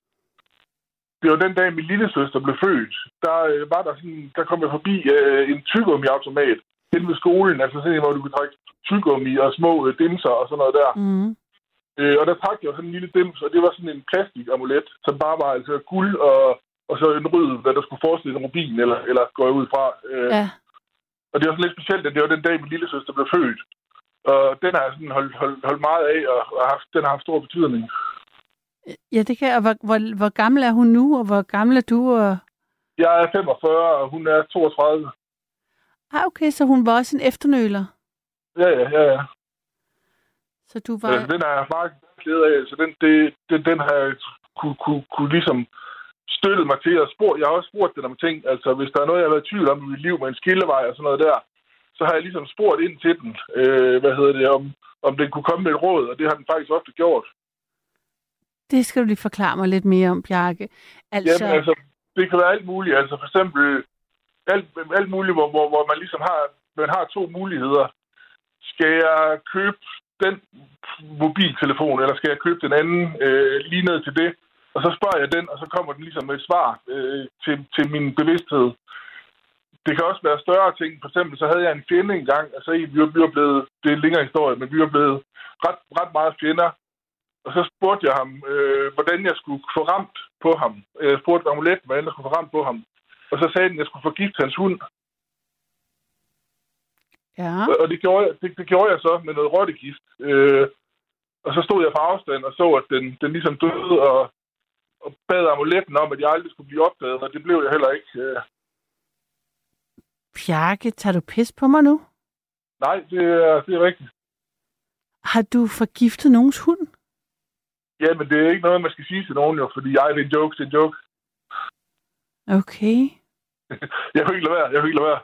det var den dag, min lille søster blev født. Der øh, var der sådan, der kom jeg forbi øh, en tyggegummi-automat hen ved skolen, altså sådan en, hvor du kunne trække tyggegummi og små øh, dimser og sådan noget der. Mm. Øh, og der trak jeg sådan en lille dims, og det var sådan en plastikamulet, som bare var altså guld og, og så en rød, hvad der skulle forestille en rubin, eller, eller går jeg ud fra. Øh, Ja. Og det var sådan lidt specielt, at det var den dag, min lille søster blev født. Og den har jeg sådan holdt, holdt, holdt meget af, og har haft, den har haft stor betydning. Ja, det kan jeg. Og hvor, hvor, hvor gammel er hun nu, og hvor gammel er du? Og... Jeg er 45, og hun er 32. Ah, okay, så hun var også en efternøler. Ja, ja, ja, ja. Så du Var... var... Øh, den er jeg meget glæde af. Så den, det, den, den har jeg kunne, kunne, kunne ligesom støttet mig til. Og spurgt, jeg har også spurgt den om ting. Altså, hvis der er noget, jeg har været i tvivl om i mit liv med en skillevej og sådan noget der, så har jeg ligesom spurgt ind til den, øh, hvad hedder det, om, om den kunne komme med et råd, og det har den faktisk ofte gjort. Det skal du lige forklare mig lidt mere om, Bjarke. Altså, Jamen, altså, det kan være alt muligt. Altså, for eksempel alt, alt muligt, hvor, hvor, hvor man ligesom har, man har to muligheder. Skal jeg købe den mobiltelefon, eller skal jeg købe den anden øh, lige ned til det? Og så spørger jeg den, og så kommer den ligesom med et svar øh, til, til min bevidsthed. Det kan også være større ting. For eksempel så havde jeg en fjende engang. Altså, vi var, vi var blevet, det er en længere historie, men vi var blevet ret, ret meget fjender. Og så spurgte jeg ham, øh, hvordan jeg skulle få ramt på ham. Jeg spurgte amulet, hvordan jeg skulle få ramt på ham. Og så sagde den, at jeg skulle forgifte hans hund. Ja. Og det gjorde, jeg, det, det gjorde jeg så med noget rottegift. Øh, og så stod jeg på afstand og så, at den, den ligesom døde, og, og bad amuletten om, at jeg aldrig skulle blive opdaget, og det blev jeg heller ikke. Øh, Bjarke, tager du pis på mig nu? nej, det er, det er rigtigt. Har du forgiftet nogens hund? Ja, men det er ikke noget, man skal sige til nogen jo, fordi jeg det er en joke, det er en joke. Okay. Jeg ikke lade være, jeg ikke lade være.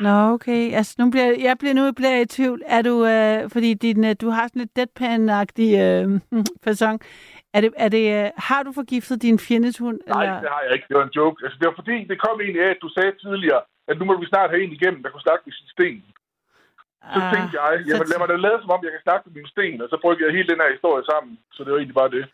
Nå, okay. Altså, nu bliver, jeg bliver nu bliver jeg i tvivl. Er du, øh, fordi din, øh, du har sådan lidt deadpan-agtig øh, fasong. Er det, er det, øh, har du forgiftet din fjendes hund? Nej, eller? det har jeg ikke. Det var en joke. Altså, det var fordi, det kom egentlig af, at du sagde tidligere, at nu må vi snart have en igennem, der kunne snakke med sin sten. Så Ah, tænkte jeg, jamen lad mig da lade som om, jeg kan snakke med min sten, og så brugte jeg hele den her historie sammen. Så det var egentlig bare det.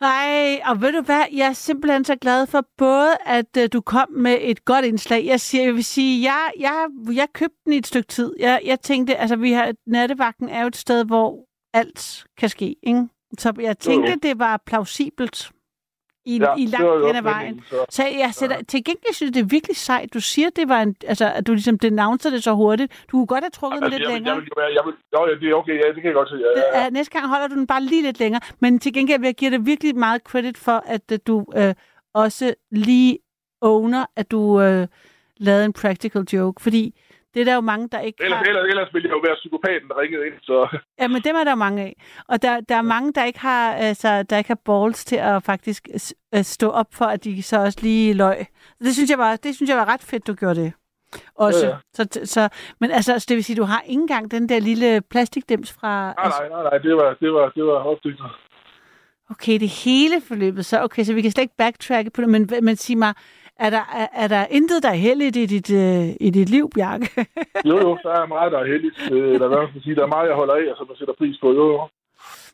Nej, og ved du hvad, jeg er simpelthen så glad for både, at uh, du kom med et godt indslag. Jeg, siger, jeg vil sige, jeg, jeg, jeg købte den i et stykke tid. Jeg, jeg tænkte, altså vi har, nattevagten er jo et sted, hvor alt kan ske, ikke? Så jeg tænkte, Jo. det var plausibelt i, Ja, i langt hen ad vejen. så- Så jeg sætter, til gengæld synes jeg, det er virkelig sejt. Du siger, det var en, altså, at du ligesom denounceder det så hurtigt. Du kunne godt have trukket den Altså, lidt jeg, længere. jeg, jeg, jeg vil, jo, ja, det er okay, ja, det kan jeg godt se. Ja, ja, ja. næste gang holder du den bare lige lidt længere. Men til gengæld vil jeg give dig virkelig meget credit for, at du øh, også lige owner, at du øh, lavede en practical joke. Fordi det er der jo mange, der ikke Ellers, har... ellers, ellers ville jeg jo være psykopaten, der ringede ind, så... Ja, men dem er der mange af. Og der, der er mange, der ikke har altså, der ikke har balls til at faktisk at stå op for, at de så også lige løg. Det synes jeg var, det synes jeg var ret fedt, du gjorde det. Også. Ja, ja. Så, så, men altså, så det vil sige, du har ikke engang den der lille plastikdims fra... Nej, nej, nej, nej, det var, det var, det var opdygtet. Okay, det hele forløbet så. Okay, så vi kan slet ikke backtracke på det, men, men sig mig, er der, er, er der intet, der er heldigt i dit, øh, i dit liv, Bjarke? Jo, jo, der er meget, der er heldigt. Øh, Der, er, hvad man skal sige, der er meget, jeg holder af, og som jeg sætter pris på. Jo, jo.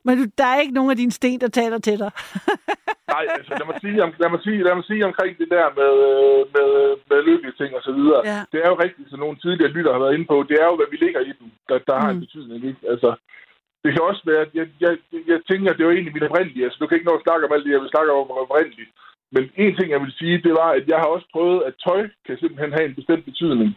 men du, der er ikke nogen af dine sten, der taler til dig. Nej, altså lad mig sige, lad mig sige, lad mig sige omkring det der med, øh, med, med lykkelige ting og så videre. Ja. Det er jo rigtigt, som nogle tidligere lytter har været inde på. Det er jo, hvad vi ligger i dem, der, der har en Mm. betydning. Ikke? Altså, det kan også være, at jeg, jeg, jeg tænker, at det var egentlig mit oprindelige. Altså, du kan ikke nå at snakke om alt det, jeg vil snakke om oprindeligt. Men en ting, jeg vil sige, det var, at jeg har også prøvet, at tøj kan simpelthen have en bestemt betydning.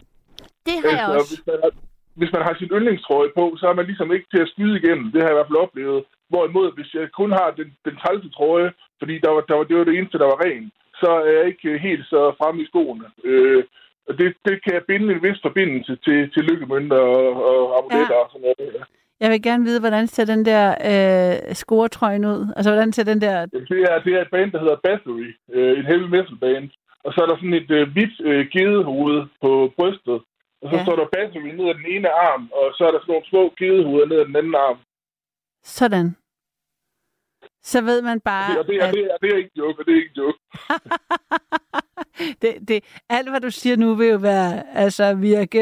Det har jeg også. Hvis man, har, hvis man har sin yndlingstrøje på, så er man ligesom ikke til at skyde igennem. Det har jeg i hvert fald oplevet. Hvorimod, hvis jeg kun har den, den trælte trøje, fordi der var, der var, det var det eneste, der var ren, så er jeg ikke helt så fremme i skoene. Øh, og det, det kan jeg binde en vis forbindelse til, til lykkemønter og, og amuletter ja. og sådan noget. Jeg vil gerne vide, hvordan ser den der øh, scoretrøjen ud? Altså, hvordan ser den der... Det er, det er et band, der hedder Bathory, øh, et heavy metal band. Og så er der sådan et øh, hvidt øh, gedehoved på brystet. Og så Ja. ja. står der Bathory ned ad den ene arm, og så er der sådan nogle små gedehoveder ned ad den anden arm. Sådan. Så ved man bare, Og det, er, at det, er, det er ikke en joke, og det er ikke en joke. det, det, alt, hvad du siger nu, vil jo være, altså, virke,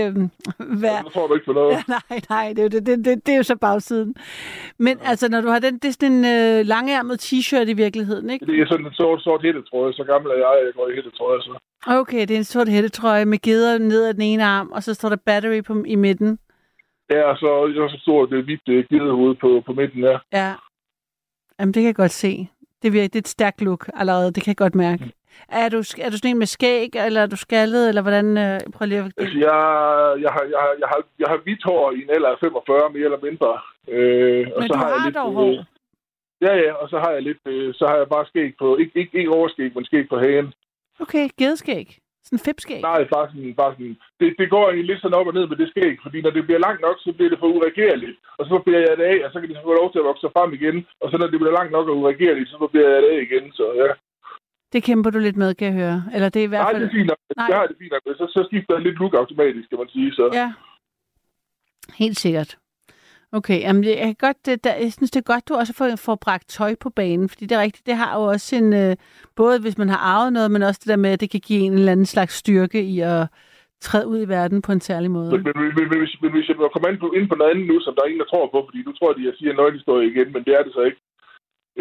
være, Det tror du ikke på noget. Ja, nej, nej, det, er jo det, det, det, det er jo så bagsiden. Men altså, når du har den, det er sådan en øh, langærmet t-shirt i virkeligheden, ikke? Det er sådan en sort, sort hættetrøje. Så gammel er jeg, jeg går i hættetrøje. Så. Okay, det er en sort hættetrøje med geder ned ad den ene arm, og så står der battery på, i midten. Ja, og så, jeg så stort det hvidt øh, gidehoved på, på midten der. Ja. Jamen, det kan jeg godt se. Det, virker, det er et stærkt look allerede, det kan jeg godt mærke. Er du, er du sådan en med skæg, eller er du skaldet, eller hvordan? Øh, prøv lige at... Altså, jeg, jeg, har, jeg, har, jeg, har, jeg har hvidt hår i en alder af 45, mere eller mindre. Øh, og Men så du har, jeg har lidt, dog hår. Ja, ja, og så har jeg lidt, øh, så har jeg bare skæg på, ikke, ikke, ikke overskæg, men skæg på hagen. Okay, gedeskæg. Sådan fipskæg. Nej, bare sådan, bare sådan det, det går egentlig lidt sådan op og ned med det skæg, fordi når det bliver langt nok, så bliver det for uregerligt. Og så bliver jeg det af, og så kan det så få lov til at vokse frem igen. Og så når det bliver langt nok og uregerligt, så bliver jeg det af igen. Så ja. Det kæmper du lidt med, kan jeg høre. Eller det er i hvert Nej, fald... det er fint nok. Nej. Jeg har det fint nok. Så, så skifter jeg lidt look automatisk, kan man sige. Så. Ja, helt sikkert. Okay, jamen jeg, kan godt, det, der, jeg synes, det er godt, du også får, får bragt tøj på banen, fordi det er rigtigt, det har jo også en, øh, både hvis man har arvet noget, men også det der med, at det kan give en eller anden slags styrke i at træde ud i verden på en særlig måde. Men, men, men, men, hvis, men hvis jeg må komme ind på, ind på noget andet nu, som der er ingen, der tror på, fordi nu tror de, at jeg siger en nøglehistorie igen, men det er det så ikke.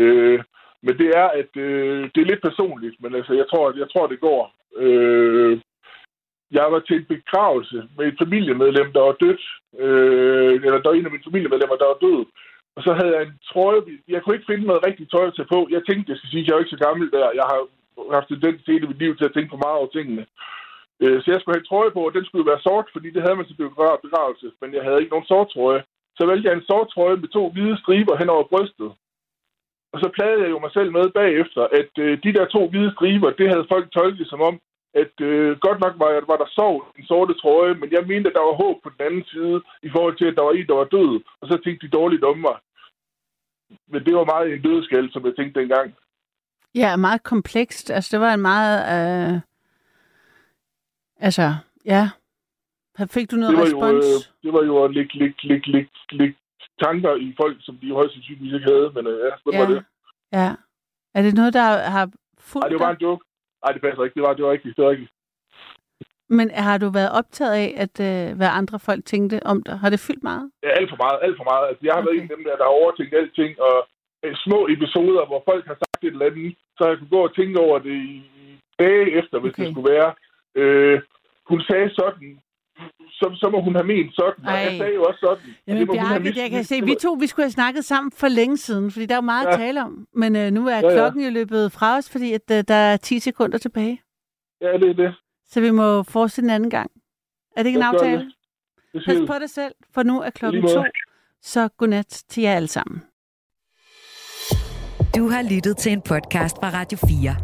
Øh, men det er, at øh, det er lidt personligt, men altså, jeg tror, jeg tror det går. Øh, jeg var til en begravelse med et familiemedlem, der var dødt. Øh, eller der var en af mine familiemedlemmer, der var død. Og så havde jeg en trøje. Jeg kunne ikke finde noget rigtigt tøj at tage på. Jeg tænkte, jeg skal sige, at jeg er ikke så gammel der. Jeg har haft tendens til hele mit liv til at tænke for meget over tingene. Øh, Så jeg skulle have en trøje på, og den skulle være sort, fordi det havde man til begravelse. Men jeg havde ikke nogen sort trøje. Så valgte jeg en sort trøje med to hvide striber hen over brystet. Og så plagede jeg jo mig selv med bagefter, at øh, de der to hvide striber, det havde folk tolket som om, at øh, godt nok var, var der sov i den sorte trøje, men jeg mente, at der var håb på den anden side, i forhold til, at der var en, der var død. Og så tænkte de dårligt om mig. Men det var meget en dødskald, som jeg tænkte dengang. Ja, meget komplekst. Altså, det var en meget... Øh... Altså, ja. Fik du noget det var respons? Jo, øh, det var jo at lægge, lægge, lægge, lægge, lægge tanker i folk, som de højst sandsynligvis ikke havde. Men øh, ja, det ja. var det. Ja. Er det noget, der har fulgt Nej, det var bare en joke. Nej, det passer ikke. Det var, det var rigtigt. Det var. Men har du været optaget af, at øh, hvad andre folk tænkte om dig? Har det fyldt meget? Ja, alt for meget, alt for meget. Altså, jeg har okay. været en af dem der, der har overtænkt alting, og øh, små episoder, hvor folk har sagt et eller andet, så jeg kunne gå og tænke over det i dage efter, hvis okay. det skulle være. Øh, hun sagde sådan, så, så må hun have ment sådan, og Ej. jeg sagde jo også sådan. og Jamen, det Bjarke, mis- jeg kan se, det vi to vi skulle have snakket sammen for længe siden, fordi der er jo meget ja. Ja. at tale om. Men øh, nu er Ja, ja. klokken jo løbet fra os, fordi at, øh, der er 10 sekunder tilbage. Ja, det er det. Så vi må fortsætte en anden gang. Er det ikke en Jeg gør aftale? det. Det Pas på dig selv, for nu er klokken to. Så godnat til jer alle sammen. Du har lyttet til en podcast fra Radio 4.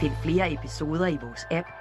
Find flere episoder i vores app,